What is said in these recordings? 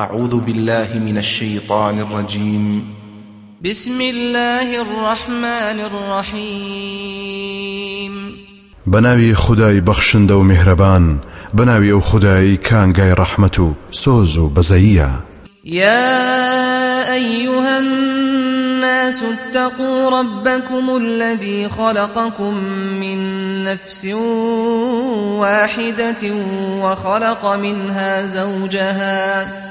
أعوذ بالله من الشيطان الرجيم. بسم الله الرحمن الرحيم. بناوي خداي بخشند ومهربان بناوي أو خداي كان جاي رحمته سوزو بزيا يا أيها الناس اتقوا ربكم الذي خلقكم من نفس واحدة وخلق منها زوجها.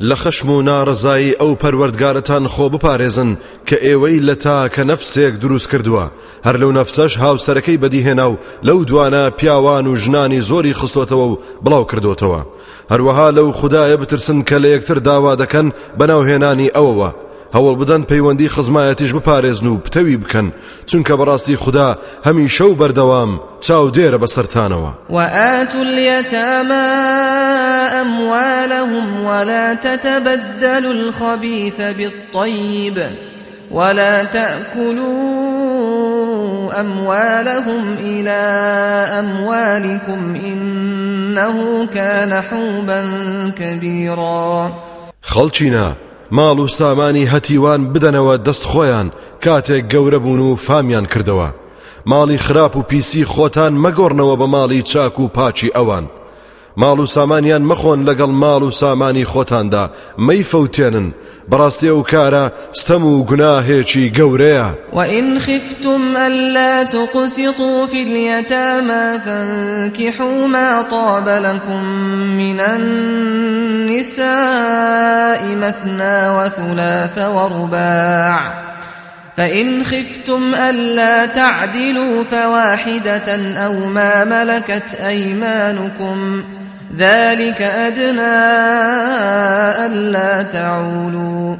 لە خەشم و ناڕزایی ئەو پەروەردگارەتان خۆ بپارێزن کە ئێوەی لە تا کە نەفسێک دروست کردووە. هەر لەو نەفسەش هاوسەرەکەی بەدیهێنا و لەو دوانە پیاوان و ژنانی زۆری خستۆتەوە و بڵاو کردوتەوە. هەروەها لەو خدایە بترسن کە لە یەکتر داوا دەکەن بەناوهێنانی ئەوەوە. هەوڵ بدەن پەیوەندی خزمایەتیش بپارێزن و پتەوی بکەن. چونکە بەڕاستی خوددا هەمی شەو بەردەوام چاو دێرە بەسەرتانەوە. وآتوا اليتامى أموالهم ولا تتبدلوا الخبيث بالطيب ولا تأكلوا أموالهم إلى أموالكم إنه كان حوبا كبيرا. خەڵچینە ماڵ و سامانی هەتیوان بدەنەوە دەست خۆیان کاتێک گەورە بوون و فامیان کردەوە. ماڵی خراپ و پیسی خۆتان مەگۆڕنەوە بە ماڵی چاک و پاچی ئەوان. ماڵ و سامانیان مەخۆن لەگەڵ ماڵ و سامانی خۆتاندا. مەیفەوتێنن بەڕاستی ئەو کارە ستەم و گوناهێکی خفتم ألا تقسطوا في اليتامى فانكحوا ما طاب لكم من النساء مثنى وثلاث ورباع فإن خفتم ألا تعدلوا فواحدة أو ما ملكت أيمانكم ۖ ذلك أدنى ألا تعولوا.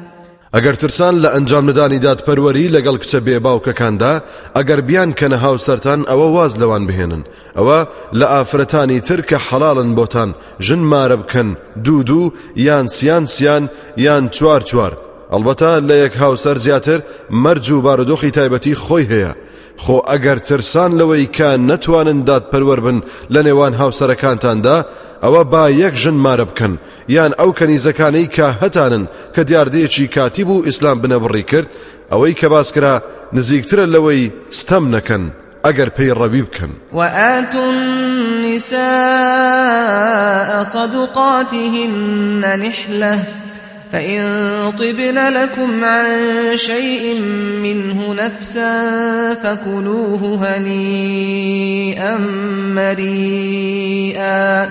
ئەگەر ترسان لە ئەنجام ندانی دادپەروەری لەگەڵ کچە بێ باوکەکاندا ئەگەر بیان کەنە هاوسەران ئەوە واز لەوان بهێنن. ئەوە لە ئافرەتانی تر کە حەڵاڵن بۆتان ژن مارە بکەن دوو دوو یان سیان سیان یان چوار چوار. ئەلبەتە لە یەک هاوسەر زیاتر مەرج و بارودۆخی تایبەتی خۆی هەیە. خۆ ئەگەر ترسان لەوەی کە نەتوانن دادپەروەر بن لە نێوان هاوسەرەکانتاندا ئەوە با یەک ژن مارە بکەن. یان ئەو کەنیزەکانەی کە هەتانن کە دیاردەیەکی کاتی بوو ئیسلام بنەبڕی کرد ئەوەی کە باسکرا نزیکترە لەوەی ستەم نەکەن ئەگەر پێی ڕەبی بکەن. وآتوا النساء صدقاتهن نحلة. فإن طبن لكم عن شيء منه نفسا فكلوه هنيئا مريئا.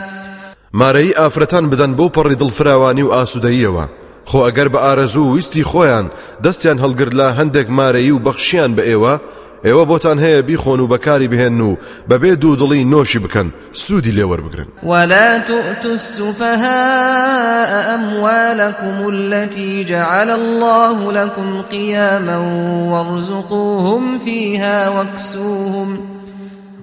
مارەی ئافرەتان بدەن بۆ پەڕی دڵفراوانی و ئاسوودەیەوە خۆ ئەگەر بە ئارەزوو ویستی خۆیان دەستیان هەڵگرت لە هەندێک مارەی و بەخشیان بە ئێوە ئێوە بۆتان هەیە بیخۆن و بەکاری بهێن و بەبێ دوو دڵی نۆشی بکەن. سوودی لێوەربگرن ولا تؤتوا السفهاء أموالكم التي جعل الله لكم قياما وارزقوهم فيها واكسوهم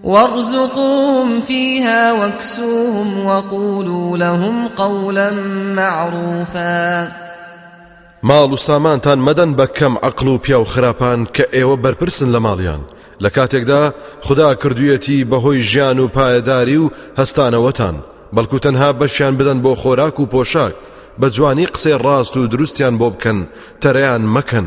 وارزقوهم فيها واكسوهم وقولوا لهم قولا معروفا ماڵ و سامانتان مەدەن بە کەم عقل و پیا و خراپان کە ئێوە بەرپرسن لە ماڵیان. لە کاتێکدا خدا کردویەتی بەهۆی ژیان و پایەداری و هەستانەوەتان. بەڵکو تەنها بەشیان بدەن بۆ خۆراک و پۆشاک. بە جوانی قسەی ڕاست و دروستیان بۆ بکەن تەرەیان مەکەن.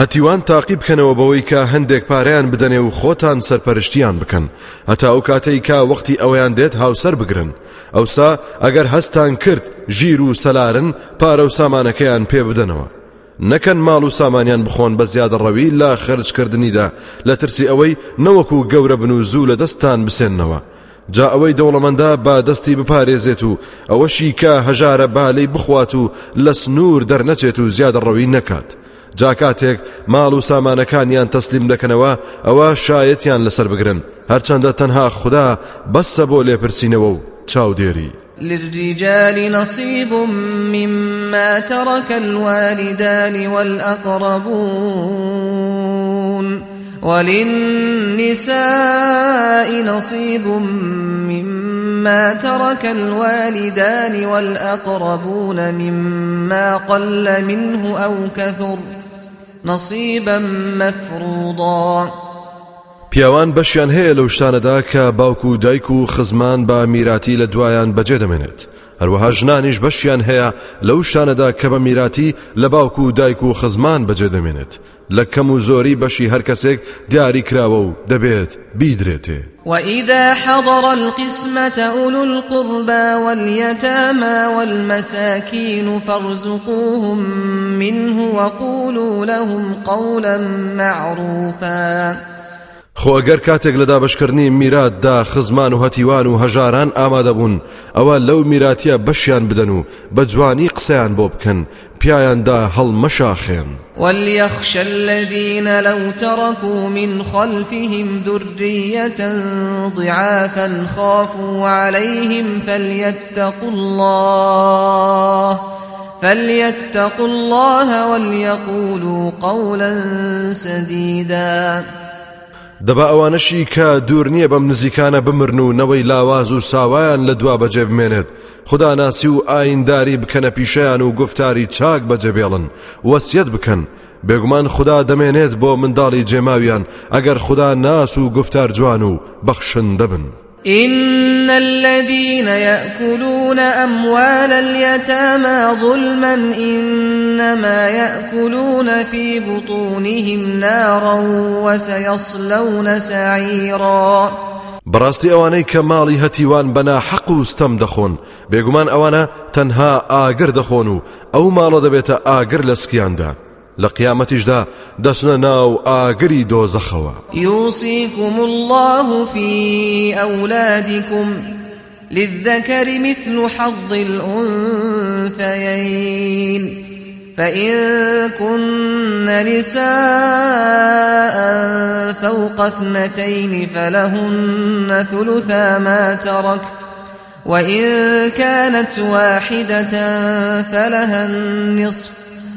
هەتیوان تاقی بکەنەوە بەوەی کە هەندێک پاریان بدەنێ و خۆتان سەرپەرشتیان بکەن. هەتا ئەو کاتەی کا وەختی ئەویان دێت هاوسەر بگرن. ئەوسا ئەگەر هەستان کرد ژیر و سەلارن پارە و سامانەکەیان پێ بدەنەوە. نەکەن ماڵ و سامانیان بخۆن بە زیادە ڕەوی لا خرجکردنیدا لە ترسی ئەوەی نەوەکو گەورە بن و زوو لە دەستان بسێننەوە. جا ئەوەی دەوڵەمەندە با دەستی بپارێزێت و ئەوەشی کە هەژارە بالەی بخوات و لە سنوور دەرنەچێت و زیادە ڕەوی نەکات. جاکاتێک ماڵ و سامانەکانیان تەسلیم دەکەنەوە ئەوە شایەتیان لەسەر بگرن. هەرچەندە تەنها خوددا بەسە بۆ لێپرسینەوە و چاودێری للرجال نصيب مما ترك الوالدان والأقربون وللنساء نصيب مما ترك الوالدان والأقربون مما قل منه أو كثر نصيبا مفروضا. پیاوان بەشیان هەیە لەو شتانەدا کە باوکو و دایک و خزمان بە میراتی لە دوایان بەجێ دەمێنێت. هەروەها ژنانیش بەشیان هەیە لەو شانەدا کە بە میراتی لە باوکو و دایک و خزمان بەجێ دەمێنێت. لە کەم و زۆری بەشی هەر کەسێک دیاری وإذا حضر القسمة أولو القربى واليتامى والمساكين فارزقوهم منه وقولوا لهم قولا معروفا. خۆ ئەگەر کاتێک لە دابشکردنی میراتدا خزمان و هەتیوان و هەژاران ئامادە بوون ئەوە لەو میراتە بەشیان بدەن و بە جوانی قسەیان بۆ بکەن. پیایاندا هەڵمەشاخێن. وليخشى الذين لو تركوا من خلفهم ذرية ضعافا خافوا عليهم فليتقوا الله فليتقوا الله وليقولوا قولا سديدا دەبا ئەوانەشی کە دوور نییە بەم نزیکانە بمرن و نەوەی لاواز و ساوایان لە دوا بەجێ بمێنێت. خدا ناسی و ئاینداری بکەنە پیشیان و گفتاری چاک بەجێبێڵن وەسیەت بکەن. بێگومان خدا دەمێنێت بۆ منداڵی جێماویان. ئەگەر خدا ناس و گفتار جوان و بەخشن دەبن. إن الذين يأكلون أموال اليتامى ظلما إنما يأكلون في بطونهم نارا وسيصلون سعيرا. بەڕاستی ئەوانەی کە ماڵی هەتیوان بەنا حەق و ستەم دەخۆن. بێگومان ئەوانە تەنها ئاگر دەخۆن و ئەو ماڵە دەبێتە لە قیامەتیشدا دەسنە ناو ئاگری دۆزەخەوە يوصيكم الله في أولادكم للذكر مثل حظ الأنثيين. فإن كن نساء فوق اثنتين فلهن ثلثا ما ترك. وإن كانت واحدة فلها النصف.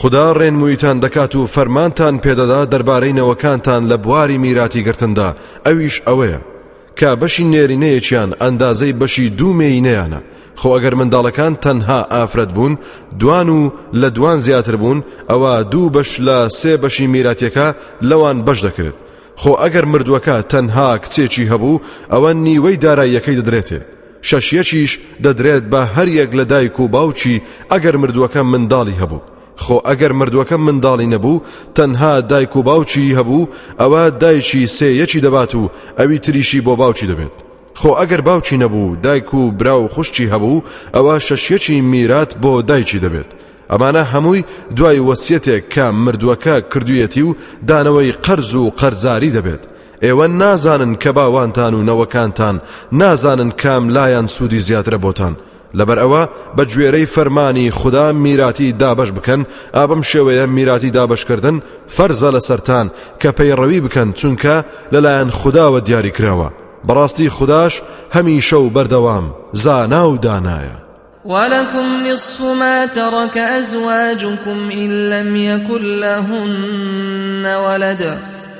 خدا ڕێنمویتان دەکات و فەرمانتان پێدەدا دەربارەی نەوەکانتان لە بواری میراتی گرتندا. ئەویش ئەوەیە. کە بەشی نێرینەیەکیان ئەندازەی بەشی دوومێینەیانە خۆ ئەگەر منداڵەکان تەنها ئافرەت بوون دوان و لە دوان زیاتر بوون ئەوە دوو بەش لە سێ بەشی میراتیەکە لەوان بەش دەکرێت. خۆ ئەگەر مردووەکە تەنها کچێکی هەبوو ئەوە نیوەی داراییەکەی دەدرێتێ. شەشیەکیش دەدرێت بە هەر یەک لە دایک و باوچی ئەگەر مردووەکە منداڵی هەبوو. خۆ ئەگەر مردووەکە منداڵی نەبوو تەنها دایک و باوچی هەبوو ئەوە دایکی سێیەکی دەبات و ئەوی تریشی بۆ باوچی دەبێت. خۆ ئەگەر باوچی نەبوو دایک و برا و خوشکی هەبوو ئەوە شەشیەکی میرات بۆ دایکی دەبێت. ئەمانە هەمووی دوای وەسیەتێک کە مردووەکە کردویەتی و دانەوەی قەرز و قەرزاری دەبێت. ئێوە نازانن کە باوانتان و نەوەکانتان نازانن کام لایەن سوودی زیاترە بۆتان. لەبەر ئەوە بە گوێرەی فەرمانی خوددا میراتی دابش بکەن ئابم شێوەیە میراتی دابشکردن فەرزە لە سەران کە پەیڕەوی بکەن چونکە لەلایەن خودداوە دیاری کراوە. بەڕاستی خودداش هەمیشە و بەردەوام زانا و دانایە. ولكم نصف ما ترك أزواجكم إن لم يكن لهن ولد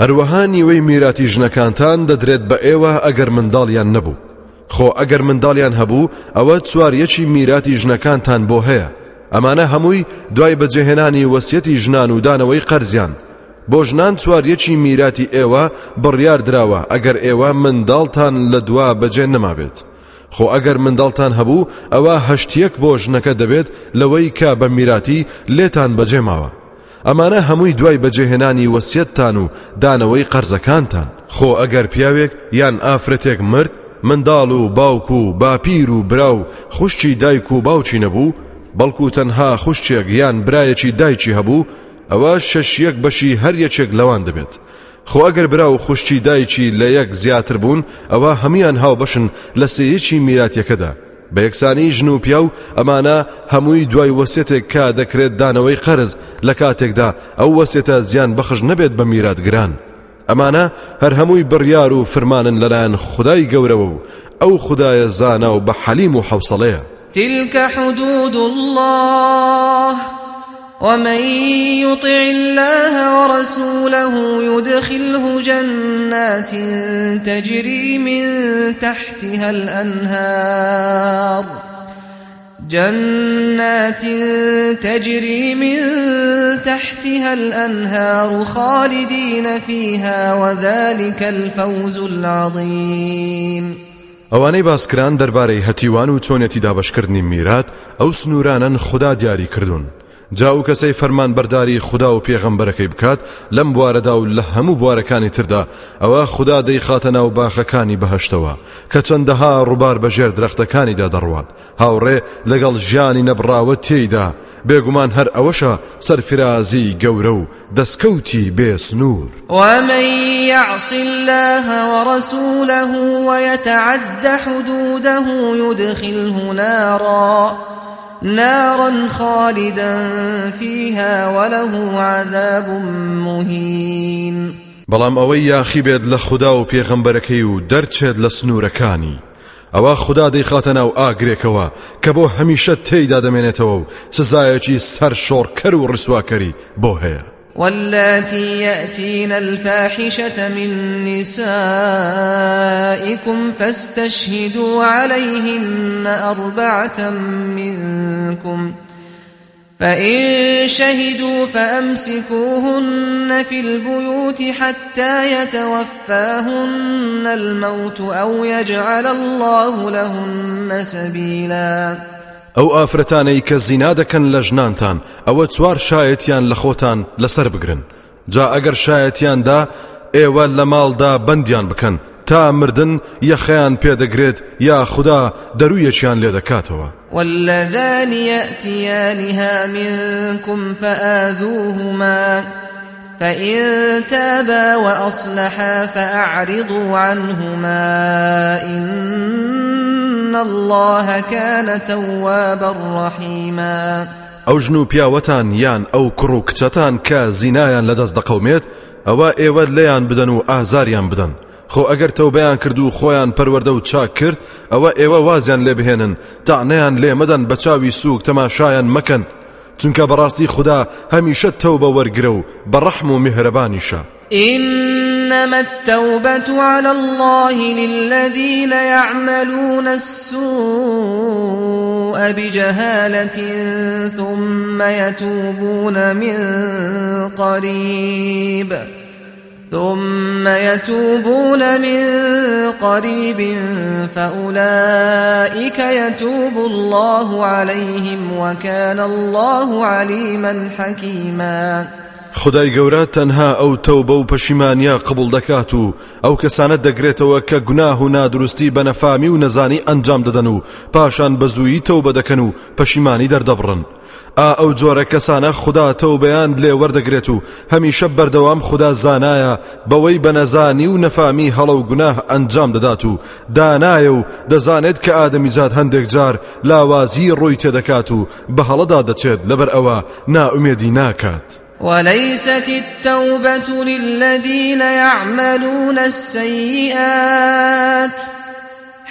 هەروەها نیوەی میراتی ژنەکانتان دەدرێت بە ئێوە ئەگەر منداڵیان نەبوو. خۆ ئەگەر منداڵیان هەبوو ئەوە چواریەکی میراتی ژنەکانتان بۆ هەیە. ئەمانە هەمووی دوای بەجێهێنانی وەسیەتی ژنان و دانەوەی قەرزیان. بۆ ژنان چواریەکی میراتی ئێوە بڕیار دراوە ئەگەر ئێوە منداڵتان لە دوا بەجێ نەمابێت. خۆ ئەگەر منداڵتان هەبوو ئەوە هەشتیەک بۆ ژنەکە دەبێت لەوەی کە بە میراتی لێتان بەجێماوە ئەمانە هەمووی دوای بەجێهێنانی وەسیەتتان و دانەوەی قەرزەکانتان. خۆ ئەگەر پیاوێک یان ئافرەتێک مرد منداڵ و باوک و باپیر و براو خوشتی دایک و باوچی نەبوو بەڵکو تەنها خوشتێک یان برایەکی دایکی هەبوو ئەوە شەشیەک بەشی هەر یەکێک لەوان دەبێت. خۆ ئەگەر برا و خوشتی دایکی لە یەک زیاتر بوون ئەوە هەمویان هاو بەشن لە سەیەکی میراتەکەدا بە یەکسانی ژن و پیا و ئەمانە هەمووی دوای وەسێتێک کا دەکرێت دانەوەی قەرز لە کاتێکدا ئەو وەسێتە زیان بەخش نەبێت بە میراتگران ئەمانە هەر هەمووی بڕیار و فرمانن لەلایەن خدای گەورەوە و ئەو خدایە زانا و بە حەلیم و حوسڵەیە. تلك حدود الله ومن يطع الله ورسوله يدخله جنات تجري من تحتها الأنهار. جنات تجري من تحتها الأنهار خالدين فيها وذلك الفوز العظيم. ئەوانەی باسکران دەربارەی هەتیوان و چۆنێتی دابشکردنی میرات ئەو سنوورانن خوددا دیاری جا و کەسەی فەرمان بەرداری خوددا و پێغەمبەرەکەی بکات لەم بوارەدا و لە هەموو بوارەکانی تردا. ئەوە خوددا دەیخاتە ناو باخەکانی بەهشتەوە. کە چەندەها ڕووبار بەژێر درەختەکانیدا دەڕوات. هاوڕێ لەگەڵ ژیانی نەبراوە تێیدا. بێگومان هەر ئەوەشە سەرفرازی گەورە و دەستکەوتی بێسنوور. ومن يعص الله ورسوله ويتعد حدوده يدخله نارا نارا خالدا فيها وله عذاب مهين. بەڵام ئەوەی یاخی بێت لە خوددا و پێغەمبەرەکەی و دەرچێت لە سنوورەکانی. ئەوە خوددا دەیخاتە ناو ئاگرێکەوە کە بۆ هەمیشە تێیدا دەمێنێتەوە و. سزایەکی سەر شۆڕکەر و ڕسواکەری بۆ هەیە واللاتي يأتين الفاحشة من نسائكم فاستشهدوا عليهن أربعة منكم. فإن شهدوا فأمسكوهن في البيوت حتى يتوفاهن الموت أو يجعل الله لهن سبيلاً. ئەو ئافرەتانەی کە زینا دەکەن لە ژنانتان ئەوە چوار شایەتیان لە خۆتان بگرن جا ئەگەر شایەتیاندا ئێوە لە ماڵدا بەندیان بکەن تا مردن یەخەیان پێدەگرێت یا خوددا دەرویەکیان لێ دەکاتەوە. واللذان يأتيانها منكم فآذوهما فإن تابا وأصلحا فأعرضوا عنهما إن الله كان توابا رحيما. ئەو ژن و پیاوەتان یان ئەو کوڕ و کچەتان کە زینایان لەدەست دەقەومێت ئەوە ئێوە بدەن و ئازاریان بدەن. خۆ ئەگەر تەوبیان کرد و خۆیان پەروەەردە و چاک کرد ئەوە ئێوە وازیان لێ بهێنن تاانەیان لێ مەدەن بە چاوی سووک تەماشایان مەکەن. چونکە بەڕاستی خوددا هەمیشە تەو بە وەرگرە و بەڕەحم و میهرەبانیشە. إنما التوبة على الله للذين يعملون السوء بجهالة ثم يتوبون من قريب. ثم يتوبون من قريب فأولئك يتوب الله عليهم وكان الله عليما حكيما. خدای گەورە تەنها ئەو تەو بە و پەشیمانیا قبول دەکات و ئەو کەسانە دەگرێتەوە کە گوناه و نادروستی بە نەفامی و نەزانی ئەنجام دەدەن و پاشان بە زوویی تەو بەدەکەن و پەشیمانی دەردەبڕن. ئا ئەو جۆرە کەسانە خدا تەو بەیان لێ وەردەگرێت و هەمیشە بەردەوام خدا زانایە بەوەی بە نەزانی و نەفامی هەڵە و گوناه ئەنجام دەدات و دانایە و دەزانێت کە ئادەمیزاد هەندێک جار لاوازی ڕووی تێدەکات و بە هەڵەدا دەچێت لەبەر ئەوە ناومێدی ناکات. وليست التوبة للذين يعملون السيئات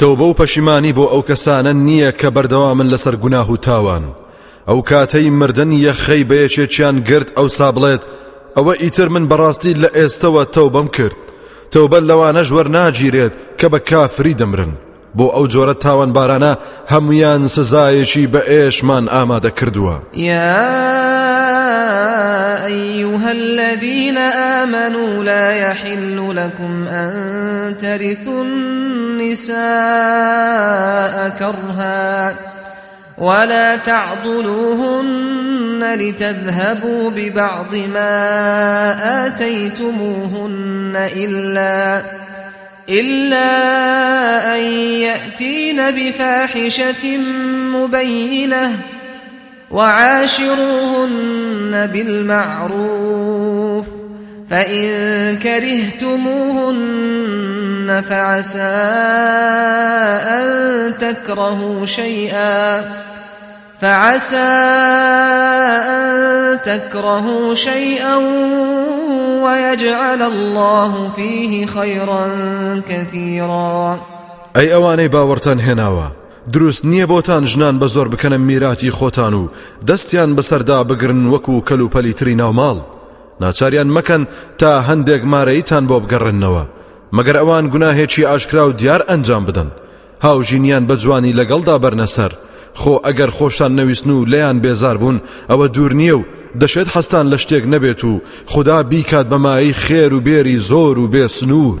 تەوبە و پەشیمانی بۆ ئەو کەسانە نییە کە بەردەوامن لەسەر گوناه و تاوان. ئەو کاتەی مردن یەخەی بەیەکێکیان گرت ئەو سابڵێت ئەوە ئیتر من بەڕاستی لە ئێستەوە تەوبەم کرد. تەوبە لەوانەش وەرناگیرێت کە بە کافری دەمرن. بۆ ئەو جۆرە تاوان بارانە هەمویان سزایەکی بە ئێشمان ئامادە کردووە. یا أيها الذين آمنوا لا يحل لكم أن ترثوا النساء كرها ولا تعضلوهن لتذهبوا ببعض ما آتيتموهن إلا إلا أن يأتين بفاحشة مبينة وعاشروهن بالمعروف فإن كرهتموهن فعسى أن تكرهوا شيئا فعسى أن تكرهوا شيئا ويجعل الله فيه خيرا كثيرا. أي أواني باورتان هناوا؟ دروست نییە بۆتان ژنان بە زۆر بکەنە میراتی خۆتان و دەستیان بەسەردا بگرن وەکو کەل و پەلی تری ناوماڵ ناچاریان مەکەن تا هەندێک مارەیتان بۆ بگەڕێنەوە مەگەر ئەوان گوناهێکی ئاشکرا و دیار ئەنجام بدەن. هاوژینیان بە جوانی لەگەڵدا بەرنەسەر. خۆ ئەگەر خۆشتان نەویستن و لێیان بێزار بوون ئەوە دوور نییە و دەشێت هەستان لە شتێک نەبێت و خدا بیکات بە مایەی خێر و بێری زۆر و بێ سنوور.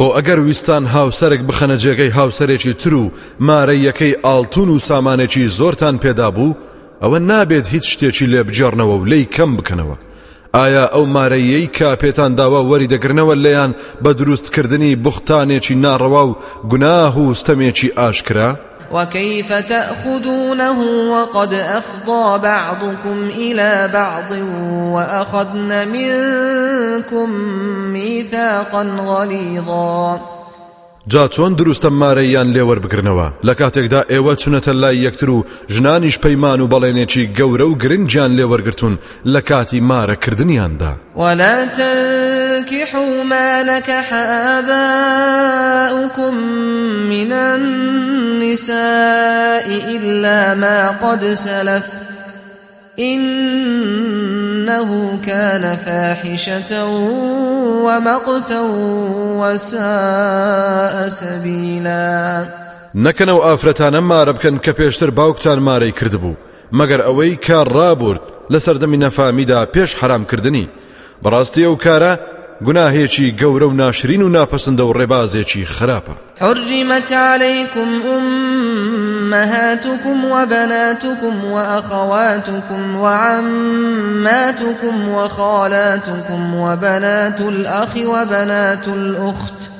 خۆ ئەگەر ویستان هاوسەرێک بخەنە جێگەی هاوسەرێکی تر و مارە یەکەی ئاڵتون و سامانێکی زۆرتان پێدا بوو ئەوە نابێت هیچ شتێکی لێ بجێڕنەوە و لی کەم بکەنەوە ئایا ئەو مارەیەی کا پێتان داوا وەری دەگرنەوە لەیان بە دروستکردنی بختانێکی ناڕەوا و گوناه و ستەمێکی ئاشکرا؟ وكيف تأخذونه وقد أفضى بعضكم إلى بعض وأخذن منكم ميثاقا غليظا جا چۆن دروستە مارەیان لێوەربگرنەوە لە کاتێکدا ئێوە چونەتە لای یەکتر و ژنانیش پەیمان و بەڵێنێکی گەورە و گرنگیان لێوەرگتون لە کاتی مارەکردنیاندا. ولا تنكحوا ما نكح آباؤكم من النساء إلا ما قد سلف إنه كان فاحشة ومقتا وساء سبيلا. نەکەنەوە ئافرەتانە مارە بکەن کە پێشتر باوکتان مارەی کردبوو. مەگەر ئەوەی کار ڕابرد لە سەردەمی نەفامیدا پێش حرامکردنی بەڕاستی ئەو کارە گوناهێکی گەورە و ناشرین و ناپەسەندە و ڕێبازێکی خراپە. حرمت عليكم أمهاتكم وبناتكم وأخواتكم وعماتكم وخالاتكم وبنات الأخ وبنات الأخت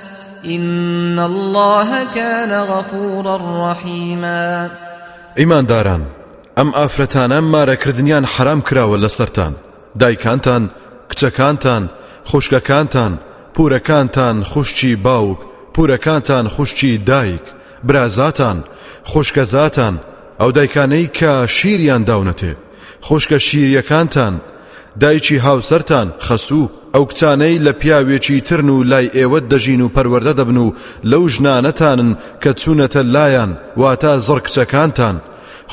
إن الله كان غفورا رحيما. ئیمان داران ئەم ئافرەتانە مارەکردنیان حرام کراوە لە سەران دایکانتان کچەکانتان خوشکەکانتان پورەکانتان خوشتی باوک پورەکانتان خوشتی دایک برازاتان خوشکەزاتان ئەو دایکانەی کە شیریان داونەتێ خوشکە شیریەکانتان دایکی هاوسەرتان خەسوو. ئەو کچانەی لە پیاوێکی ترن و لای ئێوە دەژین و پەروەەردە دەبن و لەو ژنانەتانن کە چوونەتە لایەن واتە زڕ کچەکانتان.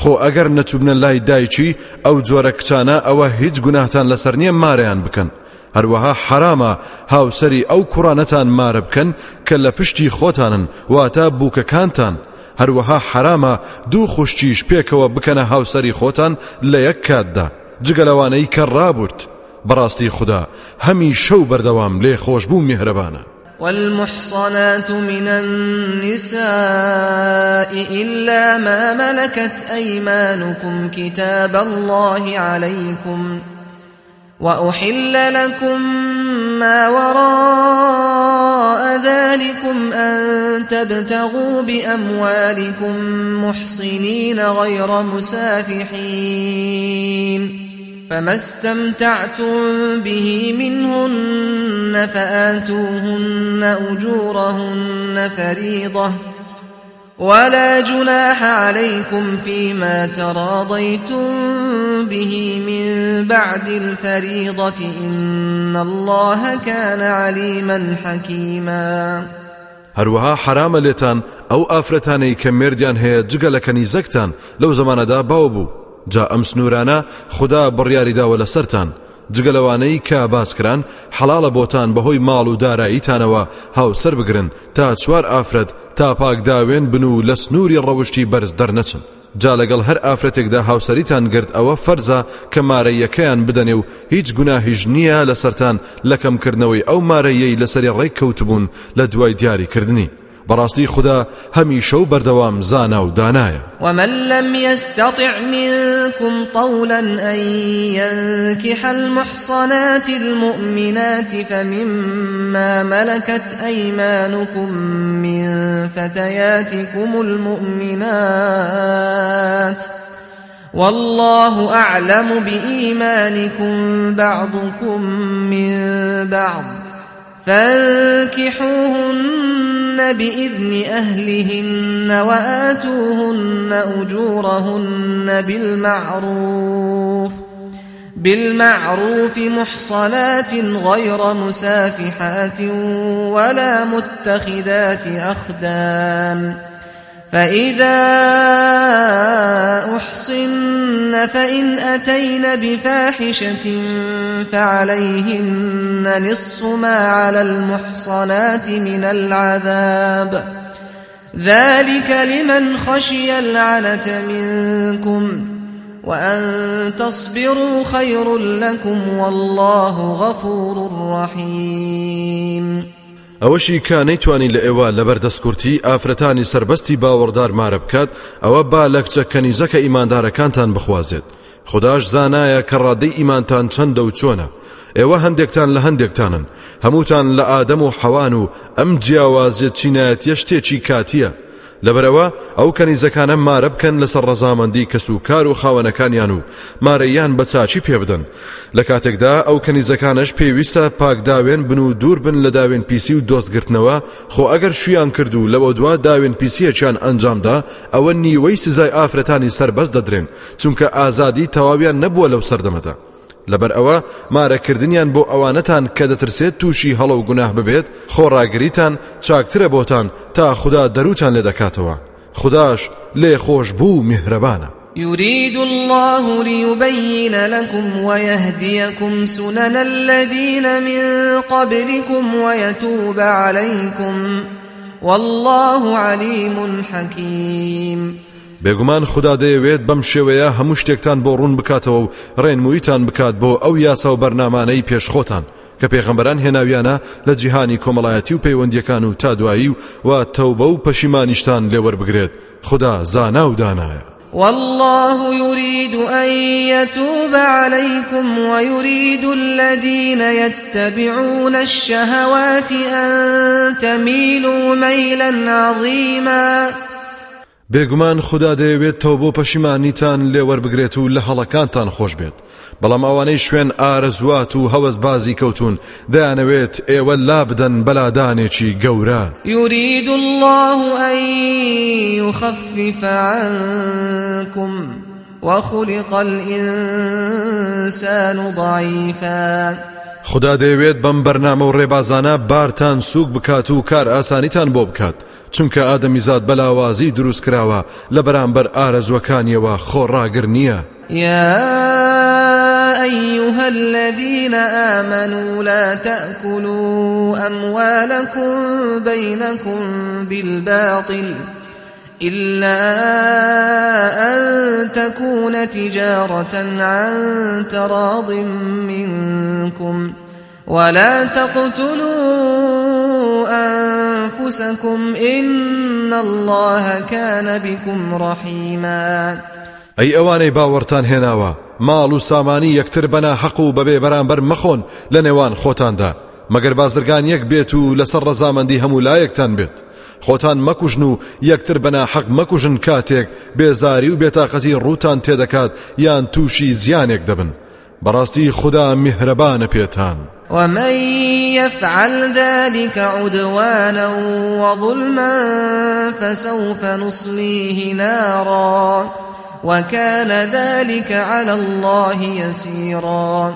خۆ ئەگەر نەچوبنە لای دایکی ئەو جۆرە کچانە ئەوە هیچ گوناهتان لەسەر نییە مارەیان بکەن. هەروەها حرامە هاوسری ئەو کوڕانەتان مارە بکەن کە لە پشتی خۆتانن واتە بووکەکانتان. هەروەها حرامە دوو خوشتیش پێکەوە بکەنە هاوسری خۆتان لە یەک کاتدا. جگەلەوانەی کە ڕابرد بەڕاستی خوددا هەمی شەو بەردەوام لێ خۆشببوو میهرەبانە. والمحصنات من النساء إلا ما ملكت أيمانكم كتاب الله عليكم وأحل لكم ما وراء ذلكم أن تبتغوا بأموالكم محصنين غير مسافحين فما استمتعتم به منهن فآتوهن أجورهن فريضة ولا جناح عليكم فيما تراضيتم به من بعد الفريضة إن الله كان عليما حكيما. هەروەها حرامە لێتان ئەو ئافرەتانەی کە مردیان هەیە جگە لە کەنیزەکتان لەو زمانەدا جا ئەم سنوورانە خدا بڕیاریداوە لە سەران جگەلەوانەی کە باسکران حەڵاڵە بۆتان بەهۆی ماڵ و داراییتانەوە هاوسەر بگرن تا چوار ئافرەت تا پاکداوێن بن و لە سنووری ڕەوشی بەرز دەرنەچن. جا لەگەڵ هەر ئافرەتێکدا هاوسەریتان گرت ئەوە فەرزە کە مارەیەکەیان بدەنێ و هیچ گوناهیش نییە لەسەران لەکەمکردنەوەی ئەو مارەیەی لەسەری ڕێک کەوتبوون لە دوای دیاریکردنی. براستي خدا همي شو بردوام زانا و ومن لم يستطع منكم طولا أن ينكح المحصنات المؤمنات فمما ملكت أيمانكم من فتياتكم المؤمنات والله أعلم بإيمانكم بعضكم من بعض. فانكحوهن بإذن أهلهن وآتوهن أجورهن بالمعروف بالمعروف محصنات غير مسافحات ولا متخذات أخدان فإذا أحصن فإن أتين بفاحشة فعليهن نصف ما على المحصنات من العذاب. ذلك لمن خشي العنة منكم وأن تصبروا خير لكم والله غفور رحيم. ئەوەشی کا نەیتوانی لە ئێوە لەبەر دەستکورتی ئافرەتانی سربەستی باوەڕدار مارە بکات ئەوە با لە کچە کەنیزەکە ئیماندارەکانتان بخوازێت. خداش زانایە کە ڕادەی ئیمانتان چەندە و چۆنە. ئێوە هەندێکتان لە هەندێکتانن. هەمووتان لە ئادەم و حەوان و ئەم جیاوازیت چینایەتە شتێکی کاتیە. لەبەرەوە ئەو کەنیزەکانە مارە بکەن لەسەر ڕەزامەندی کەس و خاوەنەکانیان و مارەیان بە چاکی پێ بدەن. لە کاتێکدا ئەو کەنیزەکانش پێویستە پاکداوێن بن و دوور بن لە داوێن پیسی و دۆستگرتنەوە خۆ ئەگەر شویان کرد و لەوە دوا داوێن پیسیەکیان ئەنجامدا ئەوە نیوەی سزای ئافرەتانی سربەست دەدرێن چونکە ئازادی تەواویان نەبووە لەو سەردەمەدا. لەبەر ئەوە مارەکردنیان بۆ ئەوانەتان کە دەترسێت تووشی هەڵە و گوناه ببێت خۆڕاگریتان چاکترە بۆتان تا خدا دەروتان لێ دەکاتەوە. خداش لێ خۆش بوو میهرەبانە. يريد الله ليبين لكم ويهديكم سنن الذين من قبلكم ويتوب عليكم. والله عليم حكيم. بێگومان خدا دەیەوێت بەم شێوەیە هەموو شتێکتان بۆ ڕوون بکاتەوە و ڕێنمویتان بکات بۆ ئەو یاسا و بەرنمانەی پێشخۆتان. کە پێغەمبەران هێناویانە لە جیهانی کۆمەڵایەتی و پەیوەندیەکان و تا دوایی و تەوبە و پەشیمانیشتان لێوەربگرێت خدا زانا و دانایە. والله يريد أن يتوب عليكم ويريد الذين يتبعون الشهوات أن تميلوا ميلا عظيما. بێگومان خدا دەیەوێت تەو بۆ پەشیمانیتان لێوەربگرێت و لە هەڵەکانتان خۆش بێت. بەڵام ئەوانەی شوێن ئارەزوات و هەوەسبازی کەوتون دەیانەوێت ئێوە لا بدەن بەلادانێکی گەورە. يريد الله يخفف عنكم وخلق الإنسان ضعيفا. خدا دەیەوێت بەم بەرنامە و ڕێبازانە بارتان سوک بکات و کار ئاسانیتان بۆ بکات. چونکە ئادەمیزاد بەلاوازی دروست کراوە لە بەرامبەر ئارەزوەکانیەوە خۆڕاگر نییە. يا أيها الذين آمنوا لا تأكلوا أموالكم بينكم بالباطل إلا أن تكون تجارة عن تراض منكم. ولا تقتلوا أنفسكم إن الله كان بكم رحيما ئەی ئەوانەی باوەڕتان هێناوە ماڵ و سامانی یەکتر بەنا حەق و بەبێ بەرامبەر مەخۆن لە نێوان خۆتاندا. مەگەر بازرگان یەک بێت و لەسەر ڕەزامەندی هەموو لایەکتان بێت. خۆتان مەکوژن و یەکتر بەنا حەق مەکوژن کاتێک بێزاری و بێتاقەتی ڕووتان تێدەکات یان تووشی زیانێک دەبن. بەڕاستی خدا میهرەبانە پێتان. ومن يفعل ذلك عدوانا وظلما فسوف نصليه نارا وكان ذلك على الله يسيرا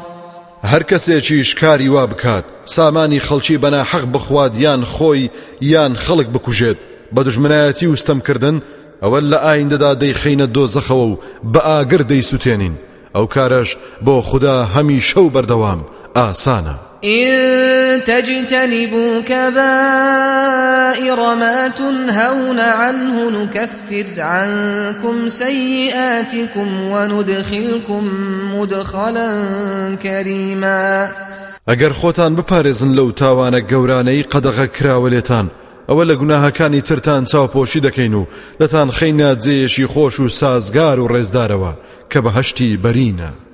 هەر کەسێکی شکاری وا بکات سامانی خەڵکی بەنا حەق بخواد یان خۆی یان خەڵک بکوژێت بە دژمنایەتی وستەمکردن ئەوە لە ئایندەدا دەیخینە دۆزەخەوە و بە ئاگر دەیسووتێنین ئەو کارەش بۆ خوددا هەمی شەو بەردەوام. ئاسانە إن تجتنبوا كبائر ما تنهون عنه نكفر عنكم سيئاتكم وندخلكم مدخلا كريما. ئەگەر خۆتان بپارێزن لەو تاوانە گەورانەی قەدەغە کراوە لێتان ئەوە لە گوناهەکانی ترتان چاوپۆشی دەکەین و دەتان خەینە جێیەشی خۆش و سازگار و ڕێزدارەوە کە بەرینە.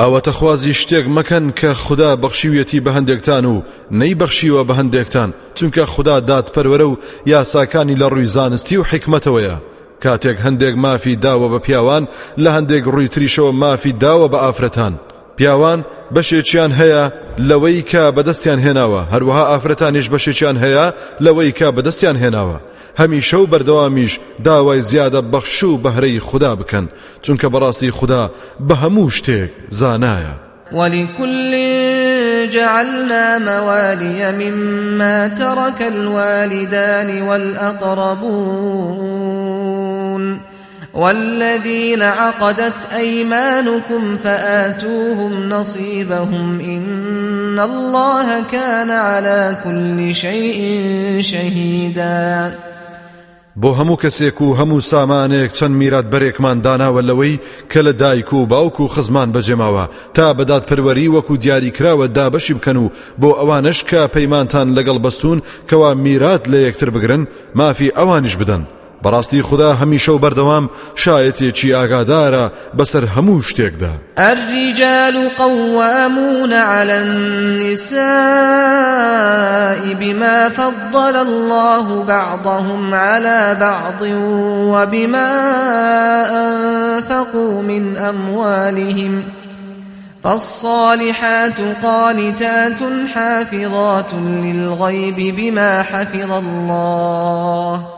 ئەوەتە خوازی شتێک مەکەن کە خدا بەخشیویەتی بە هەندێکتان و نەی بەخشیوە بە هەندێکتان چونکە خدا دادپەروەرە و یاساکانی لە ڕووی زانستی و حکمتەوەیە کاتێک هەندێک مافی داوە بە پیاوان لە هەندێک ڕووی تریشەوە مافی داوە بە ئافرەتان. پیاوان بەشێکیان هەیە لەوەی کە بەدەستیان هێناوە هەروەها ئافرەتانیش بەشێکیان هەیە لەوەی کە بەدەستیان هێناوە. هەمیشە و بەردەوامیش داوای زیادە بەخش و بەهرەی خوددا بکەن چونکە بەڕاستی خوددا بە هەموو شتێک زانایە. ولكل جعلنا موالي مما ترك الوالدان والأقربون. والذين عقدت أيمانكم فآتوهم نصيبهم. إن الله كان على كل شيء شهيداً. بۆ هەموو کەسێک و هەموو سامانێک چەند میرات بەرێکمان داناوە لەوەی کە لە دایک و باوک و خزمان بەجێماوە. تا بەدات پەروەری وەکو دیاری کراوە دابەشی بکەن و بۆ ئەوانش کە پەیمانتان لەگەڵ بەستون کەوا میرات لە یەکتر بگرن مافی ئەوانش بدەن. بەڕاستی خدا هەمیشە و بەردەوام شایەتێکی ئاگادارە بەسەر هەموو شتێکدا. الرجال قوامون على النساء بما فضل الله بعضهم على بعض وبما أنفقوا من أموالهم. فالصالحات قانتات حافظات للغيب بما حفظ الله.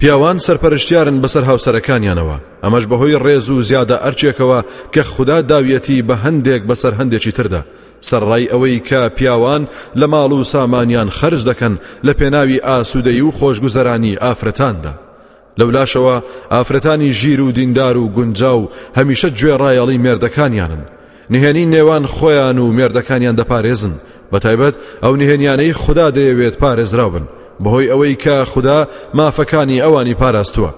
پیاوان سەرپەرشتیارن بەسەر هاوسەرەکانیانەوە. ئەمەش بەهۆی ڕێز و زیادە ئەرچێکەوە کە خوددا داویەتی بە هەندێک بەسەر هەندێکی تردا. سەرڕای ئەوەی کە پیاوان لە ماڵ و سامانیان خرج دەکەن لە پێناوی ئاسوودەی و خۆشگوزەرانی ئافرەتاندا. لەولاشەوە ئافرەتانی ژیر و دیندار و گونجا و هەمیشە گوێڕایەڵی مێردەکانیانن. نهێنی نێوان خۆیان و مێردەکانیان دەپارێزن. بە تایبەت ئەو نهێنیانەی خوددا دەیەوێت پارێزراو بن. بەهۆی ئەوەی کە خوددا مافەکانی ئەوانی پاراستووە.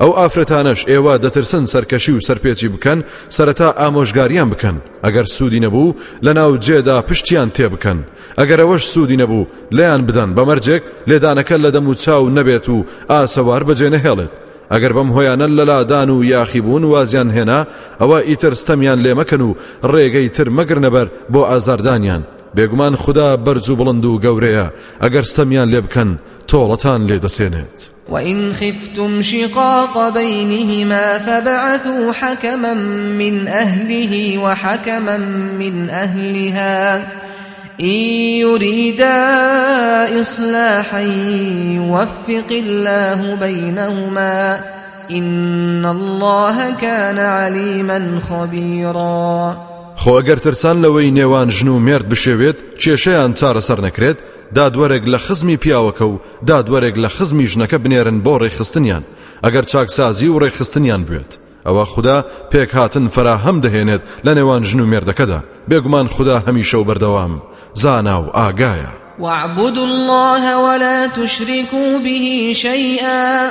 ئەو ئافرەتانش ئێوە دەترسن سەرکەشی و سەرپێچی بکەن سەرەتا ئامۆژگاریان بکەن. ئەگەر سوودی نەبوو لە ناو جێدا پشتیان تێ بکەن. ئەگەر ئەوەش سوودی نەبوو لیان بدەن بەمەرجێک لێدانەکە لە دەم و چاو نەبێت و ئاسەوار بەجێ نەهێڵێت ئەگەر بەم هۆیانە لەلادان و یاخیبوون وازیان هێنا ئەوە ئیتر ستەمیان لێمەکەن و ڕێگەی تر مەگرنەبەر بۆ ئازاردانیان. بێگومان خدا بەرز و بڵند و گەورەیە ئەگەر ستەمیان لێ بکەن وإن خفتم شقاق بينهما فبعثوا حكما من أهله وحكما من أهلها إن يريدا إصلاحا يوفق الله بينهما إن الله كان عليما خبيرا خۆ ئەگەر ترسان لەوەی نێوان ژن و مێرد بشێوێت کێشەیان چارەسەر نەکرێت دادوەرێک لە خزمی پیاوەکە و دادوەرێک لە خزمی ژنەکە بنێرن بۆ ڕێخستنیان. ئەگەر چاکسازی و ڕێخستنیان بێت ئەوە خدا پێک هاتن فراهەم دەهێنێت لە نێوان ژن و مێردەکەدا. بێگومان خدا هەمیشە و بەردەوام. زانا و ئاگایە. واعبدوا الله ولا تشركوا به شيئا.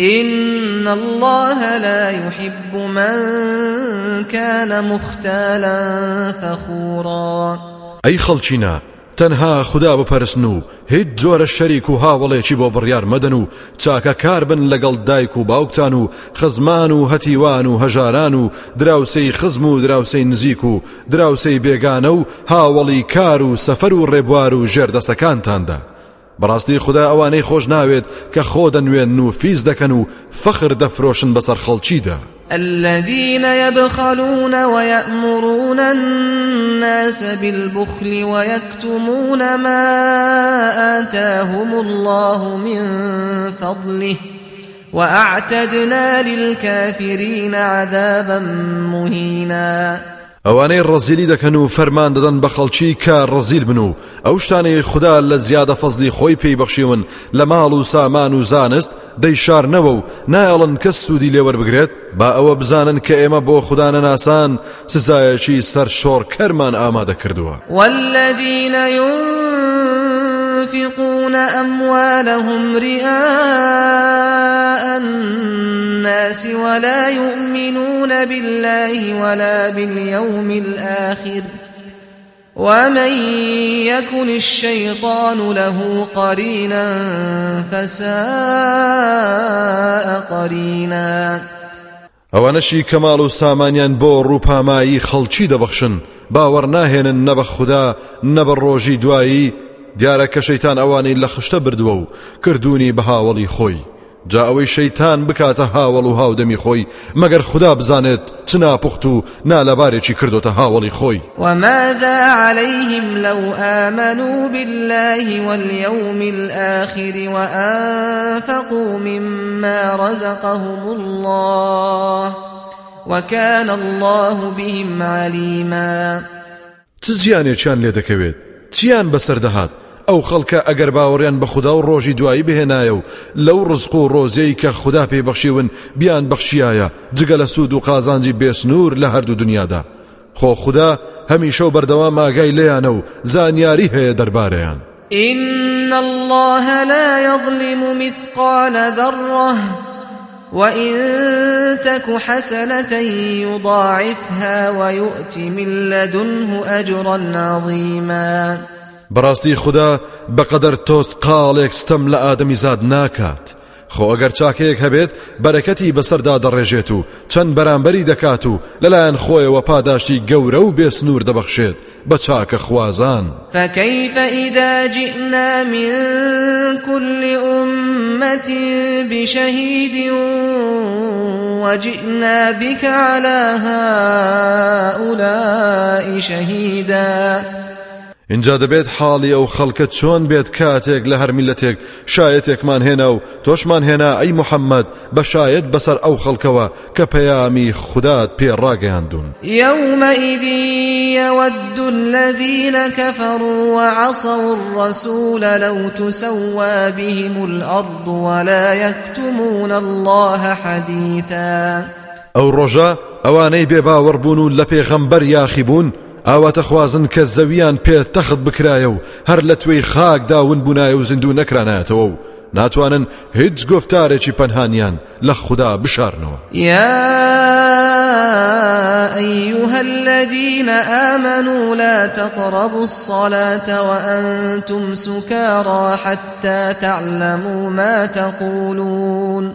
إن الله لا يحب من كان مختالا فخورا. أي خلچنا تەنها خدا بپەرسن و هیچ جۆرە شەریک و هاوڵێکی بۆ بڕیار مەدەن و چاکە کار بن لەگەڵ دایک و باوکتان و خزمان و هەتیوان و هەژاران و دراوسەی خزم و دراوسەی نزیک و دراوسەی بێگانە و هاوڵی کار و سەفەر و ڕێبوار و ژێردەسەکانتاندا بەڕاستی خدا ئەوانەی خۆش ناوێت کە خۆ دەنوێن و فیز دەکەن و فخر دەفرۆشن بەسەر خەڵکیدا الذين يبخلون ويأمرون الناس بالبخل ويكتمون ما آتاهم الله من فضله وأعتدنا للكافرين عذابا مهينا. ئەوانەی ڕزیلی دەکەن و فەرمان دەدەن بە خەڵکی کە ڕزیل بن و. ئەو شتانەی خوددا لە زیادە فەزلی خۆی پێی بەخشیون لە ماڵ و سامان و زانست دەیشارنەوە و نایڵن کەس سوودی لێوە بگرێت با ئەوە بزانن کە ئێمە بۆ خودانەناسان سزایەکی سەر شۆڕکەرمان ئامادە کردووە. والذین ينفقون أموالهم رئاء الناس ولا يؤمنون بالله ولا باليوم الآخر ومن يكن الشيطان له قرينا فساء قرينا. ئەوانەشی کەماڵ و سامانیان بۆ ڕووپامایی خەڵکی دەبەخشن باوەڕ ناهێنن نەبە خوددا نەبە ڕۆژی دوایی دیارە کە شەیتان ئەوانەی لە خشتە بردووە و کردوونی بە هاوڵی خۆی جا ئەوەی شەیتان بکاتە هاوڵ و هاودەمی خۆی مەگەر خدا بزانێت چ ناپخت و نالەبارێکی کردوتە هاوڵی خۆی وماذا عليهم لو آمنوا بالله واليوم الآخر وأنفقوا مما رزقهم الله وكان الله بهم عليما. تزیانێکیان لێ دەکەوێت. چیان بەسەر دەهات؟ ئەو خەڵکە ئەگەر باوەڕیان بە خوددا و ڕۆژی دوایی بهێنایە و لەو ڕزق و ڕۆزەی کە خوددا پێی بەخشیون بیان بەخشیایە جگە لە سوود و قازانجی بێسنوور لە هەردوو دنیادا. خۆ خوددا هەمیشە و بەردەوام ئاگای لێیانە و زانیاری هەیە دەربارەیان. إن الله لا يظلم مثقال ذرة وإن تك حسنة يضاعفها ويؤت من لدنه أجرا عظيما. بەڕاستی خوددا بەقەدەر تۆس قاڵێک ستەم لە ئادەمی زاد ناکات. خۆ ئەگەر چاکەیەک هەبێت بەرەکەتی بەسەردا دەڕێژێت و چەند بەرامبەری دەکات و لەلایەن خۆیەوە پاداشتی گەورە و بێسنوور دەبەخشێت. بە چاکە خوازان. فكيف إذا جئنا من كل أمة بشهيد وجئنا بك على هؤلاء شهيدا اینجا دەبێت حاڵی ئەو خەڵکە چۆن بێت کاتێک لە هەر میلەتێک شایەتێکمان هێنا و تۆشمان هێنا ئەی محەممەد بە شایەت بەسەر ئەو خەڵکەوە کە پەیامی پێڕاگەیاندون يومئذ يود الذين كفروا وعصوا الرسول لو تسوى بهم الأرض ولا يكتمون الله حديثا. ئەو ڕۆژە ئەوانەی بێباوەڕبوون و لە پێغەمبەر یاخیبوون ئاواتە خوازن کە زەویان پێ تەخت بکرایە و هەر لە توێی خاک داون بوونایە و زیندوو و ناتوانن هیچ گفتارێکی پەنهانیان لە خوددا بشارنەوە. يا أيها الذين آمنوا لا تقربوا الصلاة وأنتم سكارى حتى تعلموا ما تقولون.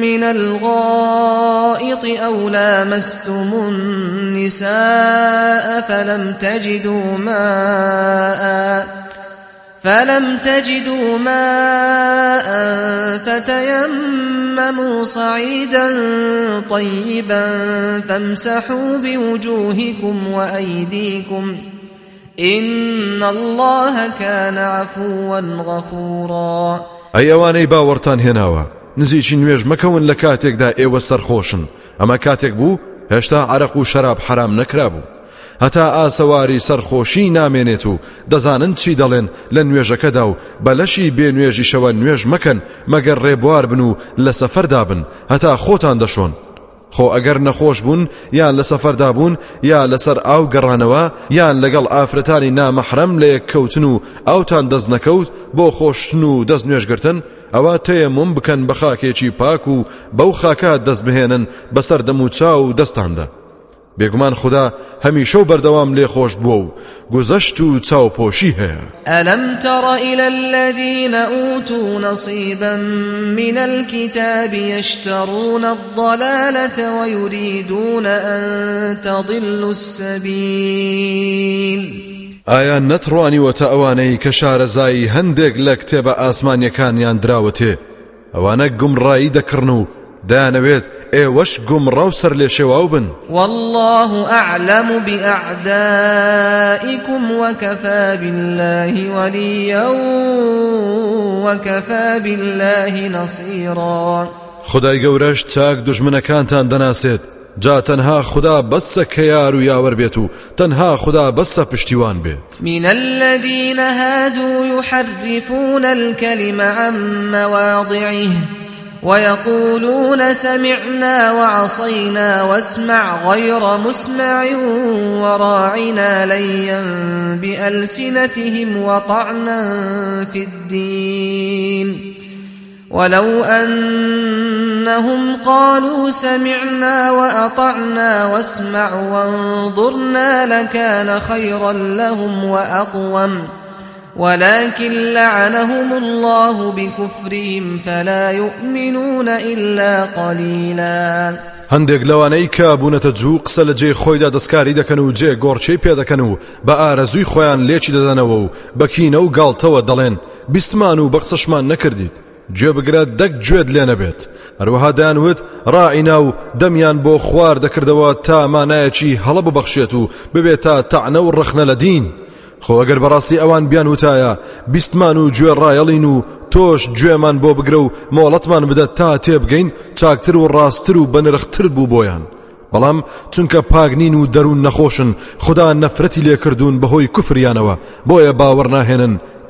من الغائط أو لامستم النساء فلم تجدوا ماء فلم تجدوا ماء فتيمموا صعيدا طيبا فامسحوا بوجوهكم وأيديكم إن الله كان عفوا غفورا. ئەی ئەوانەی باوەڕتان هێناوە نزیکی نوێژ مەکەون لە کاتێکدا ئێوە سەرخۆشن. ئەمە کاتێک بوو هێشتا عرق و شەراب حرام نەکرابوو. هەتا ئاسەواری سەرخۆشی نامێنێت و دەزانن چی دەڵێن لە نوێژەکەدا و بەلەشی بێ نوێژیشەوە نوێژ مەکەن مەگەر ڕێبوار بن و لە سەفەردا بن. هەتا خۆتان دەشۆن. خۆ ئەگەر نەخۆش بوون یان لە سەفەردا بوون یا لەسەر ئاو گەڕانەوە یان لەگەڵ ئافرەتانی نامەحرەم لە یەک کەوتن و ئاوتان دەست نەکەوت بۆ خۆشتن و دەست نوێژگرتن ئەوە تەیەمم بکەن بە خاکێکی پاک و بەو خاکات دەست بهێنن بەسەر دەم و چاو و دەستاندا. بێگومان خدا هەمیشە و بەردەوام لێ خۆش بووە و گوزەشت و چاوپۆشی هەیە. ألم تر إلى الذين أوتوا نصيبا من الكتاب يشترون الضلالة ويريدون أن تضلوا السبيل؟ ئایا نەتڕوانیوەتە ئەوانەی کە شارەزایی هەندێک لە کتێبە ئاسمانیەکانیان دراوەتێ؟ ئەوانە گومڕایی دەکردن و دایانەوێت ئێوەش گومڕە و سەر لێ شێواو بن. والله أعلم بأعدائكم وكفى بالله وليا وكفى بالله نصيرا. خدای گەورەش چاک دژمنەکانتان دەناسێت. جا تەنها خدا بەسە کە یار و یاوە بێت و تەنها خدا بەسە پشتیوان بێت من الذين هادوا يحرفون الكلم عن مواضعه ويقولون سمعنا وعصينا واسمع غير مسمع وراعنا ليا بألسنتهم وطعنا في الدين. ولو أنهم قالوا سمعنا وأطعنا واسمع وانظرنا لكان خيرا لهم وأقوم. ولكن لعنهم الله بكفرهم فلا يؤمنون إلا قليلا. هەندێک لەوانەی کە بوونەتە جوو قسە لە جێ خۆیدا دەستکاری دەکەن و جێ گۆڕچەی پێ دەکەن و بە ئارەزووی خۆیان لێکی دەدەنەوە و بەکینە و گاڵتەوە دەڵێن بیستمان و بەقسەشمان نەکردیت گوێ بگرە دەک گوێت لێ نەبێت. هەروەها دایانوت ڕائینا و دەمیان بۆ خوار دەکردەوە تا مانایەکی هەڵە ببەخشێت و ببێت تا تەعنە و ڕخنە لە دین. خۆ ئەگەر بەڕاستی ئەوان بیان وتایە بیستمان و گوێ ڕایەڵین و تۆش گوێمان بۆ بگرە و مۆڵەتمان بدە تا تێبگەین چاکتر و ڕاستتر و بەنرختر بوو بۆیان. بەڵام چونکە پاگنین و دەروون نەخۆشن خدا نەفرەتی لێکردوون بەهۆی کوفریانەوە بۆیە باوەڕ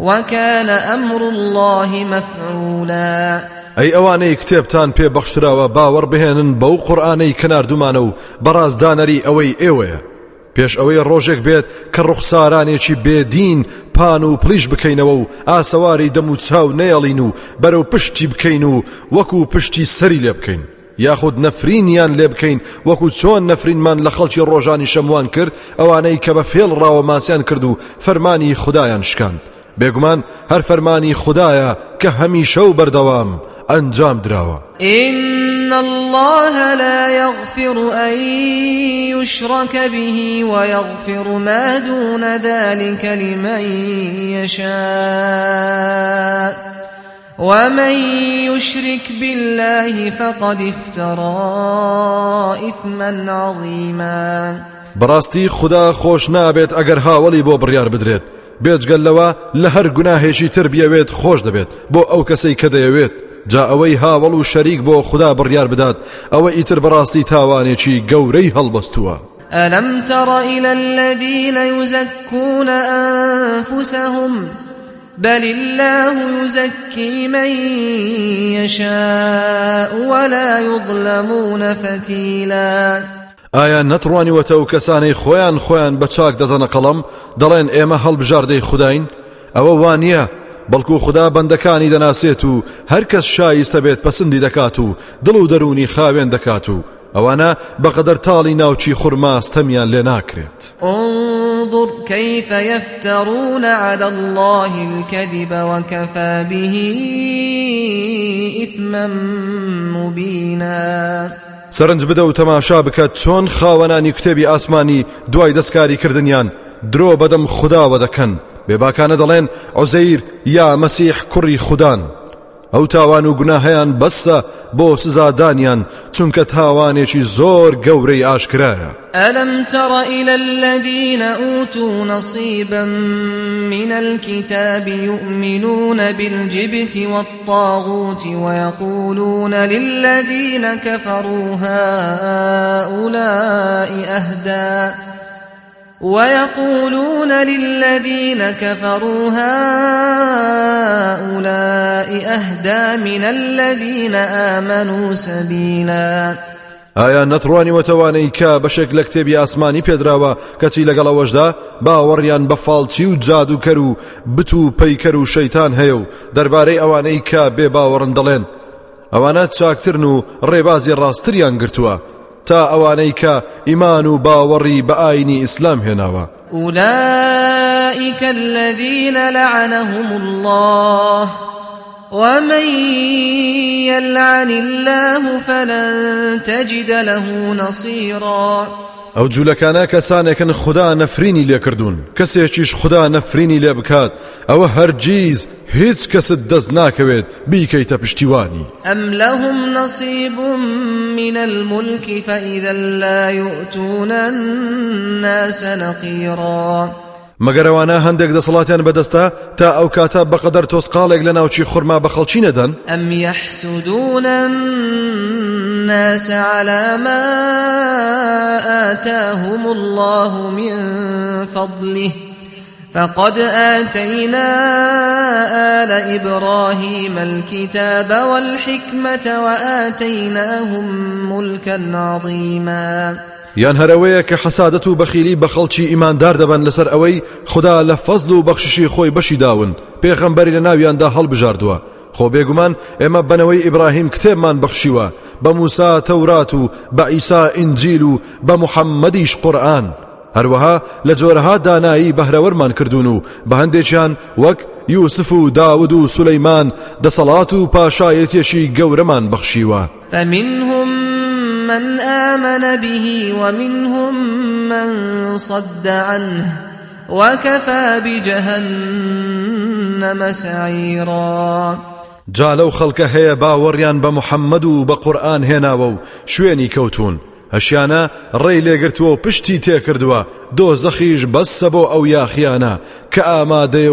وكان أمر الله مفعولا. ئەی ئەوانەی کتێبتان پێ بەخشراوە باوەڕ بهێنن بەو قورآانەی کەناردومانە و بەڕازدانەری ئەوەی ئێوەیە. پێش ئەوەی ڕۆژێک بێت کە ڕوخسارانێکی بێدین پان و پلیش بکەینەوە و ئاسەواری دەم و چاو نەیەڵین و بەرەو پشتی بکەین و وەکو پشتی سەری لێ بکەین. یاخود نەفرینیان لێ بکەین وەکو چۆن نەفرینمان لە خەڵکی ڕۆژانی شەموان کرد ئەوانەی کە بە فێڵ ڕاوە ماسیان کرد و فەرمانی خدایان شکاند. بێگومان هەر فەرمانی خدایە کە هەمیشە و بەردەوام ئەنجام دراوە إن الله لا يغفر أن يشرك به ويغفر ما دون ذلك لمن يشاء. ومن يشرك بالله فقد افترى إثما عظيما. براستي خدا خوش نابێت ئەگەر هاوڵی بۆ بڕیار بدرێت. بێجگەل لەوە لە هەر گوناهێکی تر بیاوێت خۆش دەبێت بۆ ئەو کەسەی کە دەیەوێت. جا ئەوەی هاوڵ و شەریک بۆ خدا بڕیار بدات ئەوە ئیتر بەڕاستی تاوانێکی گەورەی هەڵبەستووە. ألم تر إلى الذين يزكون أنفسهم؟ بل الله يزكي من يشاء ولا يظلمون فتيلاً. ئایا نەتڕوانیوەتە و کەسانەی خۆیان خۆیان بە چاک دەدەنە قەڵم دەڵێن ئێمە هەڵبژاردەی خودین ئەوە وانە بەڵکو خدا بەندەکانی دەناسێت و هەر کەس شایستە بێت پەسەندی دەکات و دڵ و دەرونی خاوێن دەکات و ئەوانە بەقدر تاڵی ناوچی خورماستەمیان لێ ناکرێت. انظر كيف يفترون على الله الكذب وكفى به إثما مبينا. سەرنج بدە و تەماشا بکات چۆن خاوەنانی کتێبی ئاسمانی دوای دەستکاری کردنیان درۆ بەدەم خودداوە دەکەن. بێباکانە دەڵێن عزەیر یا مەسیح کوڕی خوددان ئەو تاوان و گوناهیان بەسە بۆ سزادانیان چونکە تاوانێکی زۆر گەورەی ئاشکرایە. ألم تر إلى الذين أوتوا نصيبا من الكتاب يؤمنون بالجبت والطاغوت ويقولون للذين كفروا هؤلاء أهدى؟ ويقولون للذين كفروا هؤلاء أهدى من الذين آمنوا سبيلا ئایا نەتڕوانی وەتەوانەی کە بەشێک لە کتێبی ئاسمانی پێدراوە کەچی لەگەڵەوەشدا باوەڕیان بە فاڵچی و جادوکەر و بت و پەیکەر و شەیتان هەیە و دەربارەی ئەوانەی کە بێ باوەڕن دەڵێن؟ ئەوانە چاکترن و ڕێبازی ڕاستریان گرتووە. تا ئەوانەی کە بە ئاینی ئیسلام هێناوە. أولئك الذين لعنهم الله. ومن يلعن الله فلن تجد له نصيرا. ئەو جوولەکانە کەسانێکن خدا نەفرینی لێکردوون کەسێکیش خدا نەفرینی لێ بکات ئەوە هەرگیز هیچ کەست دەست ناکەوێت بیکەیتە پشتیوانی ئەم لەهم نصیب من الملك فإذا لا يؤتون الناس نقيرا. مەگەرەوانە هەندێک دەسەڵاتیان بەدەستە تا ئەو کاتە بەقەدەر تۆسقالێک لە ناوچی خورما بە خەڵکی نەدەن. ئەم يحسدون الناس على ما آتاهم الله من فضله. فقد آتينا آل إبراهيم الكتاب والحكمة وآتيناهم ملكا عظيما. یان هەرەوەیە کە حەسادەت و بەخیلی بە خەڵکی ئیماندار دەبن لەسەر ئەوەی خدا لە فەزل و بەخششی خۆی بەشی داون پێخەمبەری لە ناویاندا هەڵبژاردووە. خۆ بێگومان ئێمە بنەوەی ئیبراهیم کتێبمان بەخشیوە بە موسا تەورات و بە ئیسا ئینجیل و بە محەممەدیش قورآن. هەروەها لە جۆرەها دانایی بەهرەوەرمان کردوون و بە هەندێکیان وەک یوسف و داود و سولەیمان دەسەڵات و پاشایەتێکی گەورەمان بەخشیوە. فمنهم من آمن به ومنهم من صد عنه وكفى بجهنم سعيرا. جا لەو خەڵکە هەیە باوەڕیان بە محەممەد و بە قورآن هێناوە و شوێنی کەوتون هەشیانە ڕێی لێگرتووە و پشتی تێکردووە. دۆزەخیش بەسە بۆ ئەو یاخیانە کە ئامادەیە.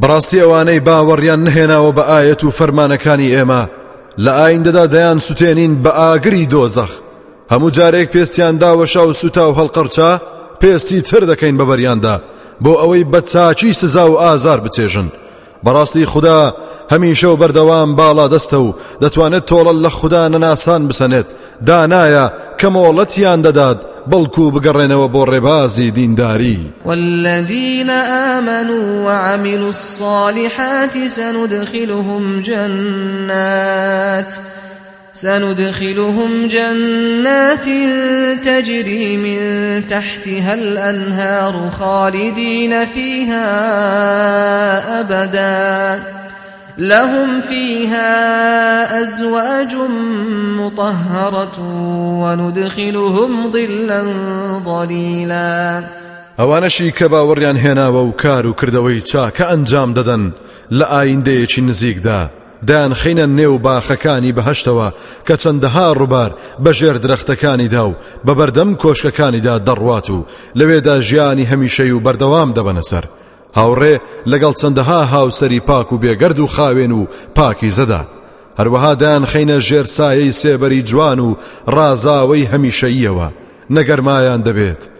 بەڕاستی ئەوانەی باوەڕیان نهێناوە بە ئاەت و فەرمانەکانی ئێمە. لە ئایندەدا دەیان سوتێنین بە ئاگری دۆزەخ. هەموو جارێک پێستیان داوەشا و سوتا و هەڵقەرچا پێستی تر دەکەین بە بەریاندا. بۆ ئەوەی بە چاچی سزا و ئازار بچێژن. بەڕاستی خوددا هەمیشە و بەردەوام باڵا دەستە و دەتوانێت تۆڵە لە خوددا نەناسان بسەنێت. دانایە کە مۆڵەتیان دەدات بەڵکو بگەڕێنەوە بۆ ڕێبازی دینداری. والذين آمنوا وعملوا الصالحات سندخلهم جنات. سندخلهم جنات تجري من تحتها الأنهار خالدين فيها أبدا. لهم فيها أزواج مطهرة وندخلهم ظلا ظليلا. ئەوانەشی کە باوەڕیان هێناوە و کار و کردەوەی چاکە ئەنجام دەدەن لە ئایندەیەکی نزیکدا. دایان خینە نێو باخەکانی بەهشتەوە کە چەندەها ڕووبار بەژێر درەختەکانیدا و بە بەردەم کۆشکەکانیدا دەڕوات و لەوێدا ژیانی هەمیشەی و بەردەوام دەبەنە سەر. هاوڕێ لەگەڵ چەندەها هاوسەری پاک و بێگەرد و خاوێن و پاکی زەدا. هەروەها دایان خینە ژێر سایەی سێبەری جوان و ڕازاوەی هەمیشەییەوە. نەگەرمایان دەبێت.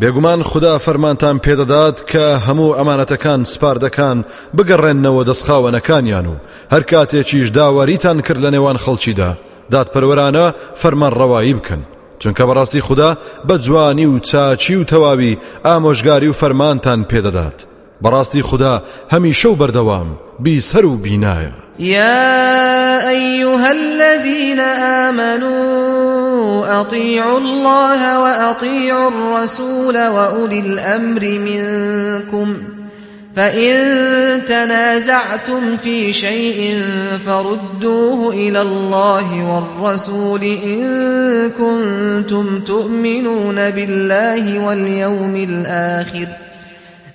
بێگومان خدا فەرمانتان پێدەدات کە هەموو ئەمانەتەکان سپار دەکان بگەڕێننەوە دەستخاوەنەکانیان و هەر کاتێکیش داواریتان کرد لە نێوان خەڵکیدا. دادپەروەرانە فەرمان ڕەوایی بکەن. چونکە بەڕاستی خوددا بە جوانی و چاچی و تەواوی ئامۆژگاری و فەرمانتان پێدەدات. بەڕاستی خوددا هەمیشە و بەردەوام بیسەر و بینایە. يا أيها الذين آمنوا أطيعوا الله وأطيعوا الرسول وأولي الأمر منكم. فإن تنازعتم في شيء فردوه إلى الله والرسول إن كنتم تؤمنون بالله واليوم الآخر.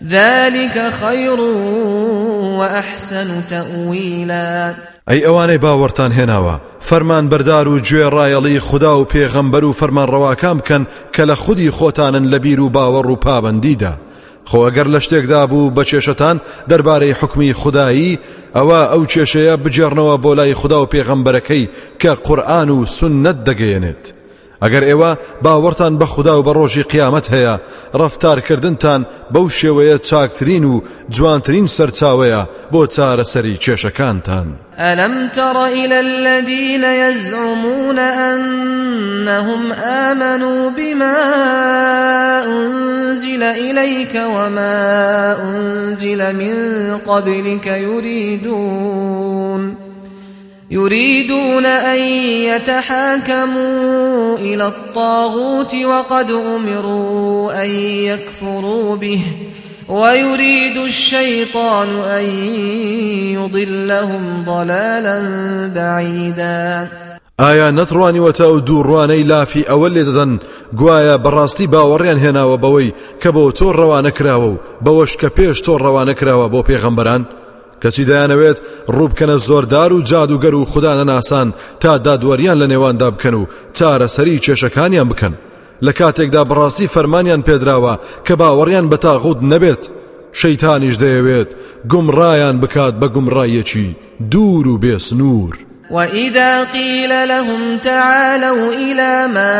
ذلك خير وأحسن تأويلا. ئەی ئەوانەی باوەڕتان هێناوە. فەرمان بەردار و گوێ ڕایەڵی خوددا و پێغەمبەر و فەرمان ڕەواکام بکەن کە لە خودی خۆتانن لە بیر و باوەڕ و پابندیدا. خۆ ئەگەر لە شتێکدا بوو بە کێشتان دەربارەی حکمی خودایی ئەوە ئەو کێشەیە بجێڕنەوە بۆ لای خوددا و پێغەمبەرەکەی کە قورآن و سنت دەگەیەنێت. ئەگەر ئێوە باوەڕتان بە خوددا و بە ڕۆژی قیامەت هەیە ڕفتارکردنتان بەو شێوەیە چاکترین و جوانترین سەرچاوەیە بۆ چارەسەری کێشەکانتان. ألم تر إلى الذين يزعمون أنهم آمنوا بما أنزل إليك وما أنزل من قبلك يريدون يريدون أن يتحاكموا إلى الطاغوت وقد أمروا أن يكفروا به ويريد الشيطان أن يضلهم ضلالا بعيدا. ئایا نەتڕوانیوەتە و دووڕوانەی لافی ئەوە لێ دەدەن گوایە بەڕاستی باوەڕیان هێناوە بەوەی کە بۆ تۆ ڕەوانە کراوە و بەوەش کە پێش کەچی دەیانەوێت ڕووبکەنە زۆردار و جادوگەر و خوددا نەناسان تا دادوەریان لە نێواندا بکەن و چارەسەری کێشەکانیان بکەن لە کاتێکدا بەڕاستی فەرمانیان پێدراوە کە باوەڕیان بە تاغوت نەبێت شەیتانیش دەیەوێت گومڕایان بکات بە گومڕایەکی دوور و بێسنوور. وإذا قيل لهم تعالوا إلى ما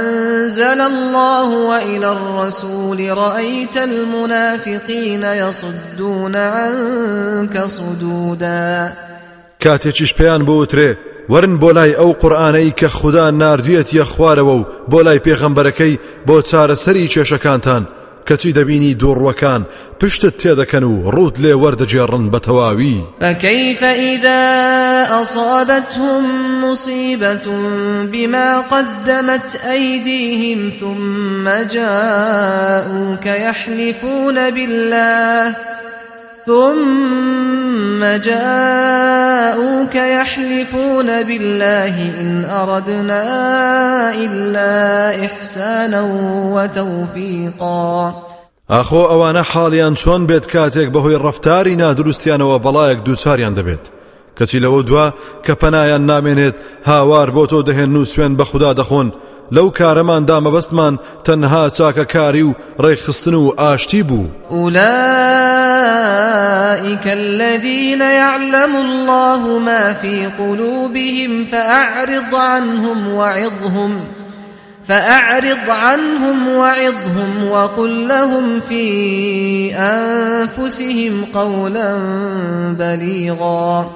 أنزل الله وإلى الرسول رأيت المنافقين يصدون عنك صدودا. کاتێکیش پێیان بۆترێ ورن بۆ لای ئەو قورآانەی کە خوددا نردویەتە خوارەوە و بۆ لای پێغەمبەرەکەی بۆ چارەسەری کێشەکانتان کەچی دەبینی دووڕوەکان پشتت تێدەکەن و ڕوت لێ وەردەجێڕن بە تەواوی. فكيف إذا أصابتهم مصيبة بما قدمت أيديهم ثم جاءوك يحلفون بالله ثم جاءوك يحلفون بالله إن أردنا إلا إحسانا وتوفيقا. ئاخۆ ئەوانە حاڵیان چۆن بێت کاتێک بەهۆی ڕفتاری نادروستیانەوە بەڵایەک دووچاریان دەبێت کەچی لەوە دوا کە نامێنێت هاوار بۆ تۆ دەهێن و سوێن بە خوددا دەخۆن لەو کارەماندا مەبەستمان تەنها چاکەکاری و ڕێکخستن و ئاشتی بوو. أولئك الذين يعلم الله ما في قلوبهم فأعرض عنهم وعظهم فأعرض عنهم وعظهم وقل لهم في أنفسهم قولا بليغا.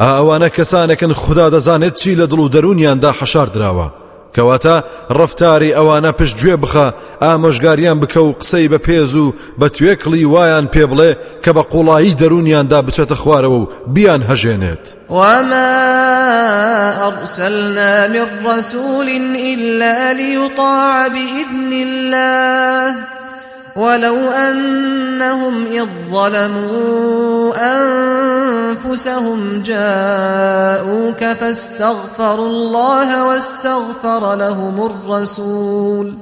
ئەوانە کەسانێکن خوددا دەزانێت چی لە دڵ و دەرونیاندا حەشار دراوە. کەواتە ڕفتاری ئەوانە پشت گوێ بخە. ئامۆژگاریان بکە و قسەی بە پێز و وایان پێ بڵێ کە بە قوڵایی دەرونیاندا بچێتە بیان هەژێنێت. وما أرسلنا من رسول إلا ليطاع بإذن الله ولو أنهم إذ ظلموا أنفسهم جاءوك فاستغفروا الله واستغفر لهم الرسول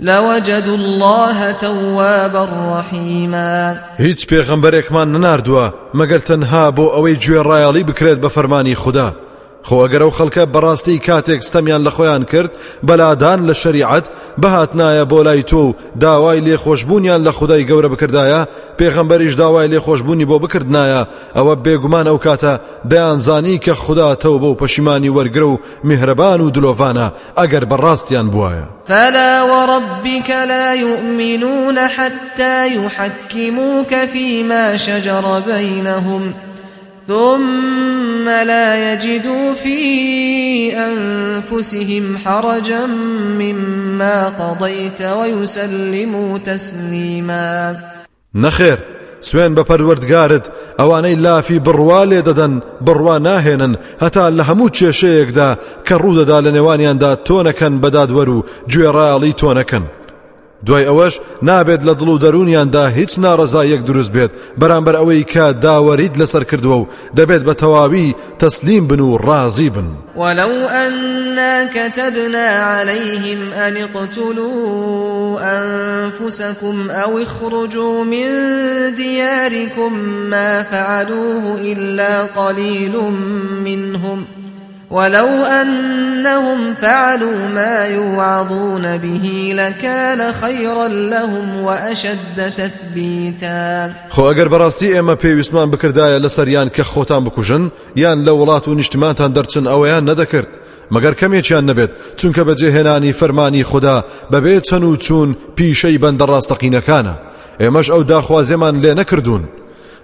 لوجدوا الله توابا رحيما. هیچ پێغەمبەرێکمان نەناردووە مەگەر تەنها بۆ ئەوەی گوێ ڕایەڵی بکرێت بە فەرمانی خوددا. خۆ ئەگەر ئەو خەڵکە بەڕاستی کاتێک ستەمیان لە خۆیان کرد بەلادان لە شریعەت بەهات نایە بۆ لای تۆ و داوای لێخۆشببوونیان لە خدای گەورە بکردایە پێغەمبەریش داوای لێخۆشببوونی بۆ بکردایە ئەوە بێگومان ئەو کاتە دەیانزانی کە خوددا تەو بۆ پەشیمانی وەرگرە و میهرەبان و دلۆڤانە ئەگەر بەڕاستیان بواە فلا وربك لا يؤمنون حتى يحكموك فيما شجر بينهم. ثم لا يجدوا في أنفسهم حرجا مما قضيت ويسلموا تسليما. نەخێر سوێن بە پەروەردگارت ئەوانەی لافی بڕوا لێ دەدەن بڕوا ناهێنن هەتا لە هەموو کێشەیەکدا کە ڕوودەدا لە نێوانیاندا تۆنەکەن بەدادوەر و گوێڕاڵی تۆنەکەن. دوای ئەوەش نابێت لە دڵ و دەرونیاندا هیچ ناڕزایەک دروست بێت. بەرامبەر ئەوەی کە داوەریت لەسەر کردووە و دەبێت بە تەواوی تەسلیم بن و ڕازی بن. ولو أنا كتبنا عليهم أن اقتلوا أنفسكم أو اخرجوا من دياركم ما فعلوه إلا قليل منهم ۖ. ولو أنهم فعلوا ما يوعظون به لكان خيرا لهم وأشد تثبيتا. خۆ ئەگەر بەڕاستی ئێمە پێویستمان بکردایە لە سەریان کە خۆتان بکوژن یان لە وڵات و نیشتمانتان دەرچن ئەوەیان نەدەکرد. مەگەر کەمێکیان نەبێت چونکە بەجێهێنانی فەرمانی خوددا بەبێت چەند و چوون پیشەی بەندە ڕاستەقینەکانە ئێمەش ئەو داخوازێمان لێ نەکردوون.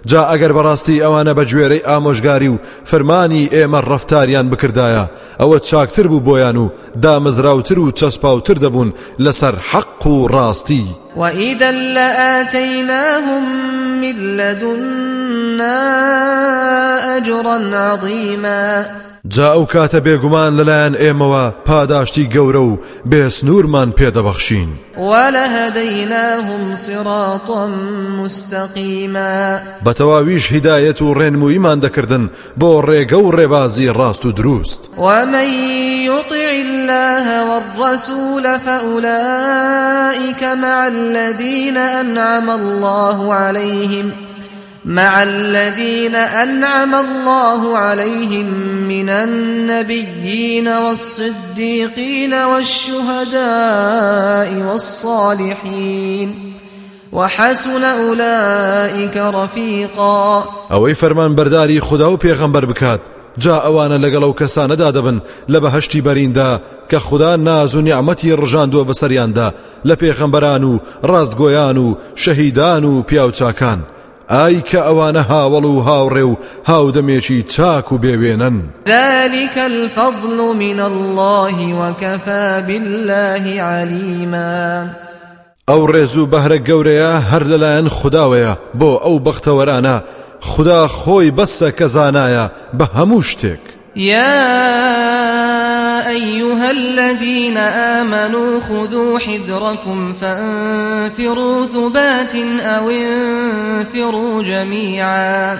جا ئەگەر بەڕاستی ئەوانە بە گوێرەی ئامۆژگاری و فەرمانی ئێمە ڕفتاریان بکردایە ئەوە چاکتر بوو بۆیان و دامەزراوتر و چەسپاوتر دەبوون لەسەر حەق و ڕاستی. وئیدە لە ئاتەیناهم من لەدنا ئەجڕەن عظیمە جا ئەو کاتە بێگومان لەلایەن ئێمەوە پاداشتی گەورە و بێسنوورمان پێدەبەخشین. وەلە هەدەیناهم سڕاتۆم مستەقیمە بەتەواویش هیدایەت و ڕێنمویمان دەکردن بۆ ڕێگە و ڕێبازی ڕاست و دروست. ومن يطع الله والرسول فأولئك مع الذين أنعم الله عليهم مع الذين أنعم الله عليهم من النبيين والصديقين والشهداء والصالحين. وحسن أولئك رفيقا. ئەوەی فەرمان بەرداری خدا و پێغەمبەر بکات. جا ئەوانە لەگەڵ ئەو کەسانەدا دەبن لە بەهشتی بەریندا کە ناز و نیعممەتی ڕژاندووە بەسەریاندا لە پێخەمبەران و ڕاستگۆیان و پیاوچاکان. ئای کە ئەوانە هاوڵ و هاوڕێ و هاودەمێکی چاک و بێوێنن ذلك الفضل من الله وكفى بالله عليما. ئەو ڕێز و بەهرە گەورەیە هەر لەلایەن خداوەیە بۆ ئەو بەختەوەرانە خدا خۆی بەسە کە زانایە بە هەموو شتێک. يا أيها الذين آمنوا خذوا حذركم فانفروا ثبات أو انفروا جميعا.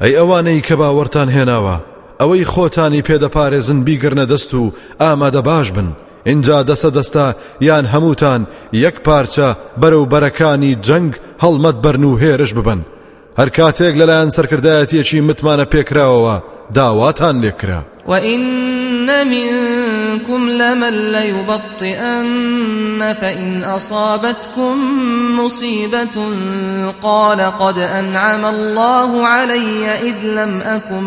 ئەی ئەوانەی کە باوەڕتان هێناوە ئەوەی خۆتانی پێدەپارێزن بیگرنە دەست و ئامادە باش بن. اینجا دەسە دەستا یان هەمووتان یەک پارچە بەرەو بەرەکانی جەنگ هەڵمەت بەرن و هێرش ببن. هەر کاتێک لەلایەن سەرکردایەتیەکی متمانە پێکراوەوە. داواتان لێکرا وإن منكم لمن ليبطئن فإن أصابتكم مصيبة قال قد أنعم الله علي إذ لم أكن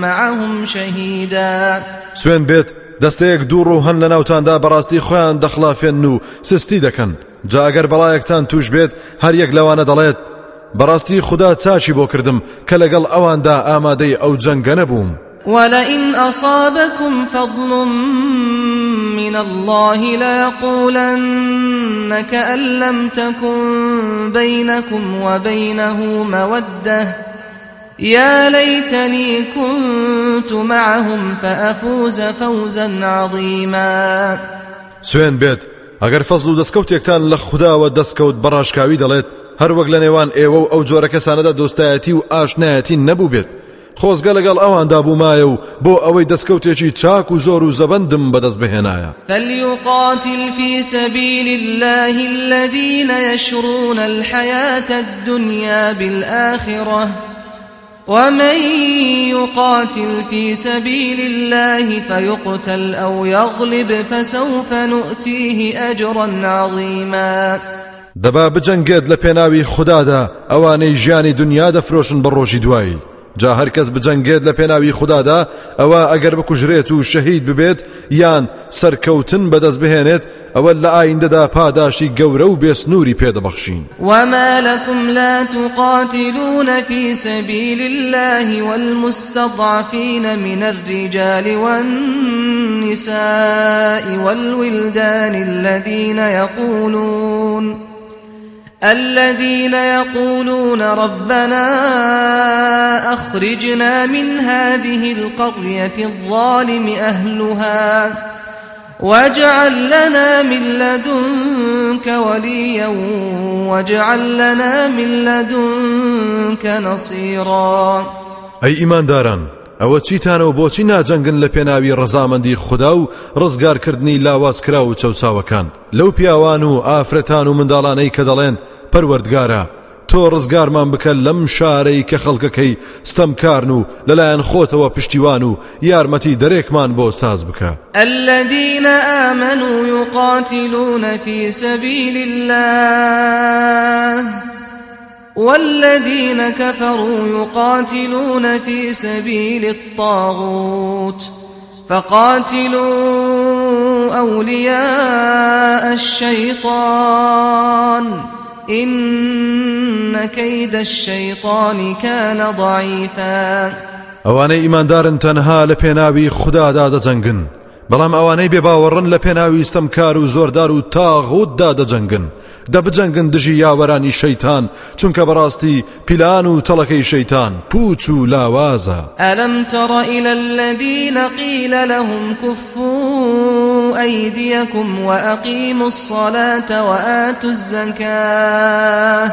معهم شهيدا. سوێن بێت دەستەیەک دووڕ و هەن لە ناوتاندا بەڕاستی خۆیان دەخلافێن و سستی دەکەن جا ئەگەر بەڵایەکتان توش بێت هەر یەک لەوانە دەڵێت بەڕاستی خوددا چاچی بۆ کردم کە لەگەڵ ئەواندا ئامادەی ئەو جەنگە نەبووم. ولئن أصابكم فضل من الله ليقولن كأن لم تكن بينكم وبينه مودة. يا ليتني كنت معهم فأفوز فوزا عظيما. سوێن بێت ئەگەر فەزل و دەستکەوتێکتان لە خودداوە دەستکەوت بەڕاشکاوی دەڵێت هەر وەک لە نێوان ئێوە و ئەو جۆرە کەسانەدا دۆستایەتی و ئاشنایەتی نەبوو بێت. خۆزگە لەگەڵ ئەواندا بوومایە و بۆ ئەوەی دەستکەوتێکی چاک و زۆر و زەبندم بەدەست بهێنایە. فليقاتل في سبيل الله الذين يشرون الحياة الدنيا بالآخرة ومن يقاتل في سبيل الله فيقتل أو يغلب فسوف نؤتيه أجرا عظيما. دەبا بجەنگێت لە پێناوی خوددادا ئەوانەی ژیانی دنیا دەفرۆشن بە ڕۆژی جا هەرکەس بجەنگێت لە پێناوی خوددادا ئەوە ئەگەر بکوژرێت و شەهید ببێت یان سەرکەوتن بەدەست بهێنێت ئەوە لە ئایندەدا پاداشی گەورە و بێسنووری پێدەبەخشین. وما لكم لا تقاتلون في سبيل الله والمستضعفين من الرجال والنساء والولدان الذين يقولون الذين يقولون ربنا أخرجنا من هذه القرية الظالم أهلها واجعل لنا من لدنك وليا واجعل لنا من لدنك نصيرا. أي إيمان داران ئەوە چیتانە و بۆچی ناجەنگن لە پێناوی ڕەزامەندی خوددا و ڕزگارکردنی لاوازکرا و چەساوەکان لەو پیاوان و ئافرەتان و منداڵانەی کە دەڵێن پەروەردگارە تۆ ڕزگارمان بکە لەم شارەی کە خەڵکەکەی ستەمکارن و لەلایەن خۆتەوە پشتیوان و یارمەتی دەرێکمان بۆ ساز بکە. الذين آمنوا يقاتلون في سبيل الله والذين كفروا يقاتلون في سبيل الطاغوت فقاتلوا أولياء الشيطان. إن كيد الشيطان كان ضعيفا. ئەوانەی ئیماندارن تەنها لە پێناوی خوددادا دەجەنگن بەڵام ئەوانەی بێباوەڕن لە پێناوی ستەمکار و زۆردار و تاغوتدا دەجەنگن دەبجەنگن دژی یاوەرانی شەیتان چونکە بەڕاستی پیلان و تەڵەکەی شەیتان. پوچ و لاوازە. ئەلم تڕ إلى الذين قيل لهم كفوا أيديكم وأقيموا الصلاة وآتوا الزكاة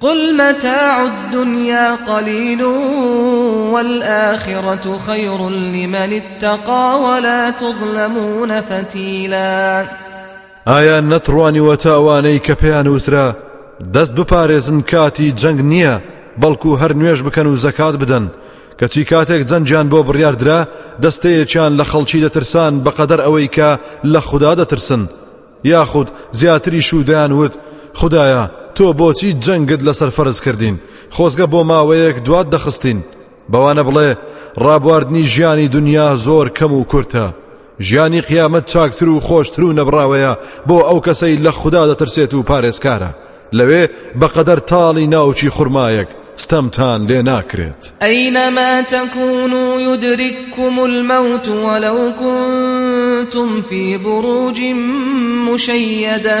قل متاع الدنيا قليل والآخرة خير لمن اتقى ولا تظلمون فتيلا. ئایا نەتڕوانی وەتاوانەی کە پێیان وترا دەست بپارێزن کاتی جەنگ نییە بەڵکو هەر نوێژ بکەن و زەکات بدەن. کەچی کاتێک جەنجیان بۆ بڕیاردرا دەستەیەکیان لە خەڵکی دەترسان بەقەدەر ئەوەی کە لە خوددا دەترسن. یاخود زیاتری شودیان وت خدایە تۆ بۆچی جەنگت لەسەر فەرز کردین؟ خۆزگە بۆ ماوەیەک دوات دەخستین. بەوانە بڵێ ڕابواردنی ژیانی دنیا زۆر کەم و کورتە. ژیانی قیامەت چاکتر و خۆشتر و نەبراوەیە بۆ ئەو کەسەی لە خوددا دەترسێت و پارێزکارە. لەوێ بەقەدەر تاڵی ناوچی خورمایەک ستەمتان لێ ناکرێت. ئەینەما تەکون و یدرککم المەوت ولو كنتم في بروج مشيده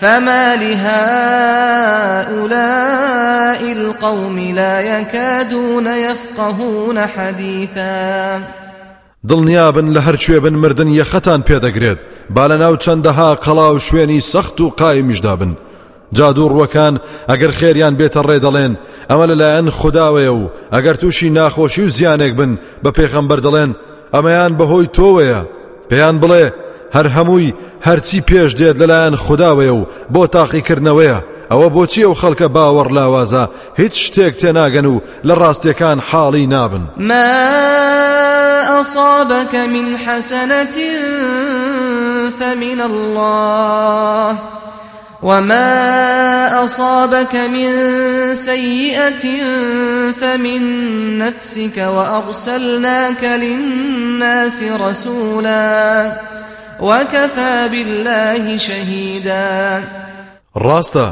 فما لهؤلاء القوم لا يكادون يفقهون حديثا دڵنیابن لە هەرکوێ بن مردن یەخەتان پێدەگرێت. با لە ناو چەندەها قەڵا و شوێنی سەخت و قایمیشدا بن جادو ڕوەکان ئەگەر خێریان بێتە ڕێ دەڵێن ئەمە لەلایەن خودداوەیە و ئەگەر تووشی ناخۆشی و زیانێک بن بە پێخەمبەر دەڵێن ئەمەیان بەهۆی تۆوەیە. پێیان بڵێ هەر هەمووی هەرچی پێش دێت لەلایەن خودداوەیە و بۆ تاقیکردنەوەیە ئەوە بۆچی ئەو خەڵکە باوەڕ لاوازە هیچ شتێک تێناگەن و لە ڕاستیەکان حاڵی نابن. ما أصابك من حسنة فمن الله وما أصابك من سيئة فمن نفسك وأرسلناك للناس رسولا وكفى بالله شهيدا. ڕاستە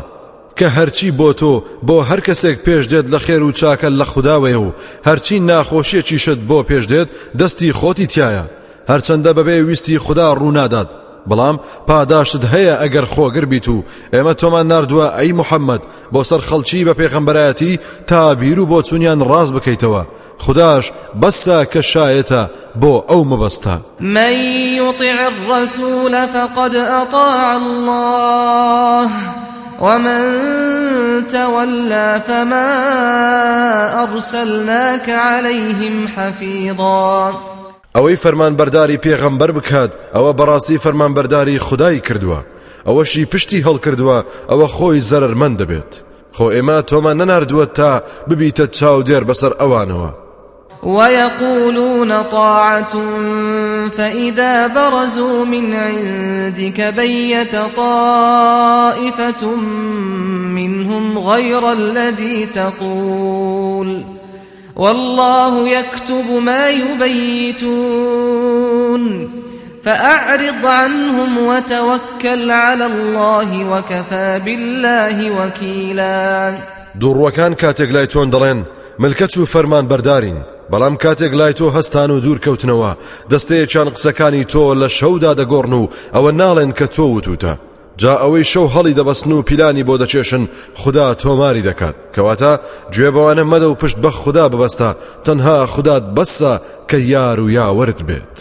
کە هەرچی بۆ تۆ بۆ هەر کەسێک پێش دێت لە خێر و چاکە لە خودداوەیە و هەرچی ناخۆشیەکی شت بۆ پێش دێت دەستی خۆتی تایە. هەرچەندە بەبێ ویستی خوددا ڕوونادات بەڵام پاداشت هەیە ئەگەر خۆگر بیت و. ئێمە تۆمان نردووە ئەی محەممەد بۆ سەر خەڵکی بە پێخەمبەرایەتی تا بیر و بۆ چونیان ڕاز بکەیتەوە. خداش بەسە کە شایەتە بۆ ئەو من يطع الرسول فقد أطاع الله ومن تولى فما أرسلناك عليهم حفيظا. ئەوەی فەرمانبەرداری پێغەمبەر بکات ئەوە بەڕاستی فەرمانبەرداری خدای کردووە ئەوەشی پشتی هەڵکردووە ئەوە خۆی زەرمەند دەبێت خۆ ئێمە تۆمان نەناردووە تا ببیتە چاودێر بەسەر ئەوانەوە ويقولون طاعة فإذا برزوا من عندك بيت طائفة منهم غير الذي تقول. والله يكتب ما يبيتون. فأعرض عنهم وتوكل على الله وكفى بالله وكيلا. دوڕوەکان کاتێک لای تۆن دەڵێن ملکەت و فەرمان بەردارین بەڵام کاتێک لای تۆ هەستان و دوور کەوتنەوە دەستەیەکیان قسەکانی تۆ لە شەودا دەگۆڕن و ئەوە ناڵێن کە تۆ وتوتە جا ئەوەی شەو هەڵی دەبەستن و پیلانی بۆ دەچێشن خدا تۆماری دەکات. کەواتە گوێ بەوانە مەدە و پشت بە خدا ببەستە تەنها خودات بەسە کە یار و یاوەرت بێت.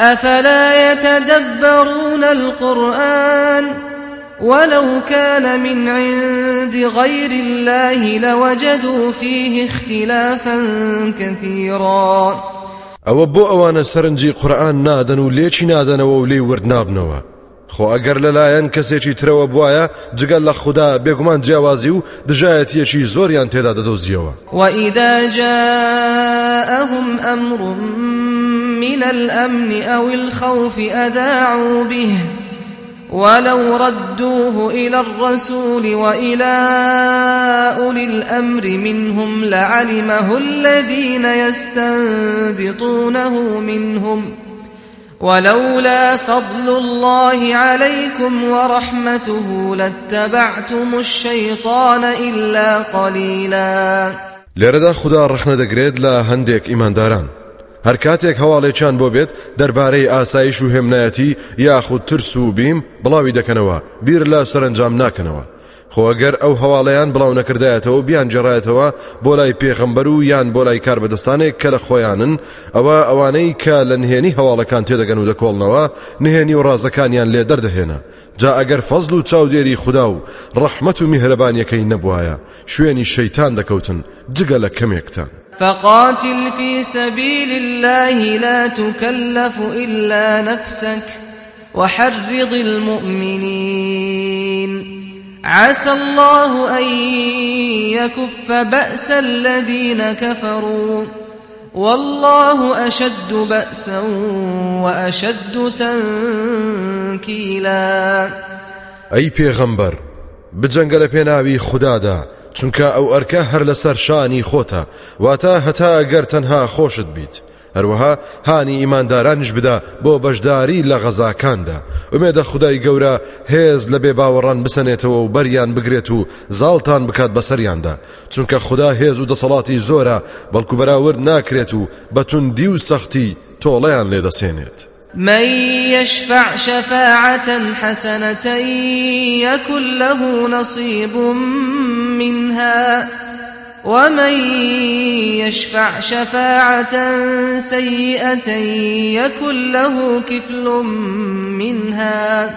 أفلا يتدبرون القرآن؟ ولو كان من عند غير الله لوجدوا فيه اختلافا كثيرا. ئەوە بۆ ئەوانە سەرنجی قورآن نادەن و لێکی نادەنەوە و لێی وردنابنەوە. خۆ ئەگەر لەلایەن کەسێکی ترەوە بواە جگەل لە خوددا بێگومان جیاوازی و دژایەتیەکی زۆریان تێدا دەدۆزیەوە جاءهم أمر من الأمن أو الخوف أذاعوا به ولو ردوه إلى الرسول وإلى أولي الأمر منهم لعلمه الذين يستنبطونه منهم. ولولا فضل الله عليكم ورحمته لاتبعتم الشيطان إلا قليلا. لێرەدا خدا ڕخنە دەگرێت لە هەندێک ئیمانداران. هەر کاتێک هەواڵێکیان بۆ بێت دەربارەی ئاسایش و هێمنایەتی یاخود ترس و بیم بڵاوی دەکەنەوە بیر لە سەرنجام ناکەنەوە. خۆگەر ئەو هەواڵەیان بڵاو نەکردایەتەوە بیان جێڕایەتەوە بۆ لای پێخەمبەر و یان بۆ لای کار بەدەستانێک کە لە خۆیانن ئەوە ئەوانەی کە لە نهێنی هەواڵەکان تێدەگەن و دەکۆڵنەوە نهێنی و ڕازەکانیان لێ دەردەهێنا. جا ئەگەر فەزل و چاودێری خوددا و ڕەحمەت و میهرەبانیەکەی نەبوایە شوێنی شەیتان دەکەوتن جگە لە کەمێکتان. فقاتل في سبيل الله لا تكلف إلا نفسك وحرض المؤمنين. عسى الله أن يكف بأس الذين كفروا. والله أشد بأسا وأشد تنكيلا. أي پیغمبر بجنگل پێناوی خوددادا چونکە ئەو ئەرکە هەر لەسەر شانی خۆتە واتە هەتا ئەگەر تەنها خۆشت بیت. هەروەها هانی ئیماندارانش بدا بۆ بەشداری لە غەزاکاندا ئومێدە خدای گەورە هێز لە بێ باوەڕان بسەنێتەوە و بەریان بگرێت و زاڵتان بکات بەسەریاندا چونکە خدا هێز و دەسەڵاتی زۆرە بەڵکو بەراورد ناکرێت و بەتوندی و سەختی تۆڵەیان لێدەسێنێت. من يشفع شفاعة حسنة يكن له نصيب منها ومن يشفع شفاعة سيئة يكن له كفل منها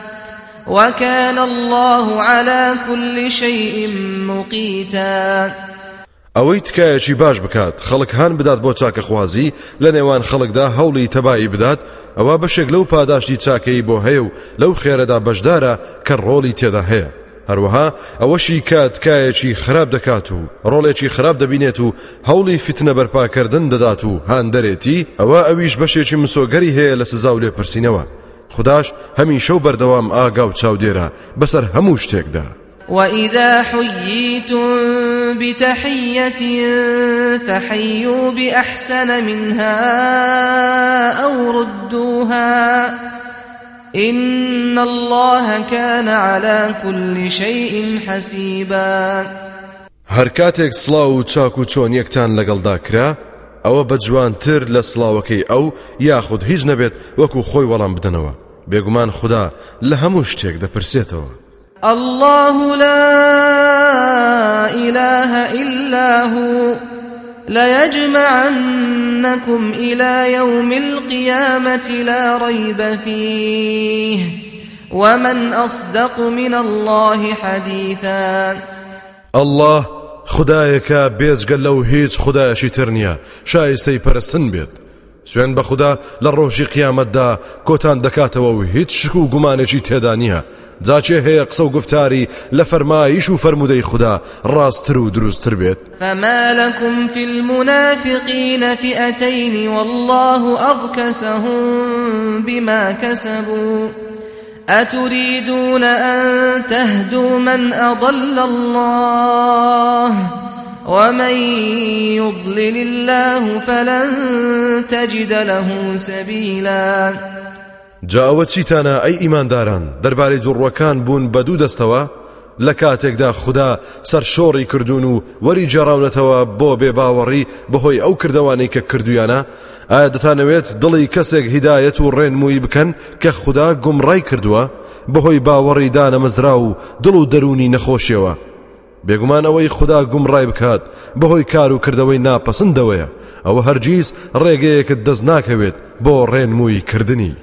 وكان الله على كل شيء مقيتا. ئەوەی تکایەکی باش بکات؟ خەڵک هەان بدات بۆ چاکە خوازی لە نێوان خەڵکدا هەوڵی تەبایی بدات ئەوە بەشێک لەو پاداشتی چاکەی بۆ هەیە و لەو خێرەدا بەشدارە کە ڕۆڵی تێدا هەیە. هەروەها ئەوەشی کات تکایەکی خراپ دەکات و ڕۆڵێکی خراپ دەبینێت و هەوڵی فتنە بەرپاکردن دەدات و هاان دەرێتی ئەوە ئەویش بەشێکی مسۆگەری هەیە لە سزا و لێپرسینەوە. خداش هەمی شەو بەردەوام ئاگا و چاودێرە بەسەر هەموو شتێکدا. وإذا حييتم بتحية فحيوا بأحسن منها أو ردوها إن الله كان على كل شيء حسيبا. هەر کاتێک سڵاو و چاک و چۆن یەکتان لەگەڵدا کرا ئەوە بە جوانتر لە سڵاوەکەی ئەو یاخود هیچ نەبێت وەکو خۆی وەڵام بدەنەوە بێگومان خوددا لە هەموو شتێک دەپرسێتەوە. الله لا إله إلا هو. ليجمعنكم إلى يوم القيامة لا ريب فيه ومن أصدق من الله حديثا الله خدایەکە بێجگە لەو هیچ خدایەشی تر نییە شایستەی پەرستن بێت سوێن بە خوددا لە ڕۆژی قیامەتدا کۆتان دەکاتەوە و هیچ شک و گومانێکی تێدا نییە. جاچێ هەیە قسە و گفتاری لە فەرمایش و فرەرمودەی خوددا ڕاستتر و دروستتر بێت. فما لكم في المنافقين فئتين والله أركسهم بما كسبوا. أتريدون أن تهدوا من أضل الله ومن يضلل الله فلن تجد له سبيلا. جاوە چیتانە ئەی ئیمانداران دەربارەی دوڕوەکان بوون بە دوو دەستەوە؟ لە کاتێکدا خوددا سەرشۆڕی کردوون و وەری جێراونەتەوە بۆ بێ باوەڕی بەهۆی ئەو کردوانەی کە کردویانە ئایا دەتانەوێت دڵی کەسێک هیدایەت و ڕێنمووی بکەن کە خوددا گومڕای کردووە؟ بەهۆی باوەڕی دانەمەزرا و دڵ و دەرونی نەخۆشیەوە. بێگومان ئەوەی خوددا گومڕای بکات بەهۆی کار و کردەوەی ناپەسەندەوەیە. ئەوە هەرگیز ڕێگەیەکت دەست ناکەوێت بۆ ڕێنمووی کردنی.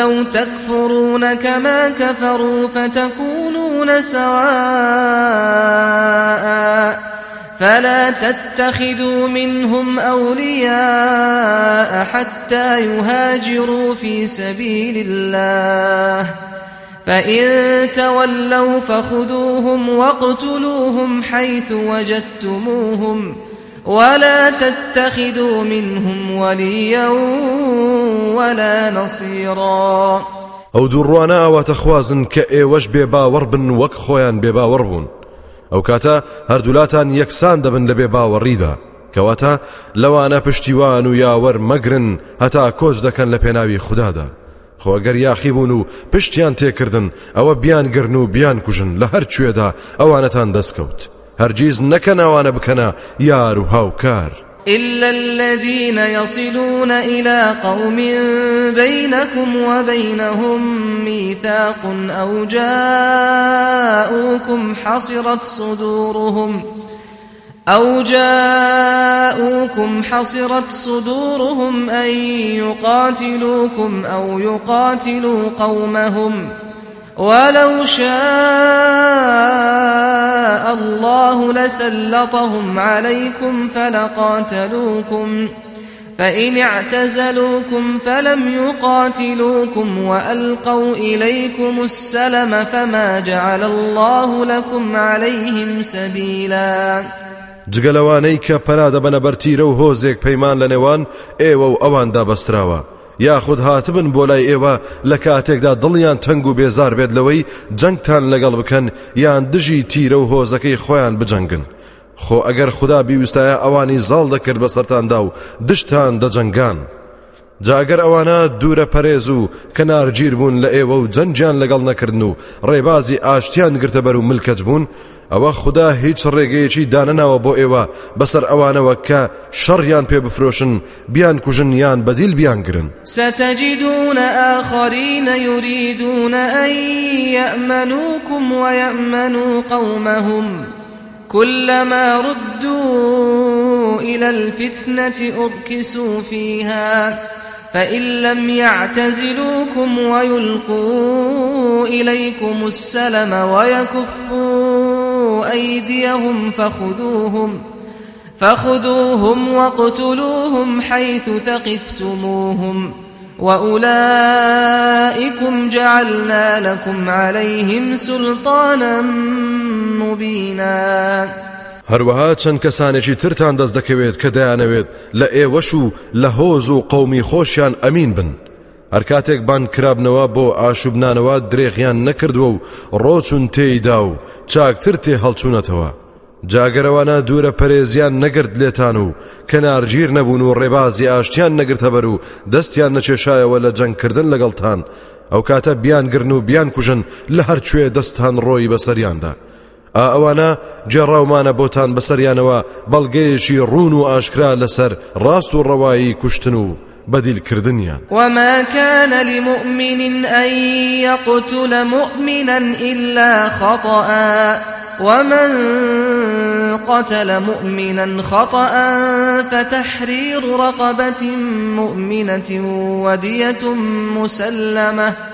لو تكفرون كما كفروا فتكونون سواء فلا تتخذوا منهم أولياء حتى يهاجروا في سبيل الله فإن تولوا فخذوهم واقتلوهم حيث وجدتموهم ولا تتخذوا منهم وليا ولا نصيرا. ئەو دووڕوانە ئەواتە خوازن کە ئێوەش بێ باوەڕ بن وەک خۆیان بێ باوەڕ بوون ئەو کاتە هەردوولاتان یەکسان دەبن لە بێ باوەڕیدا کەواتە لەوانە پشتیوان و یاوەەر مەگرن هەتا کۆچ دەکەن لە پێناوی خۆگەر یاخی بوون و پشتیان تێکردن ئەوە بیان گرن و بیان کوژن لە هەر کوێدا ئەوانەتان دەستکەوت. هەرگیز نەکەن ئەوانە بکەنە یار و هاوکار. إلا الذين يصلون إلى قوم بينكم وبينهم ميثاق أو جاءوكم حصرت صدورهم أو جاءوكم حصرت صدورهم أن يقاتلوكم أو يقاتلوا قومهم ولو شاء الله لسلطهم عليكم فلقاتلوكم فإن اعتزلوكم فلم يقاتلوكم وألقوا إليكم السلم فما جعل الله لكم عليهم سبيلاً جگەلەوانەی کە پەنا دەبەنە بەرتیرە و هۆزێک پەیمان لە نێوان ئێوە و ئەواندا بەستراوە یاخود هاتبن بۆ لای ئێوە لە کاتێکدا دڵیان تەنگ و بێزار بێت لەوەی جەنگتان لەگەڵ بکەن یان دژی تیرە و هۆزەکەی خۆیان بجەنگن. خۆ ئەگەر خدا بیویستایە ئەوانی زاڵ دەکرد بە سەراندا و دشتان دەجەنگان. جاگەر ئەوانە دوورە پەرێز و کەنارگیر بوون لە ئێوە و جەنجیان لەگەڵ نەکردن و ڕێبازی ئاشتیان گرتە بەر و ملکەت بوون ئەوە خدا هیچ ڕێگەیەکی دانەناوە بۆ ئێوە بەسەر ئەوانەوە کە شەڕیان پێ بفرۆشن بیان کوژن یان بەدیل بیان گرن. ستجدون آخرين يريدون أن يأمنوكم ويأمنوا قومهم كلما ردوا إلى الفتنة أركسوا فيها فإن لم يعتزلوكم ويلقوا إليكم السلم ويكفوا أيديهم فخذوهم فخذوهم واقتلوهم حيث ثقفتموهم وأولئكم جعلنا لكم عليهم سلطانا مبينا هەروەها چەند کەسانێکی ترتان دەست دەکەوێت کە دەیانەوێت لە ئێوەش و لە هۆز و قومی خۆشیان ئەمین بن. هەر کاتێک بان کرابنەوە بۆ ئاشوبنانەوە درێغیان نەکردووە و ڕۆچون تێیدا و چاکتر تێ هەڵچوونەتەوە. جاگەرەوانە دوورە پەرێزیان نەگرت لێتان و کەنارگیر نەبوون و ڕێبازی ئاشتیان نەگرتە بەر و دەستیان نەچێشایەوە لە جەنگکردن لەگەڵتان. ئەو کاتە بیان گرن و بیان کوژن لە هەرکوێ دەستان ڕۆی بەسەریاندا. ئەوانە جێڕاومانە بۆتان بەسەریانەوە بەڵگەیەکی ڕون و ئاشکرا لەسەر ڕاست و ڕەوایی کوشتن و بديل كردنيا وما كان لمؤمن أن يقتل مؤمنا إلا خطأ ومن قتل مؤمنا خطأ فتحرير رقبة مؤمنة ودية مسلمة.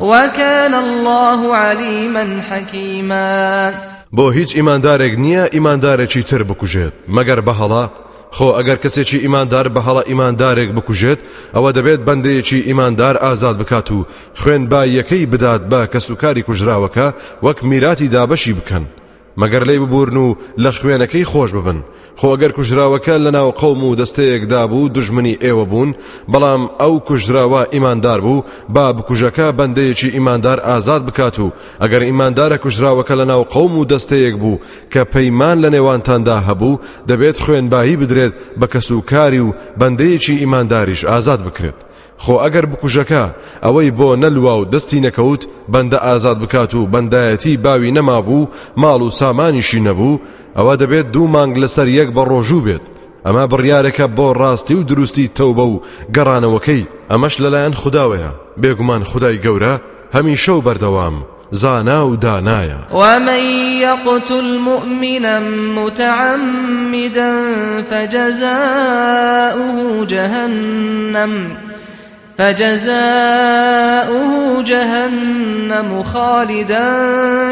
وكان الله عليما حكيما. بۆ هیچ ئیماندارێک نییە ئیماندارێکی تر بکوژێت. مەگەر بەهەڵە خۆ ئەگەر کەسێکی ئیماندار بە هەڵە ئیماندارێک بکوژێت ئەوە دەبێت بەندەیەکی ئیماندار ئازاد بکات و خوێنباییەکەی بدات بە کەسوکاری کوژراوەکە وەک میراتی دابەشی بکەن. مەگەر لێی ببورن و لە خوێنەکەی خۆش ببن. خۆ ئەگەر کوژراوەکە لە ناو قەوم و دەستەیەکدا بوو دژمنی ئێوە بوون بەڵام ئەو کوژراوە ئیماندار بوو با بکوژەکە بەندەیەکی ئیماندار ئازاد بکات و ئەگەر ئیماندارە کوژراوەکە لە ناو قەوم و دەستەیەک بوو کە پەیمان لە نێوانتاندا هەبوو دەبێت خوێنبایی بدرێت بە کەسوکاری و بەندەیەکی ئیمانداریش ئازاد بکرێت. خۆ ئەگەر بکوژەکە ئەوەی بۆ نەلووا و دەستی نەکەوت بەندە ئازاد بکات و بەندایەتی باوی نەمابوو ماڵ و سامانیشی نەبوو ئەوە دەبێت دوو مانگ لەسەر یەک بە ڕۆژوو بێت. ئەمە بڕیارێکە بۆ ڕاستی و دروستی تەوبە و گەڕانەوەکەی ئەمەش لەلایەن خداوەیە. بێگومان خدای گەورە هەمیشە و بەردەوام زانا و دانايا ومن يقتل مؤمنا متعمدا فجزاؤه جهنم فجزاؤه جهنم خالدا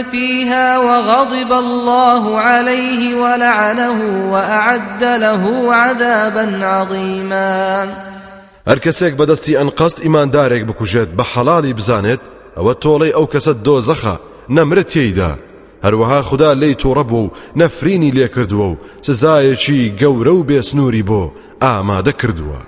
فيها وغضب الله عليه ولعنه وأعد له عذابا عظيما. هەر کەسێک بەدەستی ئەنقەست ئیماندارێک بکوژێت بە حەڵالی بزانێت ئەوە تۆڵەی ئەو کەسە دۆزەخە نەمرێت تێیدا هەروەها خدا لی تۆڕە بوو و نەفرینی لێ کردووە و سزایەکی گەورە و بێسنووری بۆ ئامادە کردووە.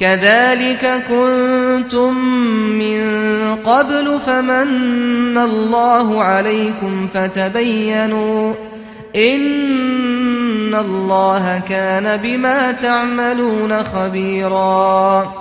كذلك كنتم من قبل فمن الله عليكم فتبينوا إن الله كان بما تعملون خبيرا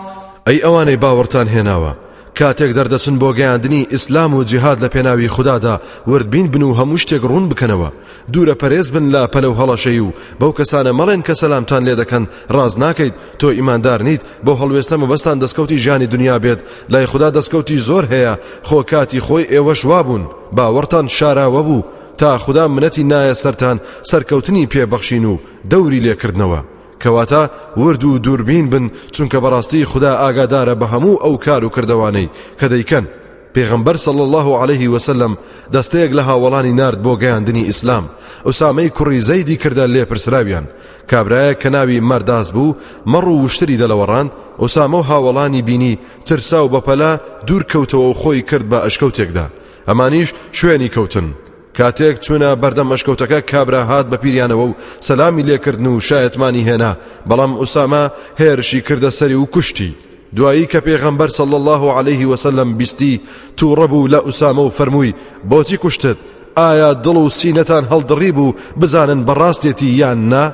أي أواني باورتان هناوا کاتێک دەردەچن بۆ گەیاندنی ئیسلام و جیهاد لە پێناوی خوددادا وردبین بن و هەموو شتێک ڕوون بکەنەوە. دوورە پەرێز بن لە پەلە و هەڵەشەی و بەو کەسانە مەڵێن کە سەلامتان لێ دەکەن ڕاز ناکەیت تۆ ئیماندار نیت. بۆ هەڵوێستە مەبەستان دەستکەوتی ژیانی دنیا بێت. لای خوددا دەستکەوتی زۆر هەیە خۆ کاتی خۆی ئێوەش وابوون باوەڕتان شاراوە بوو. تا خوددا منەتی نایە سەران سەرکەوتنی پێبەخشین و دەوری لێکردنەوە. کەواتە ورد و دووربین بن چونکە بەڕاستی خدا ئاگادارە بە هەموو ئەو کار و کردوانەی. کە دەیکەن پێغمبەر صلى الله عليه وسلم دەستەیەک لە هاوڵانی نارد بۆ گەیاندنی ئیسلام. ئوسامەی کوڕی زەیدی کردە لێپرسراویان. کابرایە کە ناوی مەرداز بوو مەڕ و وشتری دەلەوەڕان ئوسامە و هاوڵانی بینی ترسا و بەپەلە دوور کەوتەوە و خۆی کرد بە ئەشکەوتێکدا. ئەمانیش شوێنی کەوتن. کاتێک چوونە بەردەم ئەشکەوتەکە کابرا هات بە پیریانەوە و سەلامی لێکردن و شایەتمانی هێنا. بەڵام ئوسامە هێرشی کردە سەری و کوشتی. دوایی کە پێغەمبەر صل الله عليه وسلم بیستی تووڕەبوو لە ئوسامە و فەرمووی بۆچی کوشتت؟ ئایا دڵ و سینەتان هەڵدڕی بوو؟ بزانن بەڕاستێتی یان نا؟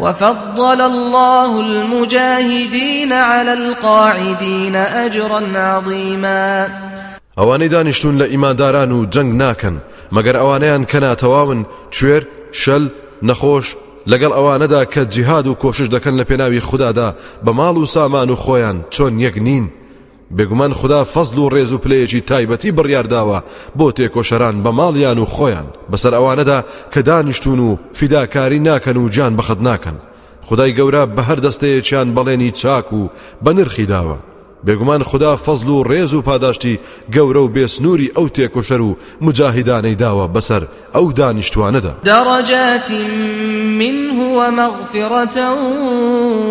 وفضل الله المجاهدين على القاعدين أجرا عظيما. ئەوانەی دانیشتون لە ئیمانداران و جەنگ ناکەن. مەگەر ئەوانەیان کەناتەواون کوێر شەل نەخۆش لەگەڵ ئەوانەدا کە جیهاد و کۆشش دەکەن لە پێناوی خوددادا بە ماڵ و سامان و خۆیان چۆن یەک بێگومان خدا فەزل و ڕێز و پلەیەکی تایبەتی بڕیارداوە بۆ تێکۆشەران بە ماڵیان و خۆیان. بەسەر ئەوانەدا کە دانیشتون و فیداکاری ناکەن و جان بەخت ناکەن. خدای گەورە بە هەر دەستەیەکیان بەڵێنی چاک و بە نرخی داوە. بێگومان خدا فەزل و ڕێز و پاداشتی گەورە و بێسنووری ئەو تێکۆشەر و مجاهیدانەی داوە بەسەر ئەو دانیشتوانەدا. دەڕەجات منه ومغفرة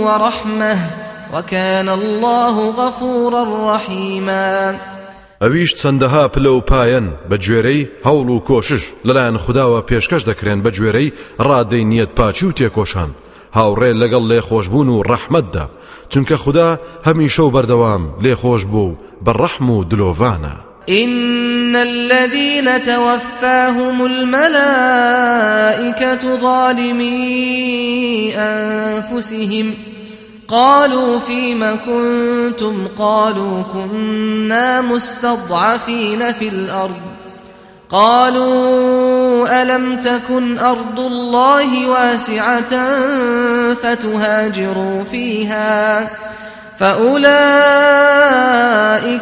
ورحمة وكان الله غفورا رحيما. ئەویش چەندەها پلە و پایەن بە گوێرەی هەوڵ و کۆشش لەلایەن خداوە پێشکەش دەکرێن بە گوێرەی ڕادەی نیەت پاچی و تێکۆشان هاوڕێ لەگەڵ لێخۆشببوون و ڕەحمەتدا چونکە خدا هەمیشە و بەردەوام لێخۆش بوو بە ڕەحم و دلۆڤانە إن الذين توفاهم الملائكة ظالمي أنفسهم. قالوا فيما كنتم قالوا كنا مستضعفين في الأرض. قالوا ألم تكن أرض الله واسعة فتهاجروا فيها فأولئك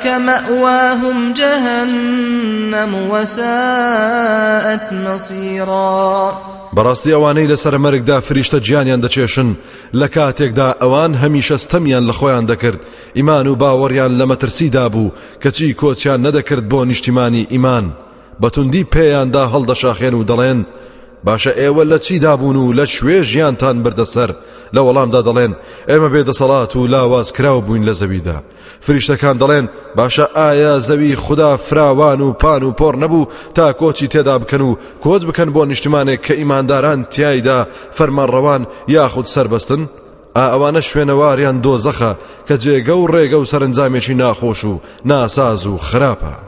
مأواهم جهنم وساءت مصيرا. بەڕاستی ئەوانەی لەسەر مەرگدا فریشتە گیانیان دەچێشن لە کاتێکدا ئەوان هەمیشە ستەمیان لە خۆیان دەکرد. ئیمان و باوەڕیان لە مەترسیدا بوو کەچی کۆچیان نەدەکرد بۆ نیشتیمانی ئیمان. بەتوندی پێیاندا هەڵدەشاخێن و دەڵێن باشە ئێوە لە چی دابوون و لە شوێ ژیانتان بردەسەر لە وەڵامدا دەڵێن ئێمە بێدەسەڵات و لاواز کراو بووین لە زەویدا. فریشتەکان دەڵێن باشە ئایا زەوی خدا فراوان و پان و پۆڕ نەبوو تا کۆچی تێدا بکەن و کۆچ بکەن بۆ نیشتمانێک کە ئیمانداران تایدا فەرمانڕەوان یاخود سربەستن؟ ئەوانە شوێنەواریان دۆزەخە کە جێگە و ڕێگە و سەرنجامێکی ناخۆش و ناساز و خراپە.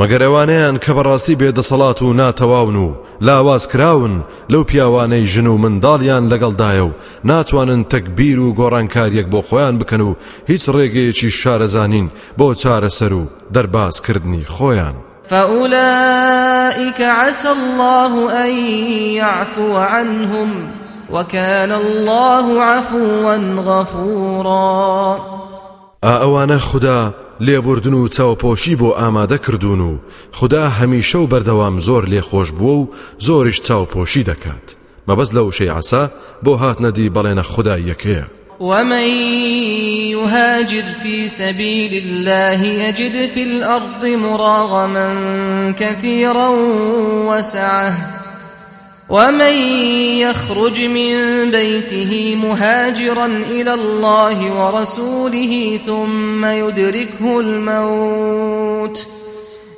مەگەر ئەوانەیان کە بەڕاستی بێدەسەڵات و ناتەواون و لاواز کراون لەو پیاوانەی ژن و منداڵیان لەگەڵدایە و ناتوانن تەکبیر و گۆڕانکاریەک بۆ خۆیان بکەن و هیچ ڕێگەیەکی شارەزانین بۆ چارەسەر و دەربازکردنی خۆیان. فأولئك عسى الله أن يعفو عنهم وكان الله عفوا غفورا ئەوانە خدا لێبوردن و چاوپۆشی بۆ ئامادە کردوون و خدا هەمیشە و بەردەوام زۆر لێخۆش بووە و زۆریش چاوپۆشی دەکات. مەبەست لە وشەی عسا بۆ هات نەدی بەڵێنە خدا یەکەیە. ومن يهاجر في سبيل الله يجد في الأرض مراغما كثيرا وسعه ومن يخرج من بيته مهاجرا إلى الله ورسوله ثم يدركه الموت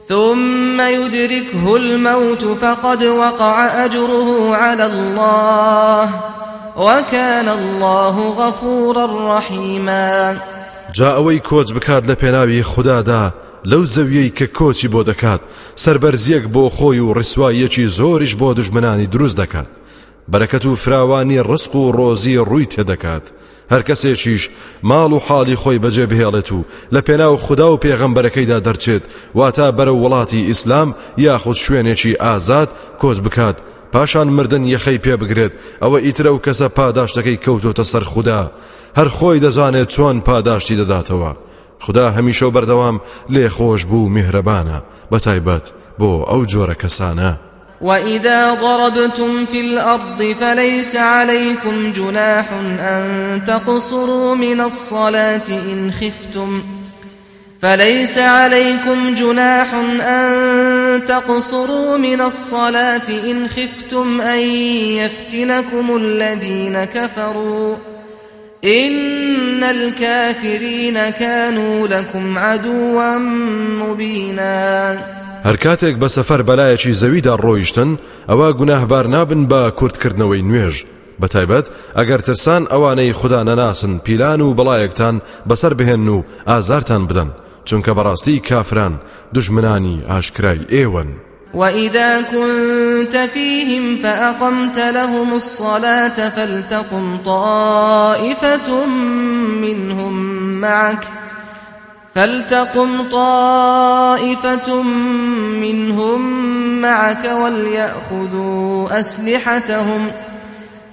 ثم يدركه الموت فقد وقع أجره على الله وكان الله غفورا رحيما جاء ئەوەی لە پێناوی خوددادا لەو زەویەی کە کۆچی بۆ دەکات سربەرزیەک بۆ خۆی و ڕسوایەکی زۆریش بۆ دژمنانی دروست دەکات. بەرەکەت و فراوانی ڕسق و ڕۆزی ڕووی تێدەکات هەر کەسێکیش ماڵ و حاڵی خۆی بەجێ بهێڵێت و لە پێناو خوددا و پێغەمبەرەکەیدا دەرچێت واتە بەرە وڵاتی ئیسلام یاخود شوێنێکی ئازاد کۆچ بکات. پاشان مردن یەخەی پێ بگرێت ئەوە ئیترە و کەسە پاداشتەکەی کەوتۆتە سەر خوددا. هەر خۆی دەزانێت چۆن پاداشتی دەداتەوە. خدا هەمیشە و بەردەوام لێ خۆش بوو میهرەبانە بەتایبەت بۆ ئەو جۆرە کەسانە. وإذا ضربتم في الأرض فليس عليكم جناح أن تقصروا من الصلاة إن خفتم فليس عليكم جناح أن تقصروا من الصلاة إن خفتم أن يفتنكم الذين كفروا إن الكافرين كانوا لكم عدوا مبينا. هەر کاتێک بە سەفەر بەلایەکی زەویدا ڕۆیشتن ئەوە گوناهبار نابن بە کورتکردنەوەی نوێژ. بەتایبەت ئەگەر ترسان ئەوانەی خوددا نەناسن پیلان و بەڵایەکتان بەسەر بهێن و ئازارتان بدەن. چونکە بەڕاستی کافران دژمنانی ئاشکرای ئێوەن. وإذا كنت فيهم فأقمت لهم الصلاة فلتقم طائفة منهم معك فلتقم طائفة منهم معك وليأخذوا أسلحتهم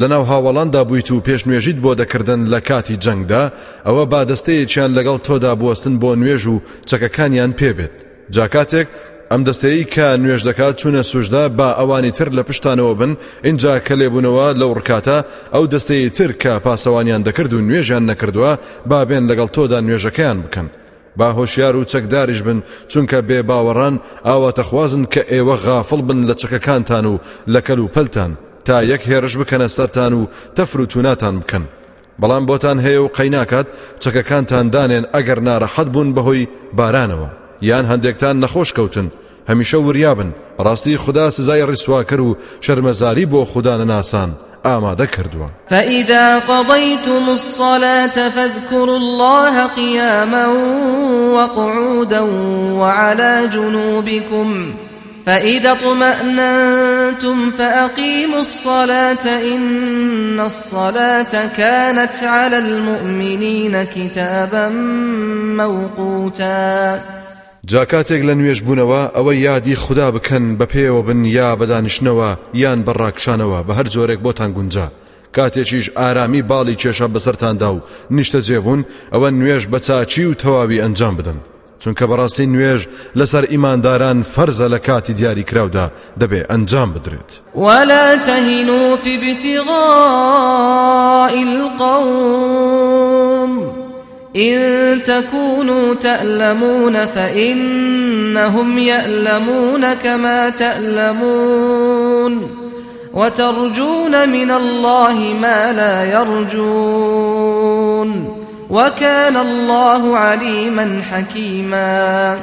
لەناو هاوڵاندا بوویت و پێشنوێژیت بۆ دەکردن لە کاتی جەنگدا ئەوە بادەستەیەکیان لەگەڵ تۆدا بوەستن بۆ نوێژ و چەکەکانیان پێبێت. جاکاتێک ئەم دەستەیە کە نوێژ دەکات چوونە سوژدە با ئەوانی تر لە پشتانەوە بن ئینجا کە لێبوونەوە لە ڕکاتە ئەو دەستەیە تر کە پاسەوانیان دەکرد و نوێژیان نەکردووە با بێن لەگەڵ تۆدا نوێژەکەیان بکەن. با هۆشیار و چەکداریش بن چونکە بێ باوەڕان ئاواتەخوازن کە ئێوە غافڵ بن لە چەکەکانتان و لە کەل و پەلتان. تا یەک هێرش بکەنە سەرتان و تەفر و توناتان بکەن. بەڵام بۆتان هەیە و قەیناکات چەکەکانتان دانێن ئەگەر ناڕەحەت بوون بەهۆی بارانەوە. یان هەندێکتان نەخۆش کەوتن. هەمیشە وریابن ڕاستی خدا سزای ڕیسواکە و شەرمەزاری بۆ خوددانە ناسان ئامادە کردووە. فإذا قضيتم الصلاة فاذكروا الله قياما وقعودا وعلى جنوبكم فإذا اطمأننتم فأقيموا الصلاة إن الصلاة كانت على المؤمنين كتابا موقوتا. جاکاتێک لە نوێژ بوونەوە ئەوە یادی خوددا بکەن بە پێوە بن یا بەدانیشتنەوە یان بەڕاکشانەوە بە هەر جۆرێک بۆتان گونجا کاتێکیش ئارامی باڵی کێشە بەسەرتاندا و نیشتە جێبوون ئەوە نوێژ بە چاچی و تەواوی ئەنجام بدەن. چونکە بەڕاستی نوێژ لەسەر ئیمانداران فەرزە لە کاتی دیاری کراودا دەبێ ئەنجام بدرێت. ولا تهینوا في ابتغاء القوم إن تكونوا تألمون فإنهم يألمون كما تألمون وترجون من الله ما لا يرجون وكان الله عليما حكيما.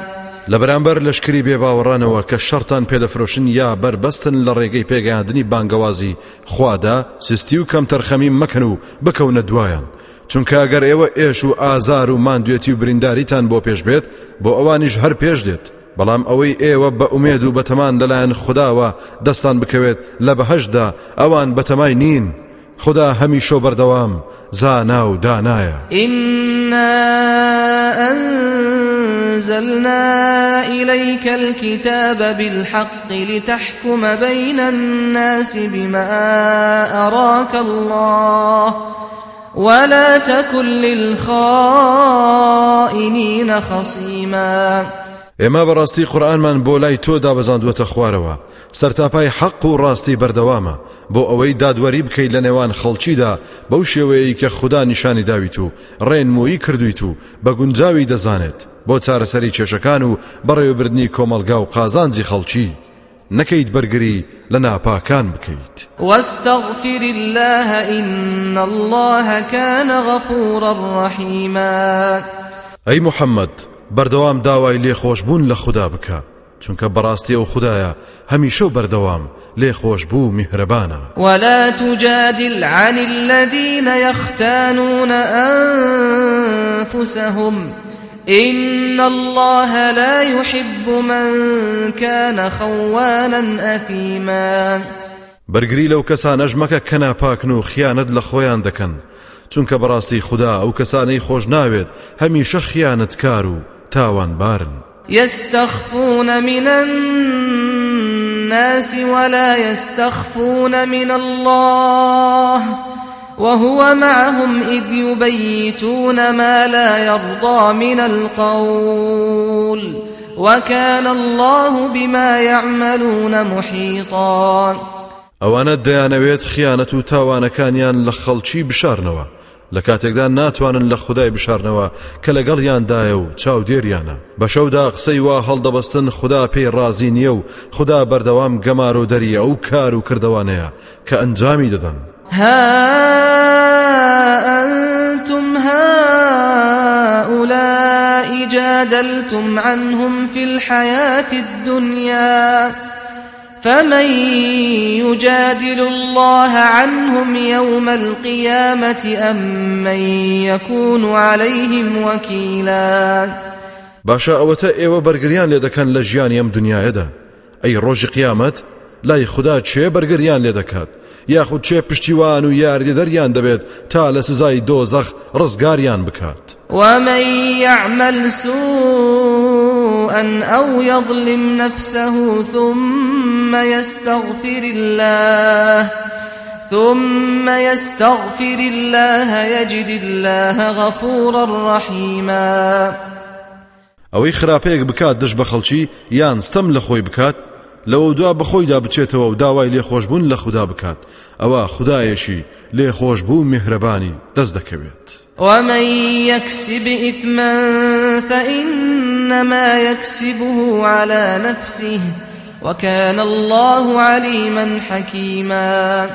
لەبەرامبەر لەشکری بێباوەڕانەوە کە شەرتان پێدەفرۆشن یا بربەستن لە ڕێگەی پێگەیاندنی بانگەوازی خوادا سستی و کەم تەرخەمی مەکەن و بکەونە دوایان. چونکە ئەگەر ئێوە ئێش و ئازار و ماندوێتی و برینداریتان بۆ پێش بێت بۆ ئەوانیش هەر پێش دێت. بەڵام ئەوەی ئێوە بە ئومێد و بەتەمان لەلایەن خداوە دەستان بکەوێت لە بەهشدا ئەوان بەتەمای نین. خدا هەمیشۆ بەردەوام زانا و إنا أنزلنا إليك الكتاب بالحق لتحكم بين الناس بما أراك الله ولا تكن للخائنين خصيما. ئێمە بەڕاستی قورآنمان بۆ لای تۆ دابەزاندووەتە خوارەوە. سەرتاپای حەق و ڕاستی بەردەوامە. بۆ ئەوەی دادوەری بکەیت لە نێوان خەڵکیدا بەو شێوەیە کە خوددا نیشانی داویت و ڕێنمویی کردویت و بە گونجاوی دەزانێت. بۆ چارەسەری کێشەکان و بەڕێوەبردننی کۆمەلگا و قازانجی خەڵکی. نەکەیت بەرگری لە ناپاکان بکەیت. واستغفر الله إن الله كان غفورا رحيما. ئەی محەممەد بەردەوام داوای لێخۆشببوون لە خوددا بکە چونکە بەڕاستی ئەو خدایە هەمیشە بەردەوام لێخۆش بوو میهرەبانە. ولا تجادل عن الذين يختانون أنفسهم إن الله لا يحب من كان خوانا أثيما. بەرگری لەو کەسانەش مەکە کەنا پاکن و خیانەت لە خۆیان دەکەن چونکە بەڕاستی خوددا ئەو کەسانەی خۆش ناوێت هەمیشە خیانەت کار و تاوان بارن. يستخفون من الناس ولا يستخفون من الله وهو معهم إذ يبيتون ما لا يرضى من القول وكان الله بما يعملون محيطا. ئەوانە دەیانەوێت خیانەت و تاوانەکانیان لە خەڵکی بشارنەوە لە کاتێکدا ناتوانن لە خدای بشارنەوە کە لەگەڵیاندایە و چاودێریانە بە شەودا قسەی وا هەڵدەبەستن خدا پێی ڕازی نییە و خدا بەردەوام گەمار و دەری ئەو کار و کردوانەیە کە ئەنجامی دەدەن. ها أنتم هؤلاء جادلتم عنهم في الحياة الدنيا. فمن يجادل الله عنهم يوم القيامة أم من يكون عليهم وكيلا؟ باشا ئەوەتە ئێوە بەرگریان لێ دەکەن لە ژیانی ئەم دنیاەدا ئەی ڕۆژی قیامەت لای خوددا چێ بەرگریان لێ دەکات یاخود چێ پشتیوان و یاریدەریان دەبێت تا لە سزای دۆزەخ ڕزگاریان بکات. ومن يعمل سوءا أو يظلم نفسه ثم يستغفر الله ثم يستغفر الله يجد الله غفورا رحيما. ئەوەی خراپەیەک بکات دش بە خەڵکی یان ستەم لە خۆی بکات لەوە دوا بەخۆیدا بچێتەوە و داوای لێخۆشببوون لە خوددا بکات ئەوە خدایەشی لێخۆشببوو میهرەبانی دەست دەکەوێت ومن يكسب إثما فإنما يكسبه على نفسه وكان الله عليما حكيما.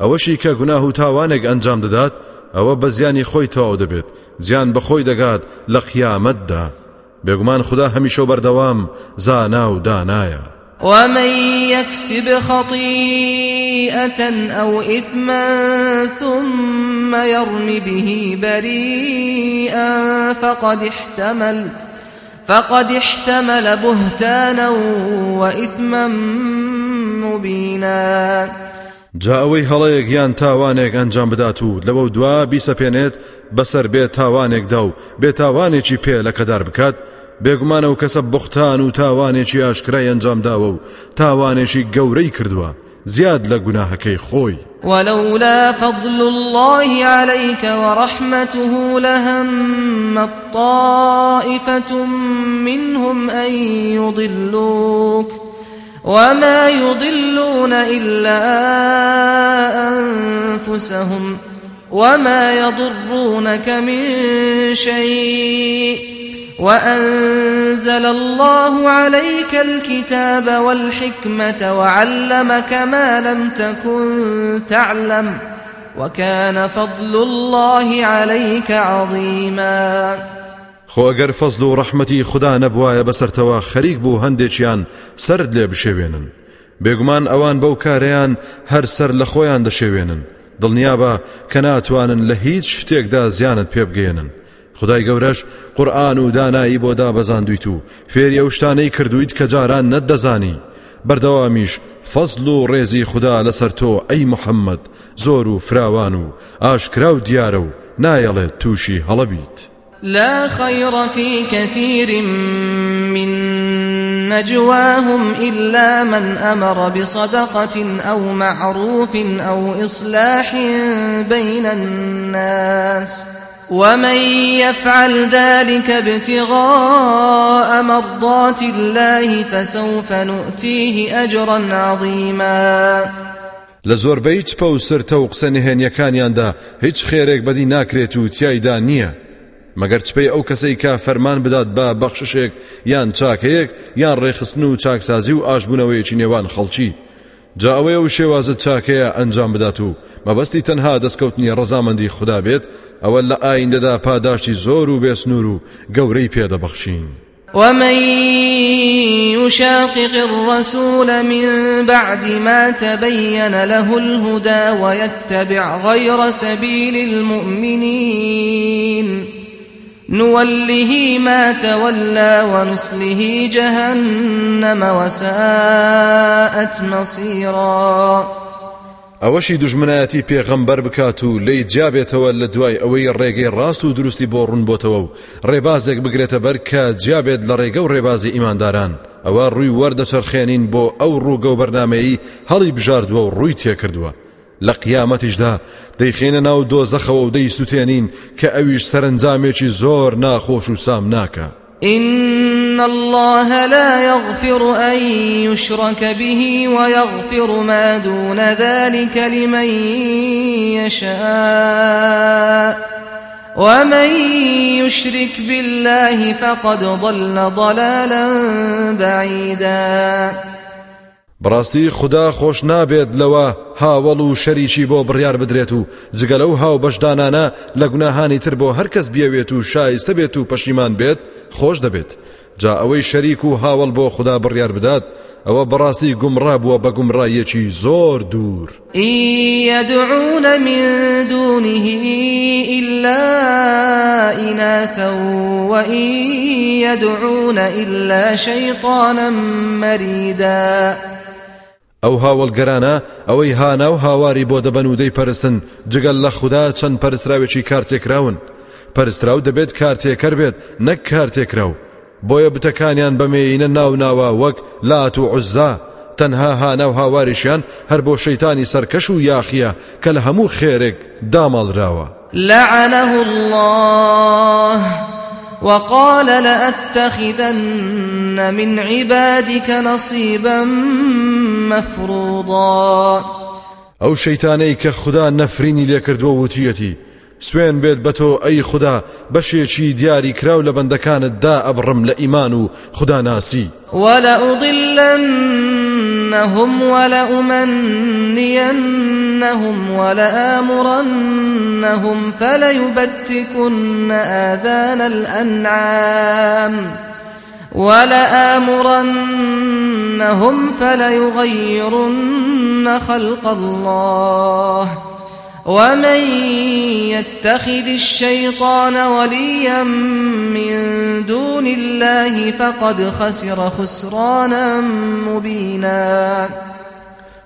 ئەوەشی کە گوناه و تاوانێک ئەنجام دەدات ئەوە بە زیانی خۆی تەواو دەبێت زیان بەخۆی دەگات لە قیامەتدا. بێگومان خدا هەمیشە بەردەوام زانا و دانایە. ومن يكسب خطيئة أو إثما ثم يرم به بريئا فقد احتمل فقد احتمل بهتانا وإثما مبينا. جا ئەوەی هەڵەیەک یان تاوانێک ئەنجام بدات و لەوە دوا بیسەپێنێت بەسەر بێت تاوانێکدا و بێتاوانێکی پێ لە کەدار بکات بێگومانە و کەسە بختان و تاوانێکی ئاشکرای ئەنجام داوە و تاوانێکی گەورەی کردووە. زیاد لە گوناهەکەی خۆی. ولولا فضل الله عليك ورحمته لهم طائفة منهم أن يضلوك وما يضلون إلا أنفسهم وما يضرونك من شيء وأنزل الله عليك الكتاب والحكمة وعلمك ما لم تكن تعلم وكان فضل الله عليك عظيما. خۆ ئەگەر فەزل و ڕەحمەتی خدا نەبوایە بەسەرتەوە خەریک بوو هەندێکیان سرد لێ بشێوێنن. بێگومان ئەوان بەو کارەیان هەر سەر لە خۆیان دەشێوێنن. دڵنیابە کە ناتوانن لە هیچ شتێکدا زیانت پێ بگەێنن خدای گەورەش قورآن و دانایی بۆ دابەزاندویت و فێری ئەو شتانەی کردویت کە جاران نەتدەزانی بەردەوامیش فەزل و ڕێزی خدا لەسەر تۆ ئەی محەممەد زۆر و فراوان و ئاشکرا و دیارە و نایەڵێت تووشی هەڵەبیت. لا خير في كثير من نجواهم إلا من أمر بصدقة أو معروف أو إصلاح بين الناس. ومن يفعل ذلك ابتغاء مرضات الله فسوف نؤتيه أجرا عظيما. لە زۆربەی چپە و سرتە و قسە نهێنیەکانیاندا هیچ خێرێک بەدی ناکرێت و تایدا نییە. مەگەر چپەی ئەو کەسەی کا فەرمان بدات بە بەخششێک یان چاکەیەک یان ڕێخستن و چاکسازی و ئاشبوونەوەیەکی جا ئەوەیە و شێوازت چاکەیە ئەنجام بدات و مەبەستی تەنها دەستکەوتنی ڕەزامەندی خدا بێت ئەوە لە ئایندەدا پاداشتی زۆر و بێسنوور و گەورەی ومن يشاقق الرسول من بعد ما تبين له الهدى ويتبع غير سبيل المؤمنين. نوله ما تولى ونصله جهنم وساءت مصيرا ئەوەشی دژمنایەتی پێغەمبەر بکات و لی جیابێتەوە لە دوای ئەوەی ڕێگەی ڕاست و دروستی بۆ ڕوون بۆتەوە و ڕێبازێک بگرێتە بەر کە جیابێت لە ڕێگە و ڕێبازی ئیمانداران. ئەوە ڕووی وەردەچەرخێنین بۆ ئەو ڕووگە و بەرنمەیە هەڵی بژاردووە و ڕووی تێکردووە. لە قیامەتیشدا دەیخێنە ناو دۆزەخەوە و دەی سووتێنین کە ئەویش سەرنجامێکی زۆر ناخۆش و سام إن الله لا يغفر أن يشرك به ويغفر ما دون ذلك لمن يشاء. ومن يشرك بالله فقد ضل ضلالا بعيدا. بڕاستی خدا خۆش نابێت لەوە هاوڵ و شەریکی بۆ بڕیار بدرێت و جگە لەو هاو بەشدانانە لە گوناهانی تر بۆ هەرکەس بیاوێت و شایستە بێت و پەشیمان بێت خۆش دەبێت. جا ئەوەی شەریک و هاوڵ بۆ خدا بڕیار بدات ئەوە بەڕاستی گومڕا بووە بە گومڕایەکی زۆر دوور. يدعون من دونه إلا إناثا وإن يدعون إلا شيطانا مريدا ئەو هاوڵگەرانە ئەوەی هانا و هاواری بۆ دەبەن و دەی پەرستن جگەل لە خوددا چەند پەرسراوێکی کارتێکراون. پەرستراو دەبێت کارتێکەر بێت نەک کارتێکراو. بۆیە بتەکانیان بەمێینە ناو ناوە وەک لات و عزا. تەنها هانا و هاواریشیان هەر بۆ شەیتانی سەرکەش و یاخیە کە لە هەموو خێرێک داماڵراوە. لعنه الله. وقال لأتخذن من عبادك نصيبا مفروضا. ئەو شەیتانەی کە خوددا نەفرینی لێکردووە وتیەتی سوێن بێت بە تۆ ئەی خوددا بەشێکی دیاری کراو لە بەندەکانتدا ئەبڕم لە ئیمان و خوددا ناسی وەلەئوضلنهم ولأمنينهم ولآمرنهم فليبتكن آذان الأنعام ولآمرنهم فليغيرن خلق الله ومن يتخذ الشيطان وليا من دون الله فقد خسر خسرانا مبينا.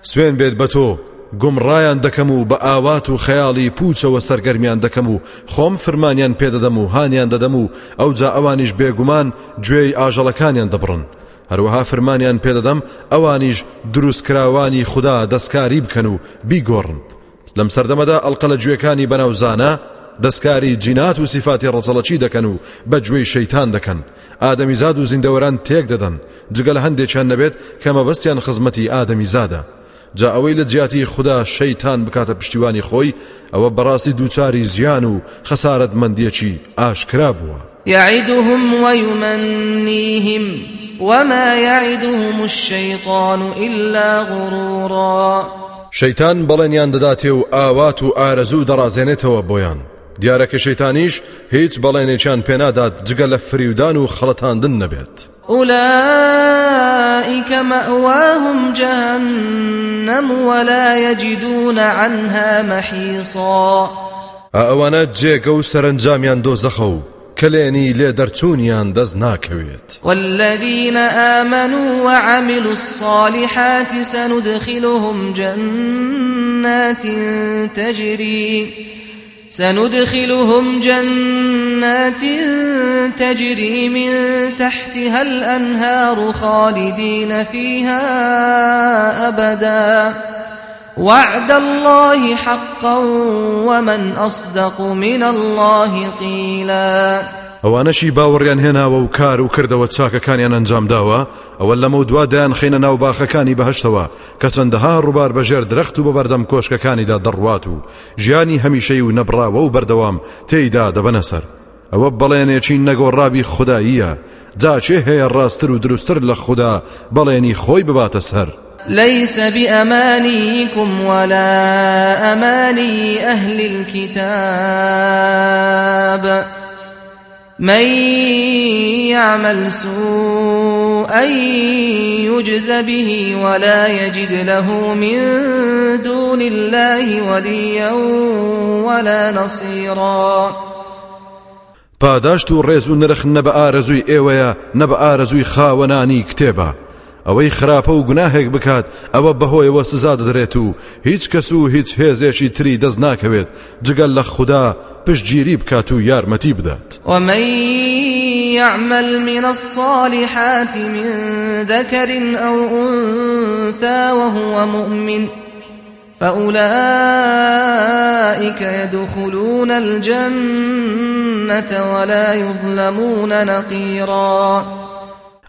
سوين بيت بتو گومڕایان دەکەم و بە ئاوات و خەیاڵی پوچەوە سەرگەرمیان دەکەم و خۆم فرمانیان پێدەدەم و هانیان دەدەم و ئەو جا ئەوانیش بێگومان گوێی ئاژەڵەکانیان دەبڕن. هەروەها فرمانیان پێدەدەم ئەوانیش دروستکراوانی خوددا دەستکاری بکەن و بیگۆڕن. لەم سەردەمەدا ئەلقە لە گوێەکانی بەناوزانە دەستکاری جینات و سیفاتی ڕەسەڵەچی دەکەن و بە گوێی شەیتان دەکەن. ئادەمیزاد و زیندەوەران تێک دەدەن. جگەل هەندێکیان نەبێت کە مەبەستیان خزمەتی ئادەمیزادە جا ئەوەی لە جیاتی خوددا شەیتان بکاتە پشتیوانی خۆی ئەوە بەڕاستی دووچاری زیان و خەسارت مندیەکی ئاشکرا يعدهم ويمنيهم وما يعدهم الشيطان إلا غرورا. شەیتان بەڵێنیان دەداتێ و ئاوات و ئارەزوو دەڕازێنێتەوە بۆیان. دیارەکە شەیتانیش هیچ بەڵێنێکیان پێنادات جگە لە فریودان و خەڵەتاندن نەبێت. أولئك مأواهم جهنم ولا يجدون عنها محيصا ئەوانە جێگە و سەرنجامیان كليني لێ دەرچوونیان دەست ناکەوێت. والذين آمنوا وعملوا الصالحات سندخلهم جنات تجري سندخلهم جنات تجري من تحتها الأنهار خالدين فيها أبدا. وعد الله حقا ومن أصدق من الله قيلا. ئەوانەشی باوەڕیان هێناوە و کار و کردەوە چاکەکانیان ئەنجام داوە ئەوە لەمە دوا دایان خینە ناو باخەکانی بەهشتەوە کە چەندەها ڕووبار بەژێر درەخت و بە بەردەم کۆشکەکانیدا دەڕوات و ژیانی هەمیشەی و نەبراوە و بەردەوام تێیدا دەبەنە سەر ئەوە بەڵێنێکی نەگۆڕابی خودداییە جاچێ هەیە ڕاستتر و دروستتر لە خوددا بەڵێنی خۆی بباتە سەر. ليس بأمانيكم ولا أماني أهل الكتاب. من يعمل سوءا يجز به ولا يجد له من دون الله وليا ولا نصيرا. پاداشت و ڕێز و نرخ نە بە ئارەزووی ئێوەیە نە بە ئارەزووی خاوەنانی کتێبە. ئەوەی خراپە و گوناهێک بکات ئەوە بەهۆیەوە سزا دەدرێت و هیچ کەس و هیچ هێزێکی تری دەست ناکەوێت. جگەل لە خوددا پشتگیری بکات و یارمەتی بدات. ومن يعمل من الصالحات من ذكر أو أنثى وهو مؤمن فأولئك يدخلون الجنة ولا يظلمون نقيرا.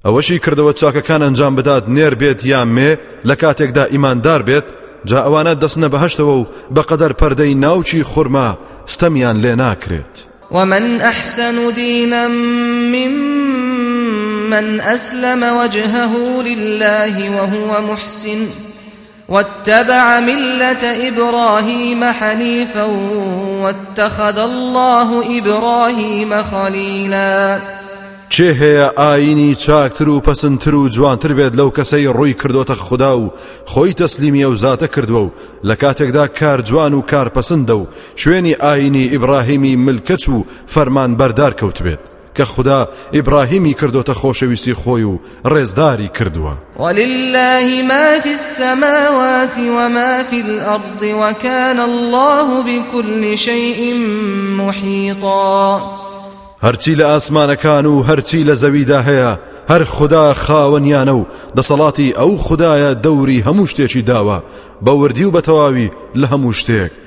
ئەوەشی کردەوە چاکەکان ئەنجام بدات نێر بێت یان مێ لە کاتێکدا ئیماندار بێت جا ئەوانە دەستنە بەهشتەوە و بەقەدەر پەردەی ناوچی خورما ستەمیان لێ ناکرێت ومن أحسن دينا ممن أسلم وجهه لله وهو محسن. واتبع ملة إبراهيم حنيفا واتخذ الله إبراهيم خليلا. چێ هەیە ئاینی چاکتر و پەسنتر و جوانتر بێت لەو کەسەی ڕووی کردوتە خوددا و خۆی تەسلیمی ئەو زاتە کردووە و لە کار جوان و کار پەسەندە و شوێنی ئاینی ئیبراهیمی ملکەچ و فەرمان بەردار کە خدا ئیبراهیمی کردوتە خۆشەویستی خۆی و ڕێزداری کردووە. ولله ما في السماوات وما في الأرض وكان الله بكل شيء محيطا. هەرچی لە ئاسمانەکان و هەرچی لە زەویدا هەیە هەر خدا خاوەنیانە و دەسەڵاتی ئەو خدایە دەوری هەموو شتێکی داوە بە وردی و بەتەواوی لە هەموو شتێک.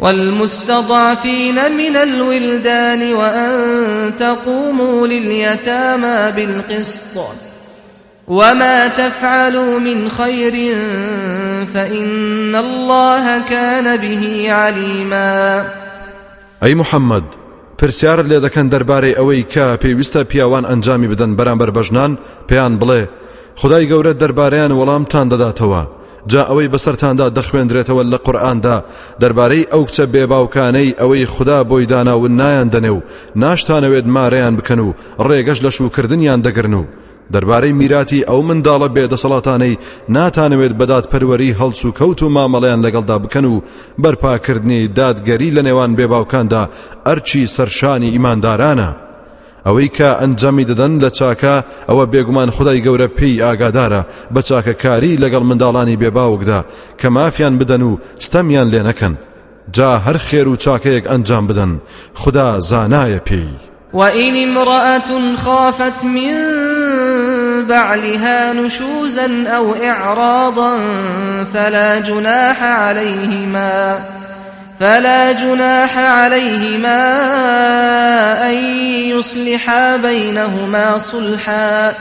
والمستضعفين من الولدان وأن تقوموا لليتامى بالقسط. وما تفعلوا من خير فإن الله كان به عليما. أي محمد پرسیارت لێ دەکەن دەربارەی ئەوەی کە پێویستە پیاوان ئەنجامی بدەن بەرامبەر بەژنان؟ پێیان بڵێ خدای گەورە دەربارەیان وەڵامتان دەداتەوە. جا ئەوەی بەسەرتاندا دەخوێندرێتەوە لە قورئاندا دەربارەی ئەو کچە بێباوکانەی ئەوەی خدا بۆی داناون نایان دەنێ و ناشتانەوێت مارەیان بکەن و ڕێگەش لە شوکردنیان دەگرن و دەربارەی میراتی ئەو منداڵە بێدەسەڵاتانەی ناتانەوێت بەدات پەروەری هەڵس و کەوت و مامەڵیان لەگەڵدا بکەن و بەرپاکردنی دادگەری لە نێوان بێباوکاندا ئەرچی سەرشانی ئیماندارانە. ئەوەی کە ئەنجامی دەدەن لە چاکە ئەوە بێگومان خدای گەورە پێی ئاگادارە بە چاکەکاری لەگەڵ منداڵانی بێباوکدا کە مافیان بدەن و ستەمیان لێ نەکەن. جا هەر خێر و چاکەیەک ئەنجام بدەن. خدا زانایە پێی. وإن امرأة خافت من بعلها نشوزا أو إعراضا فلا جناح عليهما فلا جناح عليهما أن يصلحا بينهما صلحا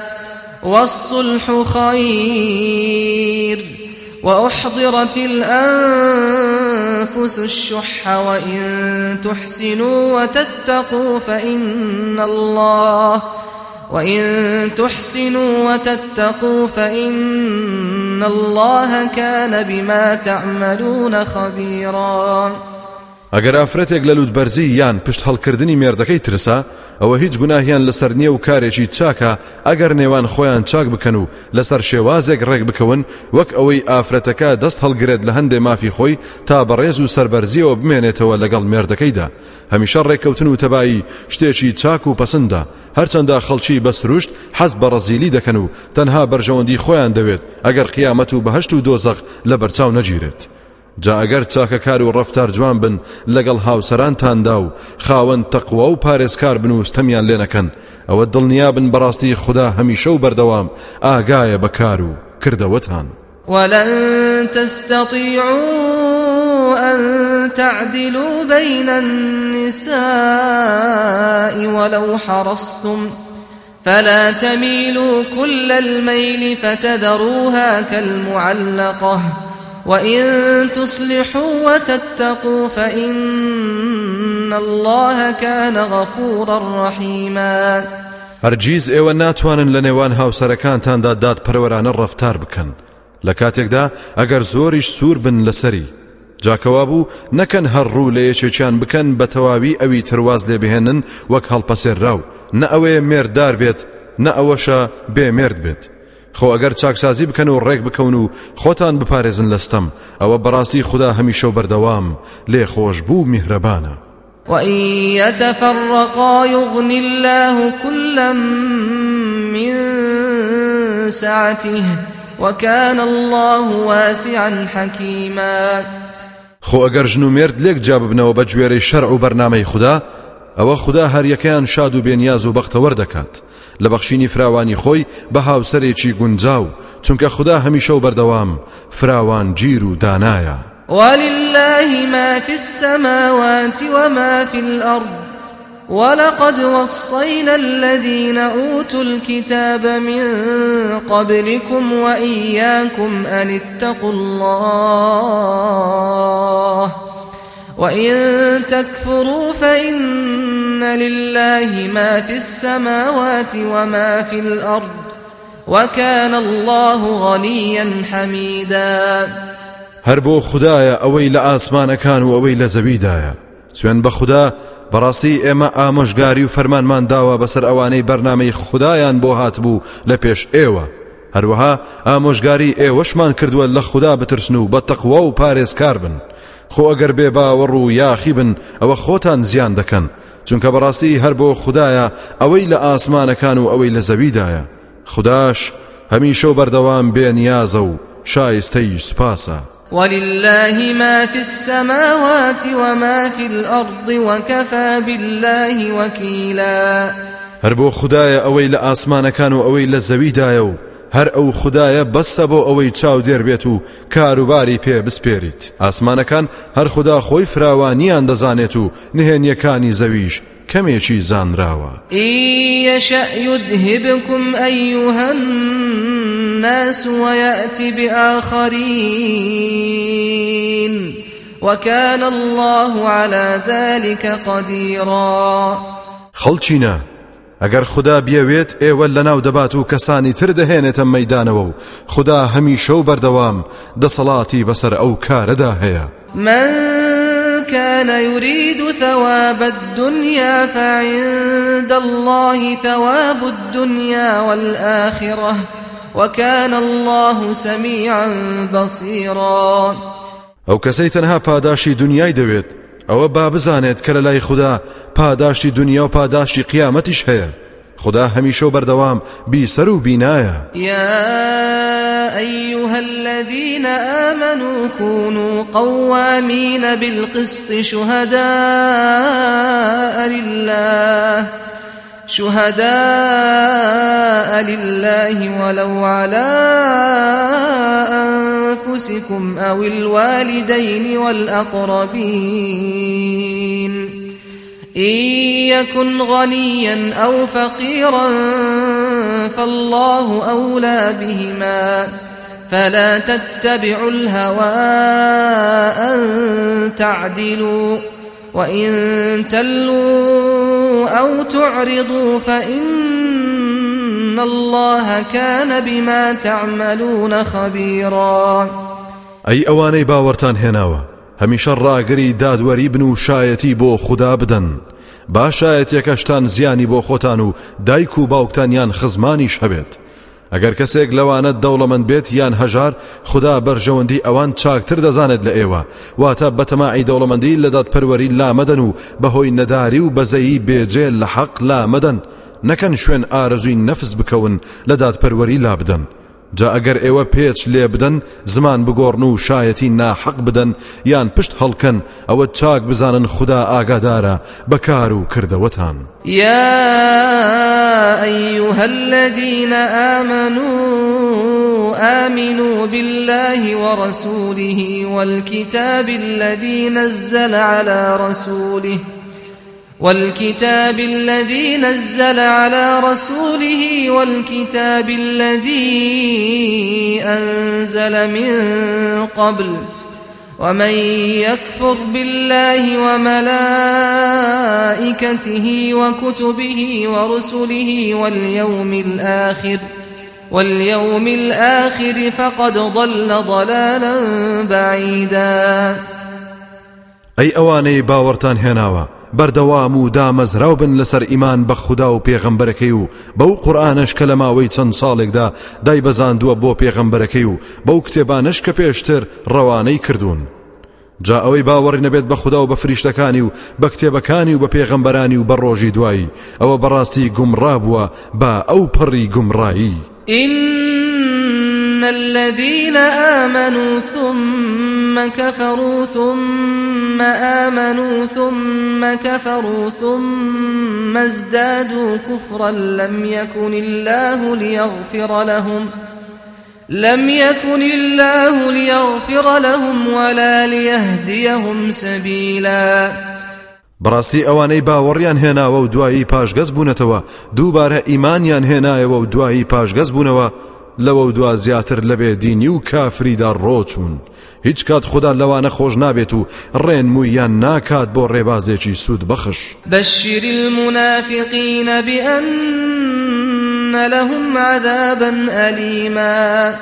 والصلح خير وأحضرت الأنفس الشح وإن تحسنوا وتتقوا فإن الله وإن تحسنوا وتتقوا فإن الله كان بما تعملون خبيراً ئەگەر ئافرەتێک لە لوودبەرزی یان پشت هەڵکردنی مێردەکەی ترسا ئەوە هیچ گوناهیان لەسەر نییە و کارێکی چاکە ئەگەر نێوان خۆیان چاک بکەن و لەسەر شێوازێک ڕێک بکەون وەک ئەوەی ئافرەتەکە دەست هەڵگرێت لە هەندێ مافی خۆی تا بەڕێز و سربەرزیەوە بمێنێتەوە لەگەڵ مێردەکەیدا هەمیشە ڕێککەوتن و تەبایی شتێکی چاک و پەسەندە هەرچەندە خەڵکی بەسروشت حەز بە ڕەزیلی دەکەن و تەنها بەرژەوەندی خۆیان دەوێت ئەگەر قیامەت و بەهشت و دۆزەق لە بەرچاو نەگیرێت. جا ئەگەر چاکەکار و ڕفتار جوان بن لەگەڵ هاوسەرانتاندا و خاوەن تەقوە و پارێزکار بن و ستەمیان لێ نەکەن. ئەوە دڵنیا بن بەڕاستی خوددا هەمیشە و بەردەوام ئاگایە بەکار و کردەوەتان. ولن تستطيعوا أن تعدلوا بين النساء ولو حرصتم فلا تميلوا كل الميل فتذروها كالمعلقة وإن تصلحوا وتتقوا فإن الله كان غفورا رحيما. هەرگیز ئێوە ناتوانن لە نێوان هاوسەرەکانتاندا داد پەروەرانە ڕفتار بکەن. لە کاتێکدا ئەگەر زۆریش سوور بن لەسەری. جاکەوا بوو نەکەن هەرڕوو لە یەکێکیان بکەن بە تەواوی ئەوی ترواز لێ بهێنن وەک هەڵپەسێرراو نە ئەوەیە مێرددار بێت نە ئەوەشە بێمێرد بێت. خۆ ئەگەر چاکسازی بکەن و ڕێک بکەون و خۆتان بپارێزن لەستەم ئەوە بەڕاستی خوددا هەمیشە و بەردەوام. لێ خۆش بوو میهرەبانە. وإن يتفرقا يغني الله كلا من سعته وكان الله واسعا حكيما. خۆ ئەگەر ژن و مرد لێک جا ببنەوە بە گوێرەی شەرع و بەرنامەی خوددا ئەوە خوددا هەریەکەیان شاد و بێنیاز و بەختەوەر دەکات. لە بەخشینی فراوانی خۆی بە هاوسەرێکی گونجاو چونکە خوددا هەمیشە و بەردەوام فراوان گیر و دانایە. ولله ما في السماوات وما في الأرض ولقد وصينا الذين أوتوا الكتاب من قبلكم وإياكم أن اتقوا الله وإن تكفروا فإن لله ما في السماوات وما في الأرض وكان الله غنيا حميدا. هەر بۆ خدایە ئەوەی لە ئاسمانەکان و ئەوەی لە زەویدایە سوێن بە خوددا بەڕاستی ئێمە ئامۆژگاری و فەرمانمان داوە بەسەر ئەوانەی بەرنمەی خدایان بۆ هاتبوو لە پێش ئێوە. هەروەها ئامۆژگاری و بە تەقوا خۆ ئەگەر بێ باوەڕ و یاخی بن ئەوە خۆتان زیان دەکەن. چونکە بەڕاستی هەر بۆ خدایە ئەوەی لە ئاسمانەکان و ئەوەی لە زەویدایە. خداش هەمیشە بەردەوام بێ نیازە و شایستەی سوپاسە. ولله ما في السماوات وما في الأرض وكفى بالله وكيلا. هەر بۆ خدایە ئەوەی لە ئاسمانەکان و ئەوەی لە زەویدایە و هەر ئەو خدایە بەسە بۆ ئەوەی چاو دێربێت و کاروباری پێ بسپێریت. ئاسمانەکان هەر خدا خۆی فراوانیان دەزانێت و نهێنیەکانی زەویش کەمێکی زانراوە. ئیشە یودهبکم ئەیوهەن الناس ويأتي بآخرين وكان الله على ذلك قديرا. خەڵچینە ئەگەر خدا بیاوێت ئێوە لە ناو دەبات و کەسانی تر دەهێنێتە مەدانەوە و خدا هەمیشە و بەردەوام دەسەڵاتی بەسەر ئەو کارەدا هەیە. من كان يريد ثواب الدنيا فعند الله ثواب الدنيا والآخرة وكان الله سميعا بصيرا. کەسەی تەنها پاداشی دنیای دەوێت ئەوە با بزانێت کە لای خوددا پاداشتی دنیا و پاداشتی قیامەتیش هەیە. خدا هەمیشە و بەردەوام بیسەر و بینایە يا أيها الذين آمنوا كونوا قوامين بالقسط شهداء لله شهداء لله ولو على أنفسكم أو الوالدين والأقربين إن يكن غنيا أو فقيرا فالله أولى بهما فلا تتبعوا الهوى أن تعدلوا وإن تلوا أو تعرضوا فإن الله كان بما تعملون خبيرا. ئەی ئەوانەی باوەڕتان هێناوە هەمیشە ڕاگەری دادوەری بن و شایەتی بۆ خوددا بدەن. با شایەتێکەشتان زیانی بۆ خۆتان و دایک و باوکتانیان خزمانیش هەبێت. ئەگەر کەسێک لەوانە دەوڵەمەند بێت یان هەژار خدا بەرژەوەندی ئەوان چاکتر دەزانێت لە ئێوە. واتە بەتەماعی دەوڵەمەندی لەدات پەروەری لامەدەن و بەهۆی نەداری و بەزەیی بێجێ لە حەق لامەدەن. نەکەن شوێن ئارەزووی نەفس بکەون لەدات پەروەری لا بدەن جا ئەگەر ئێوە پێچ لێ زمان بگۆڕن و شایەتی ناحەق بدەن یان پشت هەڵکەن ئەوە چاک بزانن خدا ئاگادارە بەکار و کردەوەتان یا أيها الذين آمنوا آمنوا بالله ورسوله والكتاب الذي نزل على رسوله والكتاب الذي نزل على رسوله والكتاب الذي أنزل من قبل ومن يكفر بالله وملائكته وكتبه ورسله واليوم الآخر واليوم الآخر فقد ضل ضلالا بعيدا. ئەی ئەوانەی باوەڕتان هێناوە بەردەوام و دامەزراو بن لەسەر ئیمان بە خوددا و پێغەمبەرەکەی و بەو قورئانەش کە لە ماوەی چەند ساڵێکدا دای بەزاندووە بۆ پێغەمبەرەکەی و بەو کتێبانش کە پێشتر ڕەوانەی کردوون. جا ئەوەی باوەڕی نەبێت بە خوددا و بە فریشتەکانی و بە کتێبەکانی و بە پێغەمبەرانی و بە ڕۆژی دوایی ئەوە بەڕاستی گومڕا بووە بە ئەو پڕی گومڕایی إن الذين آمنوا ثم كفروا ثم آمنوا ثم كفروا ثم ازدادوا كفرا لم يكن الله ليغفر لهم ۖ لم يكن الله ليغفر لهم ولا ليهديهم سبيلا. بەڕاستی ئەوانەی باوەڕیان هێناوە و دوایی پاشگەز بوونەتەوە دووبارە ئیمانیان هێنایەوە و دوایی پاشگەز بوونەوە لەوە دوا زیاتر لەبێ دینی و کافریدا ڕۆچوون. هیچ کات خوددا لەوانە خۆش نابێت و ڕێن مویان ناکات بۆ ڕێبازێکی سوود بەخش. بەشیر المنافقین بأن لهم عذابا أليما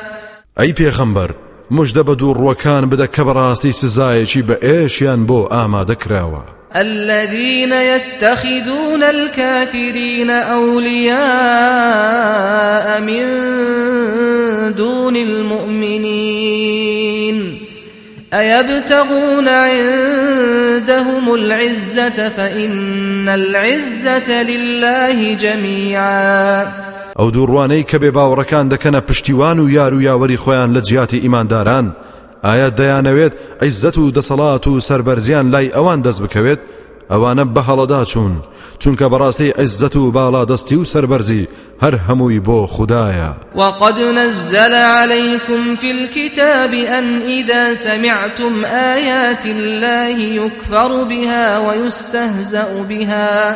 ئەی پێخەمبەر مژدە بە دوو ڕوەکان بدە کە بەڕاستی سزایەکی بە ئێشیان بۆ ئامادەکراوە الذين يتخذون الكافرين أولياء من دون المؤمنين أيبتغون عندهم العزة فإن العزة لله جميعا ئەو دووڕوانەی کە بێ باوەڕەکان دەکەنە پشتیوان و یار و یاوەری خۆیان ئایا دەیانەوێت ئەیزەت و دەسەڵات و سربەرزیان لای ئەوان دەست بکەوێت؟ ئەوانە بەهەڵەدا چوون چونکە بەڕاستی عزت و باڵا دەستی و سربەرزی هەر هەمووی بۆ خدایە وقد نزل عليكم في الكتاب أن إذا سمعتم آيات الله يكفر بها ويستهزأ بها.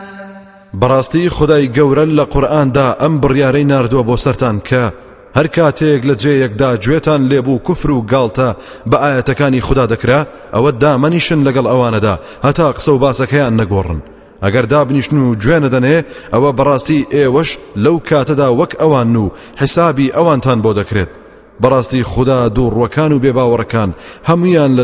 بەڕاستی خدای گەورە لە قورآاندا ئەم بڕیارەی نردووە بۆ سەران کە هەر کاتێک لە جێیەکدا گوێتان لێبوو کوفر و گاڵتە بە ئاەتەکانی خوددا دەکرا ئەوە دامەنیشن لەگەڵ ئەوانەدا هەتا قسە و باسەکەیان نەگۆڕن. ئەگەر دابنیشن و گوێنە دەنێ ئەوە بەڕاستی ئێوەش لەو کاتەدا وەک ئەوان و حسابی ئەوانتان بۆ دەکرێت. بەڕاستی خوددا دووڕوەکان و بێباوەڕەکان هەمویان لە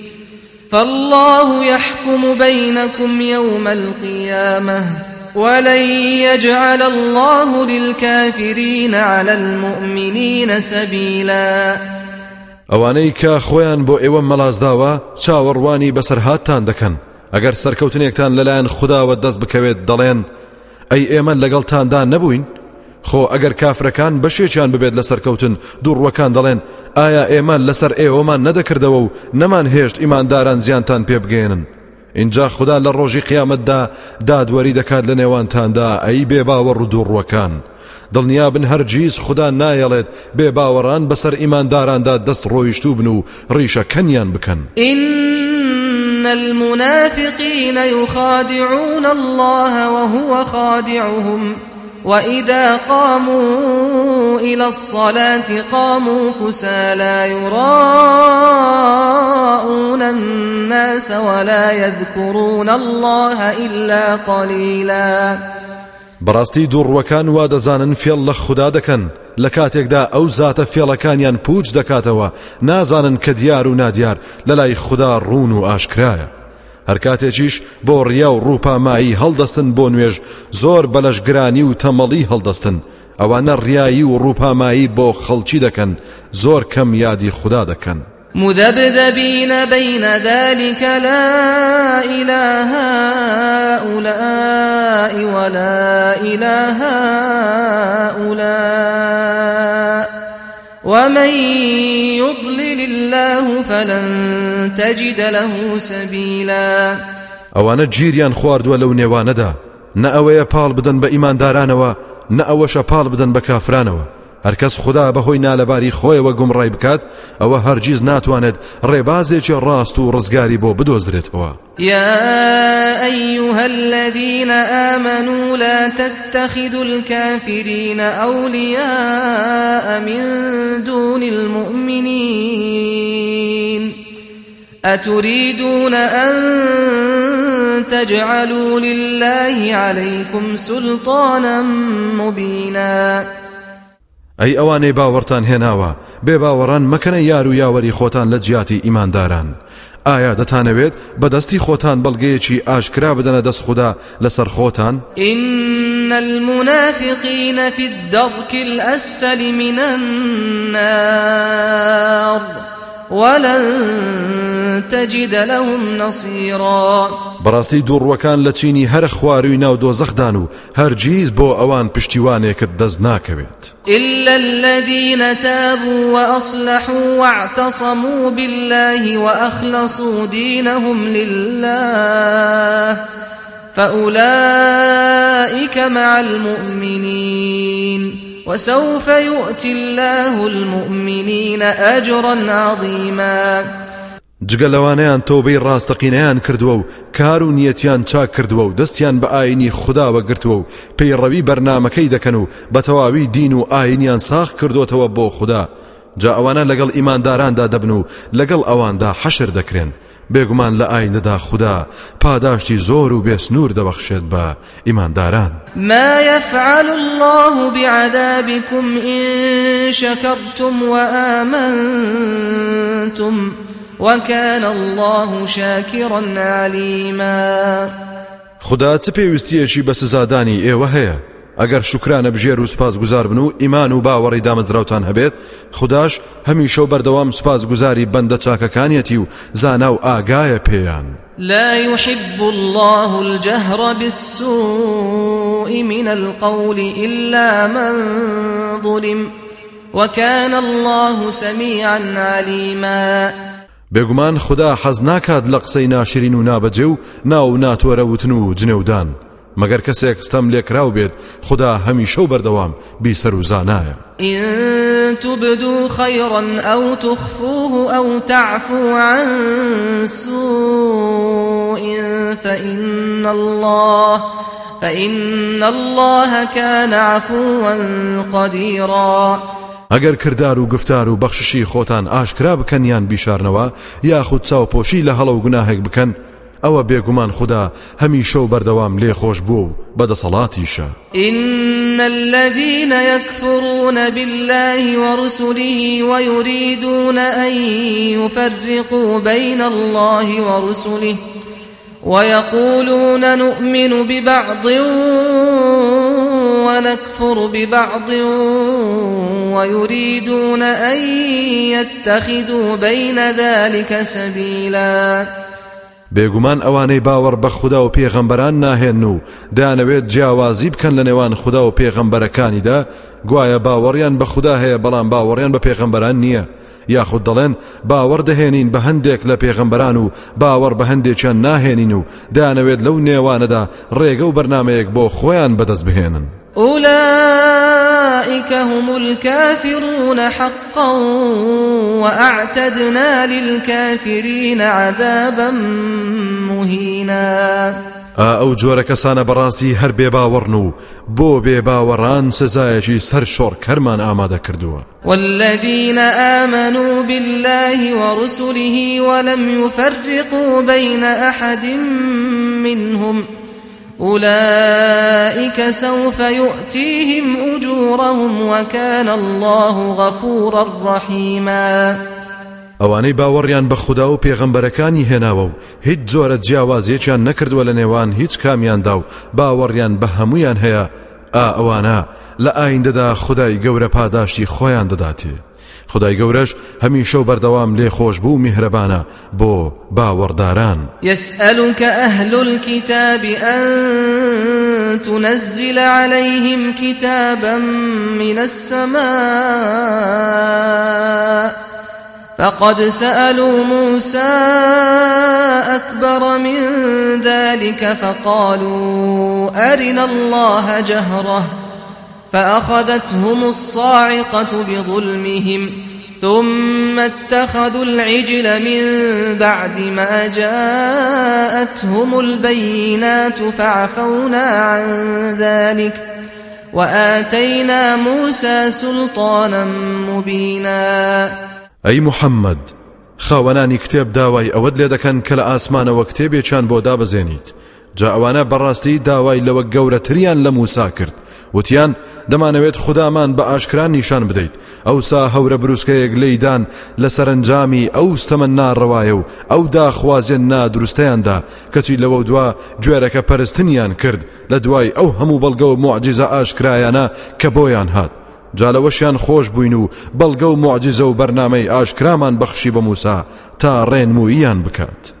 فالله يحكم بينكم يوم القيامة ولن يجعل الله للكافرين على المؤمنين سبيلا. ئەوانەی کە خۆیان بۆ ئێوە مەلازداوە چاوەڕوانی بەسەرهاتان دەکەن. ئەگەر سەرکەوتنێکتان لەلایەن خودداوە دەست بکەوێت دەڵێن ئەی ئێمە لەگەڵتاندا نەبووین؟ خۆ ئەگەر کافرەکان بەشێکیان ببێت لە سەرکەوتن دووڕوەکان دەڵێن ئایا ئێمە لەسەر ئێوەمان نەدەکردەوە و نەمان هێشت ئیمانداران زیانتان پێ بگێنن؟ اینجا خدا لە ڕۆژی قیامەتدا دادوەری دەکات لە نێوانتاندا ئەی بێ باوەڕ و دووڕوەکان دڵنیا بن هەرگیز خدا نایەڵێت بێ باوەڕان بەسەر ئیمانداراندا دەست ڕۆیشتوو بن و ڕیشە کەنیان بکەن. إن المنافقين يخادعون الله وهو خادعهم. وإذا قاموا إلى الصلاة قاموا كسى لا يراءون الناس ولا يذكرون الله إلا قليلا. بەڕاستی دووڕوەکان وا دەزانن فێڵ لە خوددا دەکەن لە کاتێکدا ئەو زاتە فێڵەکانیان پوچ دەکاتەوە نازانن کە دیار و نادیار لە لای خوددا ڕوون و هەر کاتێکیش بۆ ڕیا و ڕووپامایی هەڵدەستن بۆ نوێژ زۆر بەلەشگرانی و تەمەڵی هەڵدەستن. ئەوانە ڕیایی و ڕووپامایی بۆ خەڵکی دەکەن زۆر کەم یادی خوددا دەکەن. مذبذبين بين ذلك لا إله هؤلاء ولا إله هؤلاء ومن يضلل الله فلن تجد له سبيلا. ئەوانە گیریان خواردووە لەو نێوانەدا نە ئەوەیە پاڵ بدەن بە ئیماندارانەوە نە ئەوەشە پاڵ بدەن بە کافرانەوە هەرکەس خدا بەهۆی نالەباری خۆیەوە گومڕای بکات ئەوە هەرگیز ناتوانێت ڕێبازێکی ڕاست و ڕزگاری بۆ بدۆزرێتەوە يا أيها الذين آمنوا لا تتخذوا الكافرين أولياء من دون المؤمنين. أتريدون أن تجعلوا لله عليكم سلطانا مبينا. ئەی ئەوانەی باوەڕتان هێناوە بێ باوەڕان مەکەنە یار و یاوەری خۆتان لە جیاتی ئیمانداران. ئایا دەتانەوێت بەدەستی خۆتان بەڵگەیەکی ئاشکرا بدەنە دەست خوددا لەسەر خۆتان؟ إن المنافقين في الدرك الأسفل من النار ولن تجد لهم نصيرا. بەڕاستی دووڕوەکان لە چینی هەر خواروی ناو دۆزەخدان و هەرگیز بۆ ئەوان پشتیوانێکت دەست ناکەوێت. إلا الذين تابوا وأصلحوا واعتصموا بالله وأخلصوا دينهم لله فأولئك مع المؤمنين. وسوف يؤتي الله المؤمنين أجرا عظيما. جگە لەوانەیان تۆبەی ڕاستەقینەیان کردووە و کار و نیەتیان چاک کردووە و دەستیان بە ئاینی خودداوە گرتووە و پەیڕەوی بەرنمەکەی دەکەن و بە تەواوی دین و ئاینیان ساخ کردوتەوە بۆ خوددا. جا ئەوانە لەگەڵ ئیمانداراندا دەبن و لەگەڵ ئەواندا حەشر دەکرێن. بێگومان لە ئایندەدا خوددا پاداشتی زۆر و بێسنوور دەبەخشێت بە ئیمانداران. ما يفعل الله بعذابكم إن شكرتم وآمنتم وكان الله شاكرا عليما. خدا چ پێویستیەکی بە سزادانی ئێوە هەیە؟ ئەگەر شکرانە بژێر و سپاس گوزار بن و ئیمان و باوەڕی دامەزراوتان هەبێت. خداش هەمیشە و بەردەوام سپاس گوزاری بەندە چاکەکانیەتی و زانا و ئاگایە پێیان. لا يحب الله الجهر بالسوء من القول إلا من ظلم وكان الله سميعا عليما. بێگومان خدا حەز ناکات لە قسەی ناشرین و نابەجێ و ناو ناتۆرە وتن و جنەودان مەگەر کەسێک ستەم لێکراو بێت خدا هەمیشە و بەردەوام بیسەر و زانایە. إن تبدوا خيرا أو تخفوه أو تعفو عن سوء فإن الله فإن الله كان عفوا قديرا. ئەگەر کردار و گفتار و بەخششی خۆتان ئاشکرا بکەنیان بیشارنەوە یاخود چاوپۆشی لە هەڵە و گوناهێک بکەن ئەوە خدا هەمیشە و بەردەوام لێ خۆش بوو بەدەسەڵاتیشە إن الذين يكفرون بالله ورسله ويريدون أن يفرقوا بين الله ورسله ويقولون نؤمن ببعض ونكفر ببعض ويريدون أن يتخذوا بين ذلك سبيلاً بێگومان ئەوانەی باوەڕ بە خوددا و پێغەمبەران ناهێن و دانەوێت جیاوازی بکەن لە نێوان خوددا و پێغەمبەرەکانیدا گوایە باوەڕیان بە خوددا هەیە بەڵام باوەڕیان بە پێغەمبەران نییە. یاخود دەڵێن باوەڕ دەهێنین بە هەندێک لە پێغەمبەران و باوەڕ بە هەندێکیان ناهێنین و دانەوێت لەو نێوانەدا ڕێگە و بەرنمەیەک بۆ خۆیان بەدەست بهێنن. أولئك هم الكافرون حقا وأعتدنا للكافرين عذابا مهينا. ئەو جۆرە کەسانە بەڕاستی هەر بێ باوەڕن و بۆ بێ باوەڕان سزایەکی سەر شۆڕ کەرمان ئامادە کردووە. والذين آمنوا بالله ورسله ولم يفرقوا بين أحد منهم أولئك سوف يؤتيهم أجورهم وكان الله غفورا رحيما. ئەوانەی باوەڕیان بە خوددا و پێغەمبەرەکانی هێناوە و هیچ جۆرە جیاوازیەکیان نەکردووە لە نێوان هیچ کامیاندا و باوەڕیان بە هەمویان هەیە. ئا ئەوانە لە ئایندەدا خدای گەورە پاداشتی خۆیان دەداتێ. خدای گەورەش هەمیشە و بەردەوام لێ خۆش بوو میهرەبانە بۆ باوەڕداران. يسألك أهل الكتاب أن تنزل عليهم كتابا من السماء. فقد سألوا موسى أكبر من ذلك فقالوا أرنا الله جهرة. فأخذتهم الصاعقة بظلمهم ثم اتخذوا العجل من بعد ما جاءتهم البينات فعفونا عن ذلك وآتينا موسى سلطانا مبينا. ئەی محەممەد خاوەنانی کتێب داوای ئەوەت لێ دەکەن کە لە ئاسمانەوە بۆ دابەزێنیت جا ئەوانە بەڕاستی داوای لەوە گەورەتریان لە موسا کرد. وتیان دەمانەوێت خودامان بە ئاشکران نیشان بدەیت. ئەوسا هەورە بروسکەیەک لەیدان لە سەرنجامی ئەو ستەمە ناڕەوایە و ئەو داخوازیێن نادروستەیاندا. کەچی لەوە دوا گوێرەکە پەرستنیان کرد لە دوای ئەو هەموو بەڵگە و معجززە ئاشکرایانە کە بۆیان هات. جالەوەشیان خۆش بووین و بەڵگە و معجززە و بەرنمەی ئاشکرامان بەخشی بە موسا تا ڕێنمویان بکات.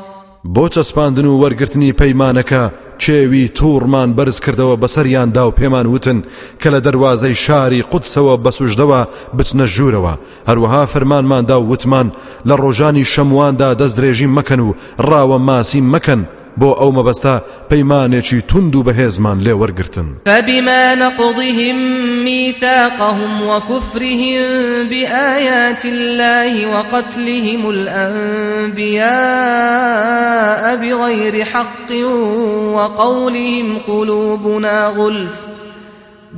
بۆ چەسپاندن و وەرگرتنی پەیمانەکە چێوی تووڕمان بەرز کردەوە بەسەریاندا و پێمان وتن کە لە دەواازەی شاری قودسەوە بەسوژدەوە بچنە ژوورەوە. هەروەها فەرمانماندا و وتمان لە ڕۆژانی شەمواندا دەست درێژی مەکەن و ڕاوە ماسی مەکەن. بۆ ئەو مەبەستا پەیمانێکی تند و بەهێزمان لێ وەرگتن فبما نقضهم ميثاقهم وكفرهم بآيات الله وقتلهم الأنبياء بغير حق وقولهم قلوبنا غلف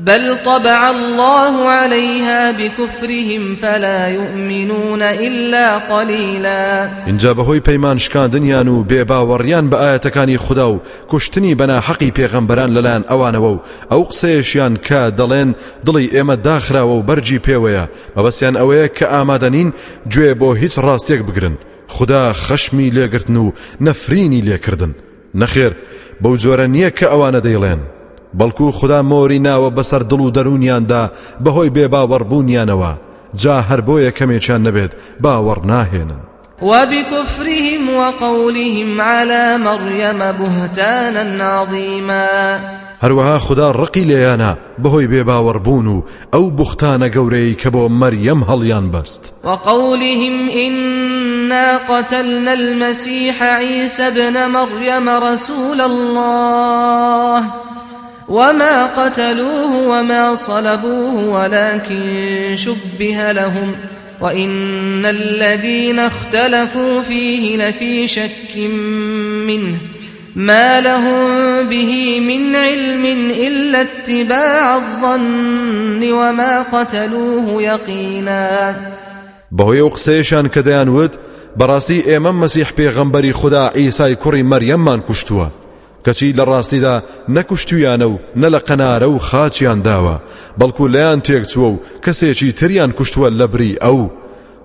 بل طبع الله عليها بكفرهم فلا يؤمنون إلا قليلا. اینجا بەهۆی پەیمان شکاندنیان و بێباوەڕیان بە ئاەتەکانی خوددا و کوشتنی بەنا حەقی پێغەمبەران لەلایەن ئەوانەوە و ئەو قسەیەشیان کە دەڵێن دڵی و بەرجی پێوەیە. مەبەستیان ئەوەیە کە ئامادەنین گوێ بۆ هیچ بگرن. خدا خەشمی لێگرتن و نەفرینی لێکردن. نەخێر بەو جۆرە نییە بەڵکو خدا مۆری ناوە بەسەر دڵ و دەرونیاندا بەهۆی بێ باوەڕبوونیانەوە جا هەر بۆ یەکەمێکیان نەبێت باوەڕ ناهێنن. وبكفرهم وقولهم على مريم بهتانا عظيما. هەروەها خدا ڕقی لێیانە بەهۆی بێ باوەڕبوون و ئەو بوختانە گەورەی کە بۆ مەریەم هەڵیان بەست. وقولهم إنا قتلنا المسيح عيسى ابن مريم رسول الله. وما قتلوه وما صلبوه ولكن شبه لهم وإن الذين اختلفوا فيه لفي شك منه ما لهم به من علم إلا اتباع الظن وما قتلوه يقينا بەهۆی ئەو قسەیەشان کە دەیانوت بەڕاستی ئێمە مەسیح پێغەمبەری خوددا ئیسای کوڕی مەریەممان کوشتووە کەچی لە ڕاستیدا نەکوشتویانە و نە لە قەنارە و خاچیان داوە بەڵکو لەیان تێکچووە و کەسێکی تریان کوشتووە لە بری ئەو.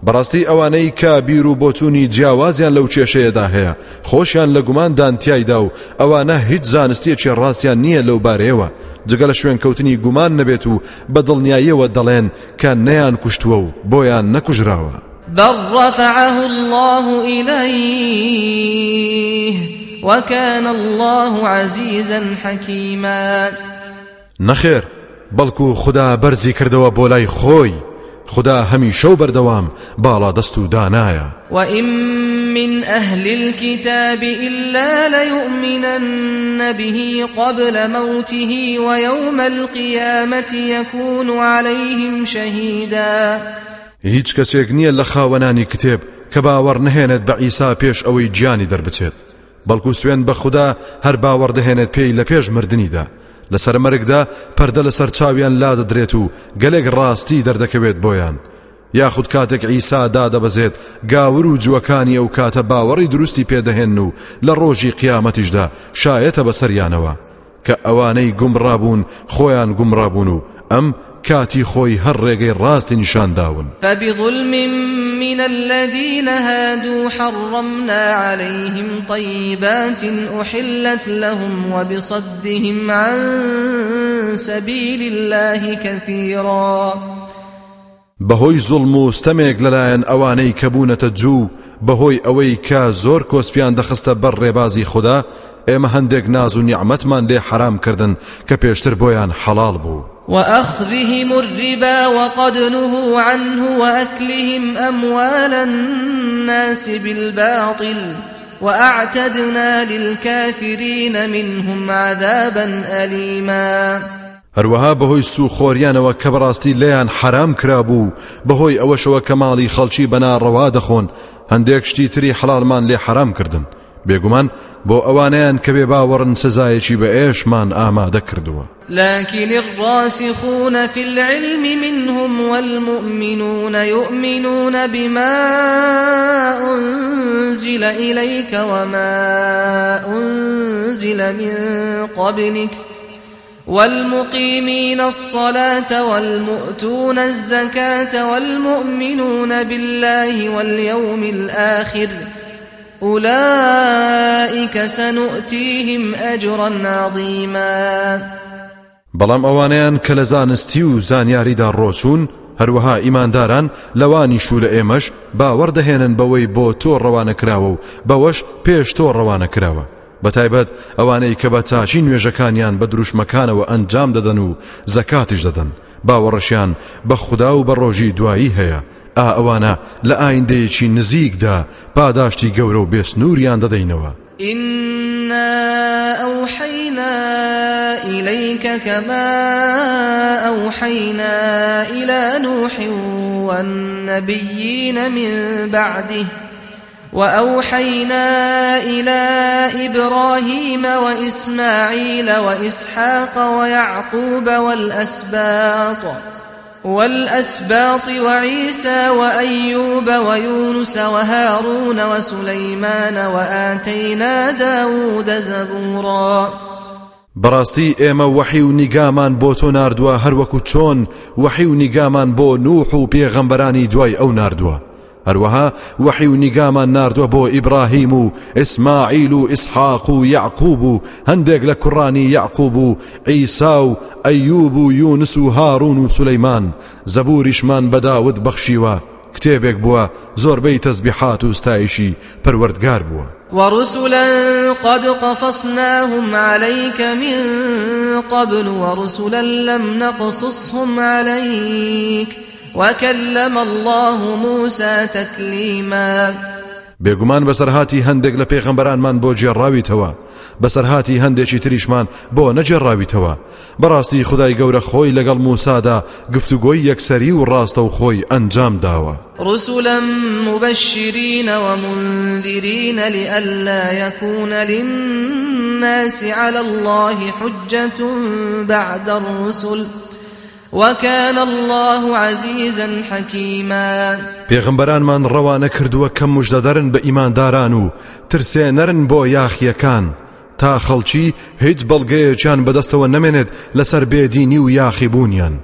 بەڕاستی ئەوانەی کا بیر و بۆچوونی جیاوازیان لەو کێشەیەدا هەیە خۆشیان لە گوماندان تایدا و ئەوانە هیچ زانستیەکی ڕاستیان نییە لەو بارەیەوە. جگە لە شوێن کەوتنی گومان نەبێت و بە دڵنیاییەوە دەڵێن کە نەیان کوشتووە و بۆیان نەکوژراوە. بل رفعه الله إليه. وكان الله عزيزا حكيما. نخير بەڵکو خدا بەرزی کردەوە بۆ لای خۆی. خدا هەمیشە و بەردەوام باڵا دەست و دانایە. وئیم من أهل الكتاب إلا ليؤمنن به قبل موته ويوم القيامة يكون عليهم شهيدا. هیچ کەسێک نییە لە خاوەنانی کتێب کە باوەڕ نهێنێت بە ئیسا پێش ئەوەی گیانی دەربچێت. بەڵکو سوێن بە خوددا هەر باوەڕدەهێنێت پێی لە پێش مردنیدا. لەسەر مەرگدا پەردە لەسەر چاویان لا دەدرێت و گەلێک ڕاستی دەردەکەوێت بۆیان. یاخود کاتێک ئیسا دادەبەزێت گاور و جوەکانی ئەو کاتە باوەڕی دروستی پێدەهێن و لە ڕۆژی قیامەتیشدا شایەتە بەسەریانەوە. کە ئەوانەی گومڕابوون خۆیان گومڕابوون و ئەم کاتی خۆی هەر ڕێگەی ڕاستی نیشانداون فبظلم من الذين هادوا حرمنا عليهم طيبات أحلت لهم وبصدهم عن سبيل الله كثيرا. بەهۆی زوڵم و ستەمێک لەلایەن ئەوانەی کەبوونەتە جوو بەهۆی ئەوەی کە زۆر کۆسپیان دەخستە بەر ڕێبازی خوددا ئێمە هەندێک ناز و نیعممەتمان لێ حرام کردن کە پێشتر بۆیان حەڵال بوو. وأخذهم الربا وقد نهوا عنه وأكلهم أموال الناس بالباطل وأعتدنا للكافرين منهم عذابا أليما. هەروەها بەهۆی سوخۆریانەوە کە بەڕاستی لێیان حرام کرابوو بەهۆی ئەوەشەوە کە ماڵی خەڵکی بەناڕەوا دەخۆن هەندێک شتی تری حەڵالمان لێ حرام کردن. بێگومان بۆ ئەوانیان کە بێ باوەڕن سزایەکی بە ئێشمان ئامادە کردووە. لكن الراسخون في العلم منهم والمؤمنون يؤمنون بما أنزل إليك وما أنزل من قبلك والمقيمين الصلاة والمؤتون الزكاة والمؤمنون بالله واليوم الآخر أولئك سنؤتيهم أجرا عظيما بەڵام ئەوانیان کە لە زانستی و زانیاریدا ڕۆچوون هەروەها ئیمانداران لەوانی شو لە ئێمەش باوەڕدەهێنن بەوەی بۆ تۆ ڕەوانە کراوە و بەوەش پێش تۆ ڕەوانە کراوە. بەتایبەت ئەوانەی کە بە چاچی نوێژەکانیان بە دروشمەکانەوە ئەنجام دەدەن و زەکاتیش دەدەن. باوەڕەشیان بە خوددا و بە ڕۆژی دوایی هەیە. ئا ئەوانە لە ئایندەیەکی نزیکدا پاداشتی گەورە و بێسنووریان دەدەینەوە. إنا أوحينا إليك كما أوحينا إلى نوح والنبيين من بعده وأوحينا إلى إبراهيم وإسماعيل وإسحاق ويعقوب والأسباط. والأسباط وعيسى وأيوب ويونس وهارون وسليمان وآتينا داود زبورا. بەڕاستی ئێمە وەحی و نیگامان بۆ تۆ نردووە هەروەکو چۆن وەحی و نیگامان بۆ نوح و پێغەمبەرانی دوای ئەو نردووە هەروەها وحی و نیگامان ناردووە بۆ ئیبراهیم و ئیسماعیل و ئیسحاق و یعقوب و هەندێک لە کوڕانی یعقوب و ئیسا و ئەیوب و یونس و هارون و سولەیمان زەبوریشمان ورسلا قد قصصناهم عليك من قبل ورسلا لم نقصصهم عليك. وكلم الله موسى تكليما بێگومان بەسەرهاتی هەندێک لە پێغەمبەرانمان بۆ جێڕاویتەوە. بەسەرهاتی هەندێکی تریشمان بۆ نەجێڕاویتەوە. بەڕاستی خدای گەورە خۆی لەگەڵ موسادا گفتوگۆی یەکسەری و ڕاستە و خۆی ئەنجام داوە. رسلا مبشرين ومنذرين لئلا يكون للناس على الله حجة بعد الرسل. وكان الله عزيزا حكيما. پێغمبەرانمان ڕەوانە کردووە کە مژدەدەرن بە ئیمانداران و ترسێنەرن بۆ یاخیەکان. تا خەڵکی هیچ بەڵگەیەکیان بەدەستەوە نەمێنێت لەسەر بێدینی و یاخیبوونیان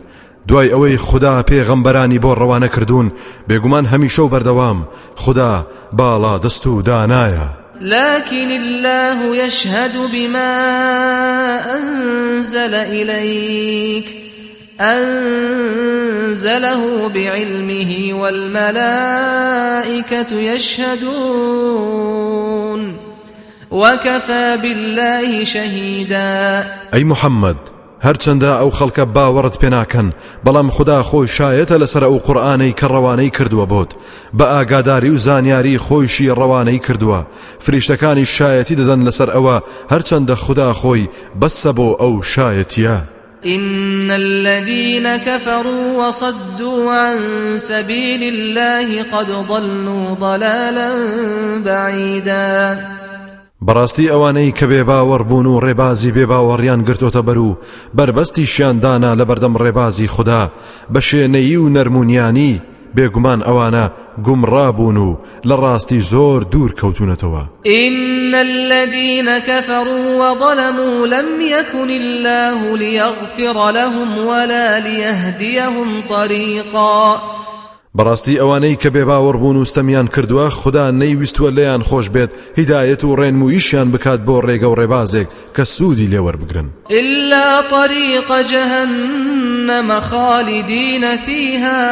دوای ئەوەی خدا پێغەمبەرانی بۆ ڕەوانە کردوون بێگومان هەمیشە و بەردەوام خدا باڵا دەست و دانایە. لكن الله يشهد بما أنزل إليك. أنزله بعلمه والملائكة يشهدون وكفى بالله شهيدا. أي محمد هەرچەندە ئەو خەڵکە باوەڕت پێناکەن بەڵام خدا خۆی شایەتە لەسەر ئەو قورآانەی کە ڕەوانەی کردووە بۆت. بە ئاگاداری و زانیاری خۆیشی ڕەوانەی کردووە. فریشتەکانی شایەتی دەدەن لەسەر ئەوە هەرچەندە خدا خۆی بەسە بۆ ئەو شایەتە إن الذين كفروا وصدوا عن سبيل الله قد ضلوا ضلالا بعيدا. بەڕاستی ئەوانەی کە بێ باوەڕبوون و ڕێبازی بێ باوەڕیان گرتۆتە بەر و بربەستی شیاندانا لە بەردەم ڕێبازی خوددا بە شوێنەیی بێگومان ئەوانە گومڕابوون و لە ڕاستی زۆر دوور کەوتونەتەوە. إن الذين كفروا وظلموا لم يكن الله ليغفر لهم ولا ليهديهم طريقا بەڕاستی ئەوانەی کە بێباوەڕ بوون و ستەمیان کردووە خدا نەیویستووە لەیان خۆش بێت هیدایەت و ڕێنمویشیان بکات بۆ ڕێگە و ڕێبازێک کە سوودی لێوەربگرن إلا طريق جهنم خالدين فيها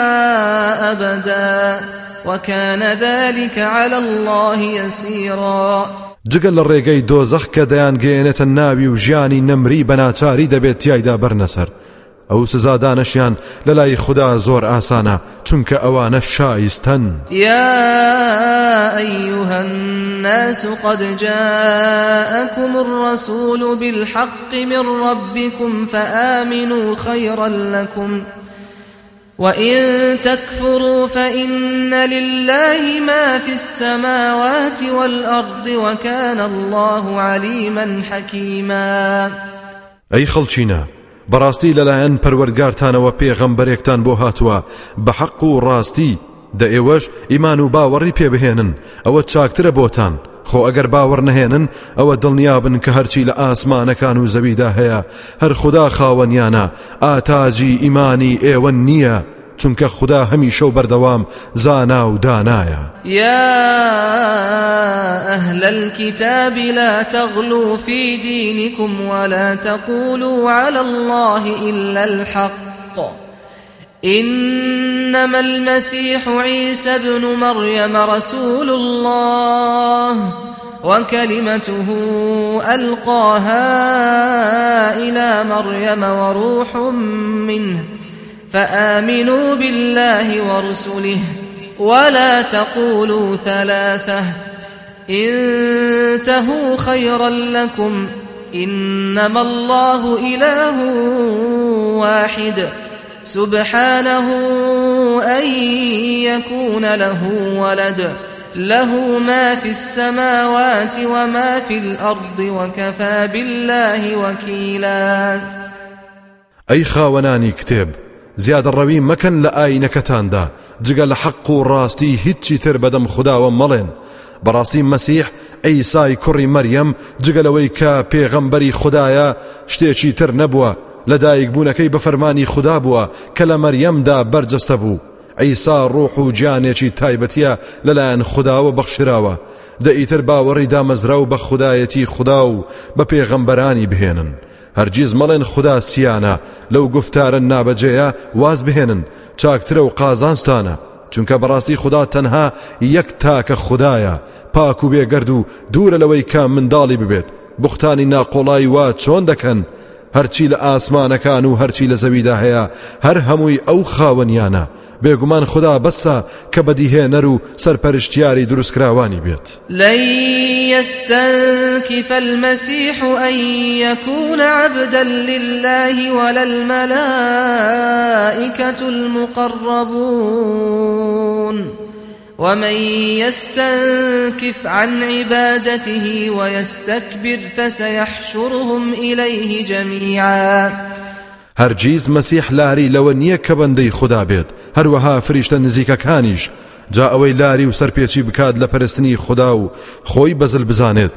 أبدا وكان ذلك على الله يسيرا. جگەل لە ڕێگەی دۆزەخ کە دەیان گەێنێتە ناوی و ژیانی نەمری بەناچاری دەبێت تایدا بەرنەسەر. ئەو سزادانشیان لە لای خوددا زۆر ئاسانە چونکە ئەوانە شایستن يا أيها الناس قد جاءكم الرسول بالحق من ربكم فآمنوا خيرا لكم. وإن تكفروا فإن لله ما في السماوات والأرض وكان الله عليما حكيما. ئەی خەڵچینە بەڕاستی لەلایەن پەروەرگارتانەوە پێغەمبەرێکتان بۆ هاتووە. بە حەق و ڕاستی دە ئێوەش ئیمان و باوەڕی پێبهێنن. ئەوە چاکترە بۆتان. خۆ ئەگەر باوەڕ نەهێنن ئەوە دڵنیابن کە هەرچی لە ئاسمانەکان و زەویدا هەیە. هەر خوددا خاوەنیانە. ئاتاجی ئیمانی ئێوە نییە. چونکە خدا هەمیشە و بەردەوام زانا و دانایە يا أهل الكتاب لا تغلوا في دينكم ولا تقولوا على الله إلا الحق. إنما المسيح عيسى ابن مريم رسول الله وكلمته ألقاها إلى مريم وروح منه. فآمنوا بالله ورسله ولا تقولوا ثلاثة انتهوا خيرا لكم إنما الله إله واحد سبحانه أن يكون له ولد له ما في السماوات وما في الأرض وكفى بالله وكيلا. ئەی خاوەنانی کتێب زیادەڕەوی مەکەن لە ئاینەکەتاندا. جگە لە حەق و ڕاستی هیچی تر بەدەم خداوە مەڵێن. بەڕاستی مەسیح ئەیسای کوڕی مەریەم جگەلەوەی کە پێغەمبەری خدایە شتێکی تر نەبووە. لە دایکبوونەکەی بە فەرمانی خدا بووە کە لە مەریەمدا بەرجەستە بوو. ئەیسا ڕوح و گیانێکی تایبەتیە لەلایەن خداوە بەخشراوە. دەئیتر باوەڕی دامەزرا و بە خدایەتی خدا و بە پێغەمبەرانی بهێنن. هەرگیز مەڵێن خدا سیانە. لەو گفتارە نابەجێیە واز بهێنن. چاکترە و قازانستانە. چونکە بەڕاستی خدا تەنها یەک تاکە خدایە پاک و بێگەرد و دوورە لەوەی کە منداڵی ببێت. بختانی ناقۆڵایی وا چۆن دەکەن؟ هەرچی لە ئاسمانەکان و هەرچی لە زەویدا هەیە هەر هەمووی ئەو خاوەنیانە. بێگومان خدا بەسە کە بەدیهێنەر و سەرپەرشتیاری دروستکراوانی لن يستنكف المسيح أن يكون عبدا لله ولا الملائكة المقربون. ومن يستنكف عن عبادته ويستكبر فسيحشرهم إليه جميعا. هەرگیز مەسیح لاری لەوە نییە کە بەندەی خوددا بێت. هەروەها فریشتە نزیکەکانیش. جا ئەوەی لاری و سەرپێکی بکات لە پەرستنی خوددا و خۆی بەزل بزانێت.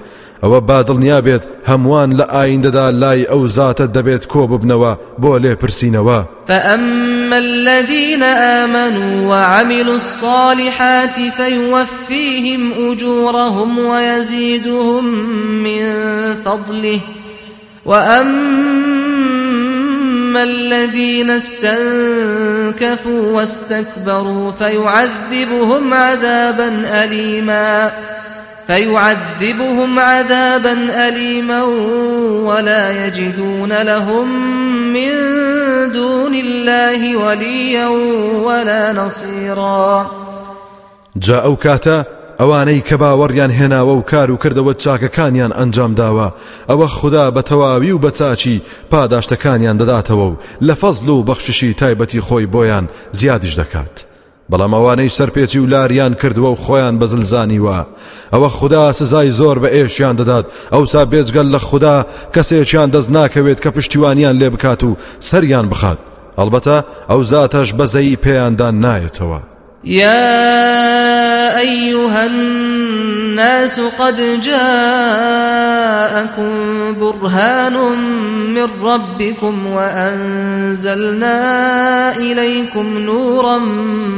ئەوە بادڵنیا بێت هەمووان لە ئایندەدا لای ئەو زاتە دەبێت کۆ ببنەوە بۆ لێپرسینەوە فأما الذين آمنوا وعملوا الصالحات فيوفيهم أجورهم ويزيدهم من فضله. وأما الذين استنكفوا واستكبروا فيعذبهم عذابا أليما. فيعذبهم عذابا أليما ولا يجدون لهم من دون الله وليا ولا نصيرا. جا ئەو کاتە ئەوانەی کە باوەڕیان هێناوە و کار و کردەوە چاکەکانیان ئەنجام داوە ئەوە خوددا بە تەواوی و بەچچی پاداشتەکانیان دەداتەوە و لە فەزل و بەخششی تایبەتی خۆی دەکات. بەڵام ئەوانەی سەرپێکی و لاریان کردووە و خۆیان بەزلزانیوە ئەوە خوددا سزای زۆر بە ئێشیان دەدات. ئەوسا بێجگەل لە خوددا کەسێکیان دەست ناکەوێت کە پشتیوانیان لێ بکات و سەریان بخات. ئەلبەتە ئەو زاتەش بەزەی پێیاندان نایەتەوە. يا أيها الناس قد جاءكم برهان من ربكم وأنزلنا إليكم نورا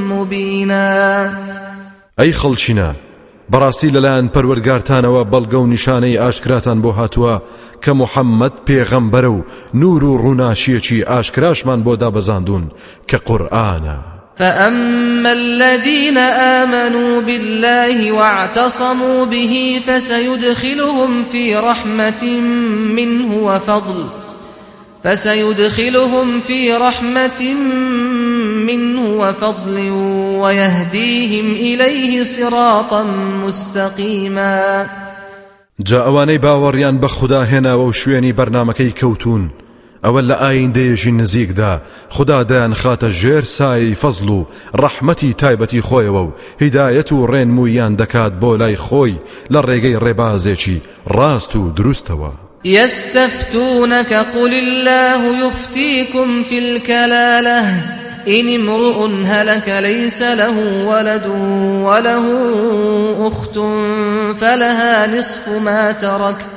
مبينا أي خلشنا بەڕاستی لەلایەن پەروەرگارتانەوە بەڵگە و نیشانەی ئاشکراتان بۆ هاتووە کە محەممەد پێغەمبەرە و نور و ڕووناشیەکی ئاشکراشمان بۆ دابەزاندون کە قورآانە. فأما الذين آمنوا بالله واعتصموا به فسيدخلهم في رحمة منه وفضل فسيدخلهم في رحمة منه وفضل ويهديهم إليه صراطا مستقيما جاء ئەوانەی باوەڕیان بە خوددا هێناوە کەوتون ئەوە لە ئایندەیەژی نزیکدا خدا دایان خاتە ژێر سایی فەزل و ڕەحمەتی تایبەتی خۆیەوە و هیدایەت و ڕێنمویان دەکات بۆ لای خۆی لە ڕێگەی ڕێبازێکی ڕاست و دروستەوە يستفتونك قل الله يفتيكم في الكلالة. إن امرؤ هلك ليس له ولد وله أخت فلها نصف ما ترك.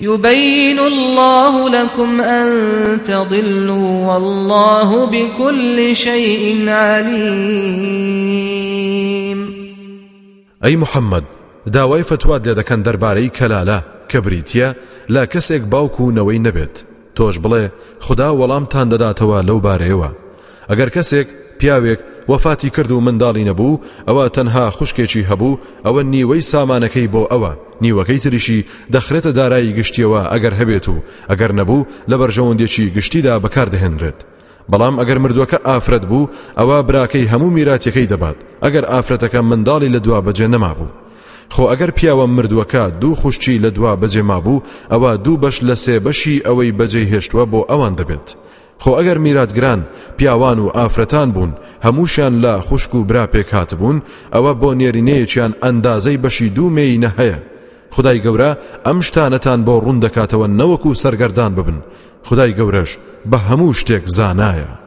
يبين الله لكم أن تضلوا والله بكل شيء عليم. أي محمد داوای فتوات لێ دەکەن دەربارەی کەلالە کە بریتە لا کەسێک باوکو و نەوەی نەبێت. تۆش بڵێ خدا وەڵامتان دەداتەوە لەو بارەیەوە. ئەگەر کەسێک پیاوێک وەفاتی کرد و منداڵی نەبوو ئەوە تەنها خوشکێکی هەبوو ئەوە نیوەی سامانەکەی بۆ ئەوە. نیوەکەی تریشی دەخرێتە دارایی گشتیەوە ئەگەر هەبێت و ئەگەر نەبوو لە بەرژەوەندێکی گشتیدا بەکاردەهێنرێت. بەڵام ئەگەر مردووەکە ئافرەت بوو ئەوە براکەی هەموو میراتەکەی دەبات. ئەگەر ئافرەتەکە منداڵی لە دوا بەجێ نەمابوو. خۆ ئەگەر پیاوە مردووەکە دوو خوشتی لە دوا بەجێ مابوو ئەوە دوو بەش لە سێ بەشی ئەوەی بەجێ هێشتووە بۆ ئەوان دەبێت. خۆ ئەگەر میراتگران پیاوان و ئافرەتان بوون هەمووشیان لە خوشک و برا پێک هاتبوون ئەوە بۆ نێرینەیەکیان ئەندازەی بەشی دوو مێینە هەیە خدای گەورە ئەم شتانەتان بۆ ڕوون دەکاتەوە نەوەکو سەرگەردان ببن. خدای گەورەش بە هەموو شتێک زانایە.